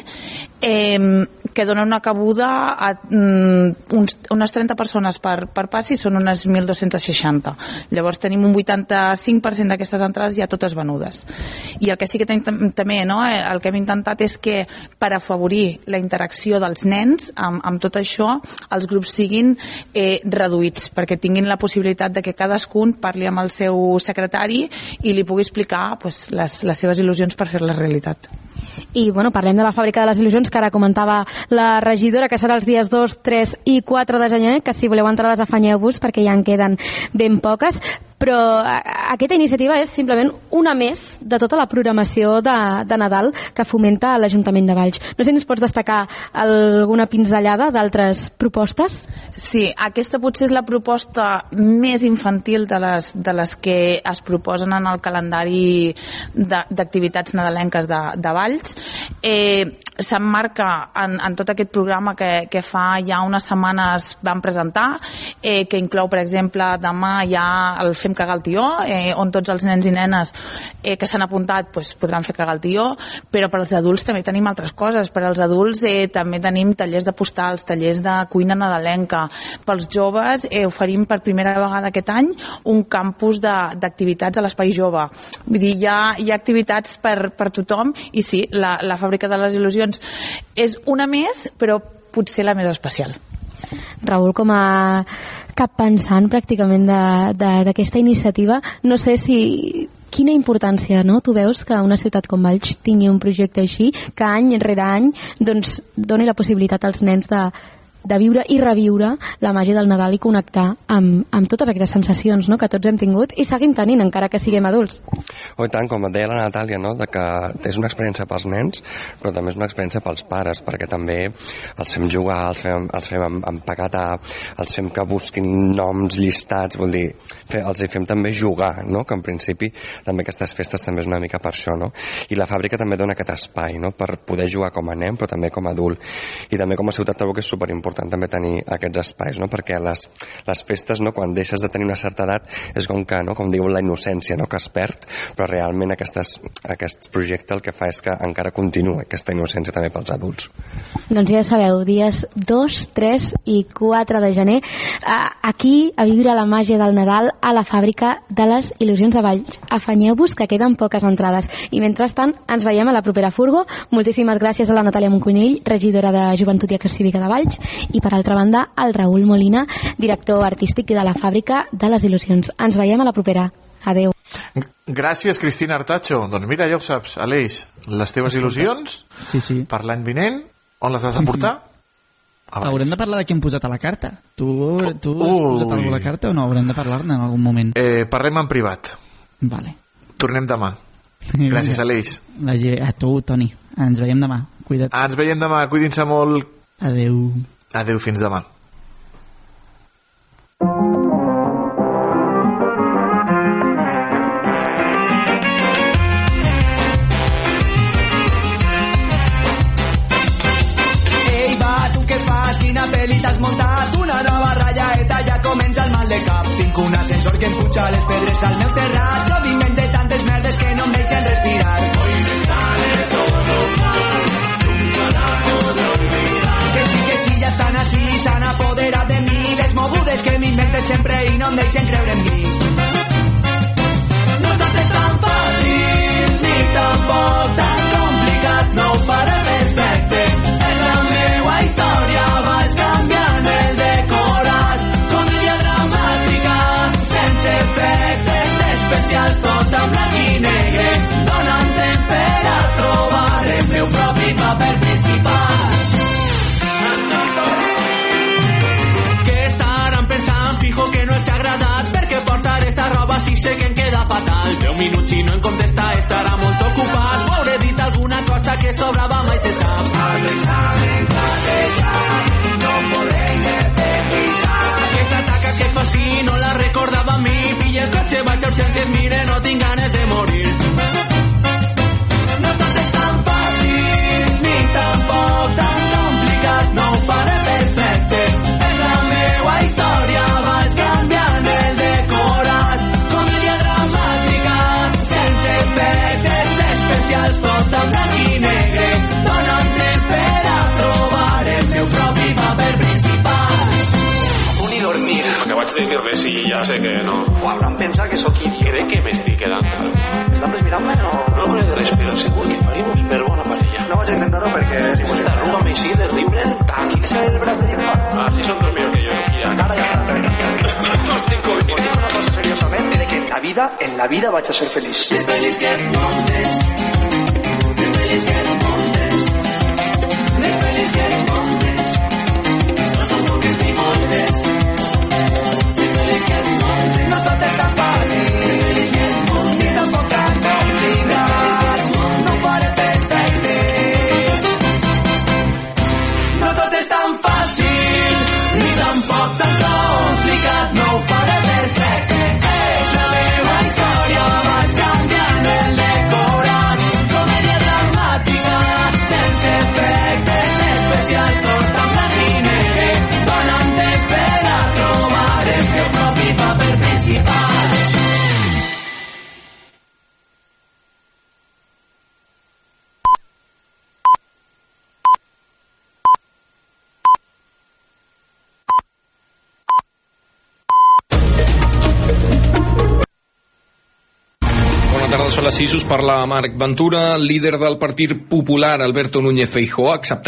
eh, que donen una cabuda a mm, uns, unes 30 persones per, per passi, són unes 1.260. Llavors tenim un 85% d'aquestes entrades ja totes venudes. I el que sí que tenim tam- també, no, eh, el que hem intentat és que per afavorir la interacció dels nens amb, amb tot això, els grups siguin eh, reduïts, perquè tinguin la possibilitat de que cadascun parli amb el seu secretari i li pugui explicar pues, les, les seves il·lusions per fer-les realitat. I bueno, parlem de la fàbrica de les il·lusions que ara comentava la regidora que serà els dies 2, 3 i 4 de gener que si voleu entrades afanyeu-vos perquè ja en queden ben poques però aquesta iniciativa és simplement una més de tota la programació de, de Nadal que fomenta l'Ajuntament de Valls. No sé si ens pots destacar alguna pinzellada d'altres propostes? Sí, aquesta potser és la proposta més infantil de les, de les que es proposen en el calendari d'activitats nadalenques de, de Valls. Eh, S'emmarca en, en tot aquest programa que, que fa ja unes setmanes vam presentar, eh, que inclou, per exemple, demà ja el Fem cagar el tió, eh, on tots els nens i nenes eh, que s'han apuntat pues, podran fer cagar el tió, però per als adults també tenim altres coses. Per als adults eh, també tenim tallers de postals, tallers de cuina nadalenca. Pels joves eh, oferim per primera vegada aquest any un campus d'activitats a l'Espai Jove. Vull dir, hi ha, hi ha activitats per, per tothom i sí, la, la Fàbrica de les Il·lusions és una més, però potser la més especial. Raül, com a cap pensant pràcticament d'aquesta iniciativa, no sé si quina importància no? tu veus que una ciutat com Valls tingui un projecte així que any rere any doncs, doni la possibilitat als nens de, de viure i reviure la màgia del Nadal i connectar amb, amb totes aquestes sensacions no? que tots hem tingut i seguim tenint encara que siguem adults. O i tant, com et deia la Natàlia, no? de que és una experiència pels nens, però també és una experiència pels pares, perquè també els fem jugar, els fem, els fem em- empaquetar, els fem que busquin noms llistats, vol dir, fe, els hi fem també jugar, no? que en principi també aquestes festes també és una mica per això, no? I la fàbrica també dona aquest espai, no?, per poder jugar com a nen, però també com a adult. I també com a ciutat trobo que és superimportant també tenir aquests espais, no?, perquè les, les festes, no?, quan deixes de tenir una certa edat, és com que, no?, com diu la innocència, no?, que es perd, però realment aquestes, aquest projecte el que fa és que encara continua aquesta innocència també pels adults. Doncs ja sabeu, dies 2, 3 i 4 de gener, aquí a viure la màgia del Nadal a la fàbrica de les il·lusions de Valls. Afanyeu-vos que queden poques entrades. I mentrestant ens veiem a la propera Furgo. Moltíssimes gràcies a la Natàlia Monconill, regidora de Joventut i Acció Cívica de Valls, i per altra banda al Raül Molina, director artístic de la fàbrica de les il·lusions. Ens veiem a la propera. Adeu. Gràcies, Cristina Artacho. Doncs mira, ja ho saps, Aleix, les teves il·lusions sí, sí. per l'any vinent, on les has de portar? Haurem de parlar de què hem posat a la carta. Tu, tu has posat alguna a la carta o no? Haurem de parlar-ne en algun moment. Eh, parlem en privat. Vale. Tornem demà. Gràcies. Aleix. Vagi bé. A tu, Toni. Ens veiem demà. Cuida't. Ens veiem demà, cuidin-se molt. Adeu. Adeu, fins demà. Una ascensor que em puja les pedres al meu terrat. M'invente sempre i no em deixen creure en mi. No tot és tan fàcil, ni tampoc tan complicat, no ho faré perfecte. És la meua història, vaig canviant el decorat. Comèdia dramàtica, sense efectes especials, tot en blanc i negre. Donant temps per a trobar el meu propi paper sé que em queda fatal. 10 minuts i no em contesta estarà molt ocupat. O hauré dit alguna cosa que sobrava mai se sap. Al examen platejat no podré independizar aquesta taca que fa si no la recordava a mi. Pilla el cotxe, vaig a urgències mire no tinc ganes de morir ja sé que no. O hauran pensat que idiota. Crec que m'estic quedant calvo. ¿Estás mirant-me o...? No crec res, però segur que faríem per bona parella. No vaig a intentar-ho perquè impossible. Esta arruga m'així de riure en tac. És el braç de. Ah, si són dos millor que jo. Ja. Ara ja està. no tinc Covid. Us dic una cosa seriosament, de que en la vida, en la vida vaig a ser feliç. Les pel·lis que montes, les pel·lis que montes, les pel·lis que montes, no són poques ni moltes. 6, us parla Marc Ventura, líder del Partit Popular, Alberto Núñez Feijóo, ha acceptat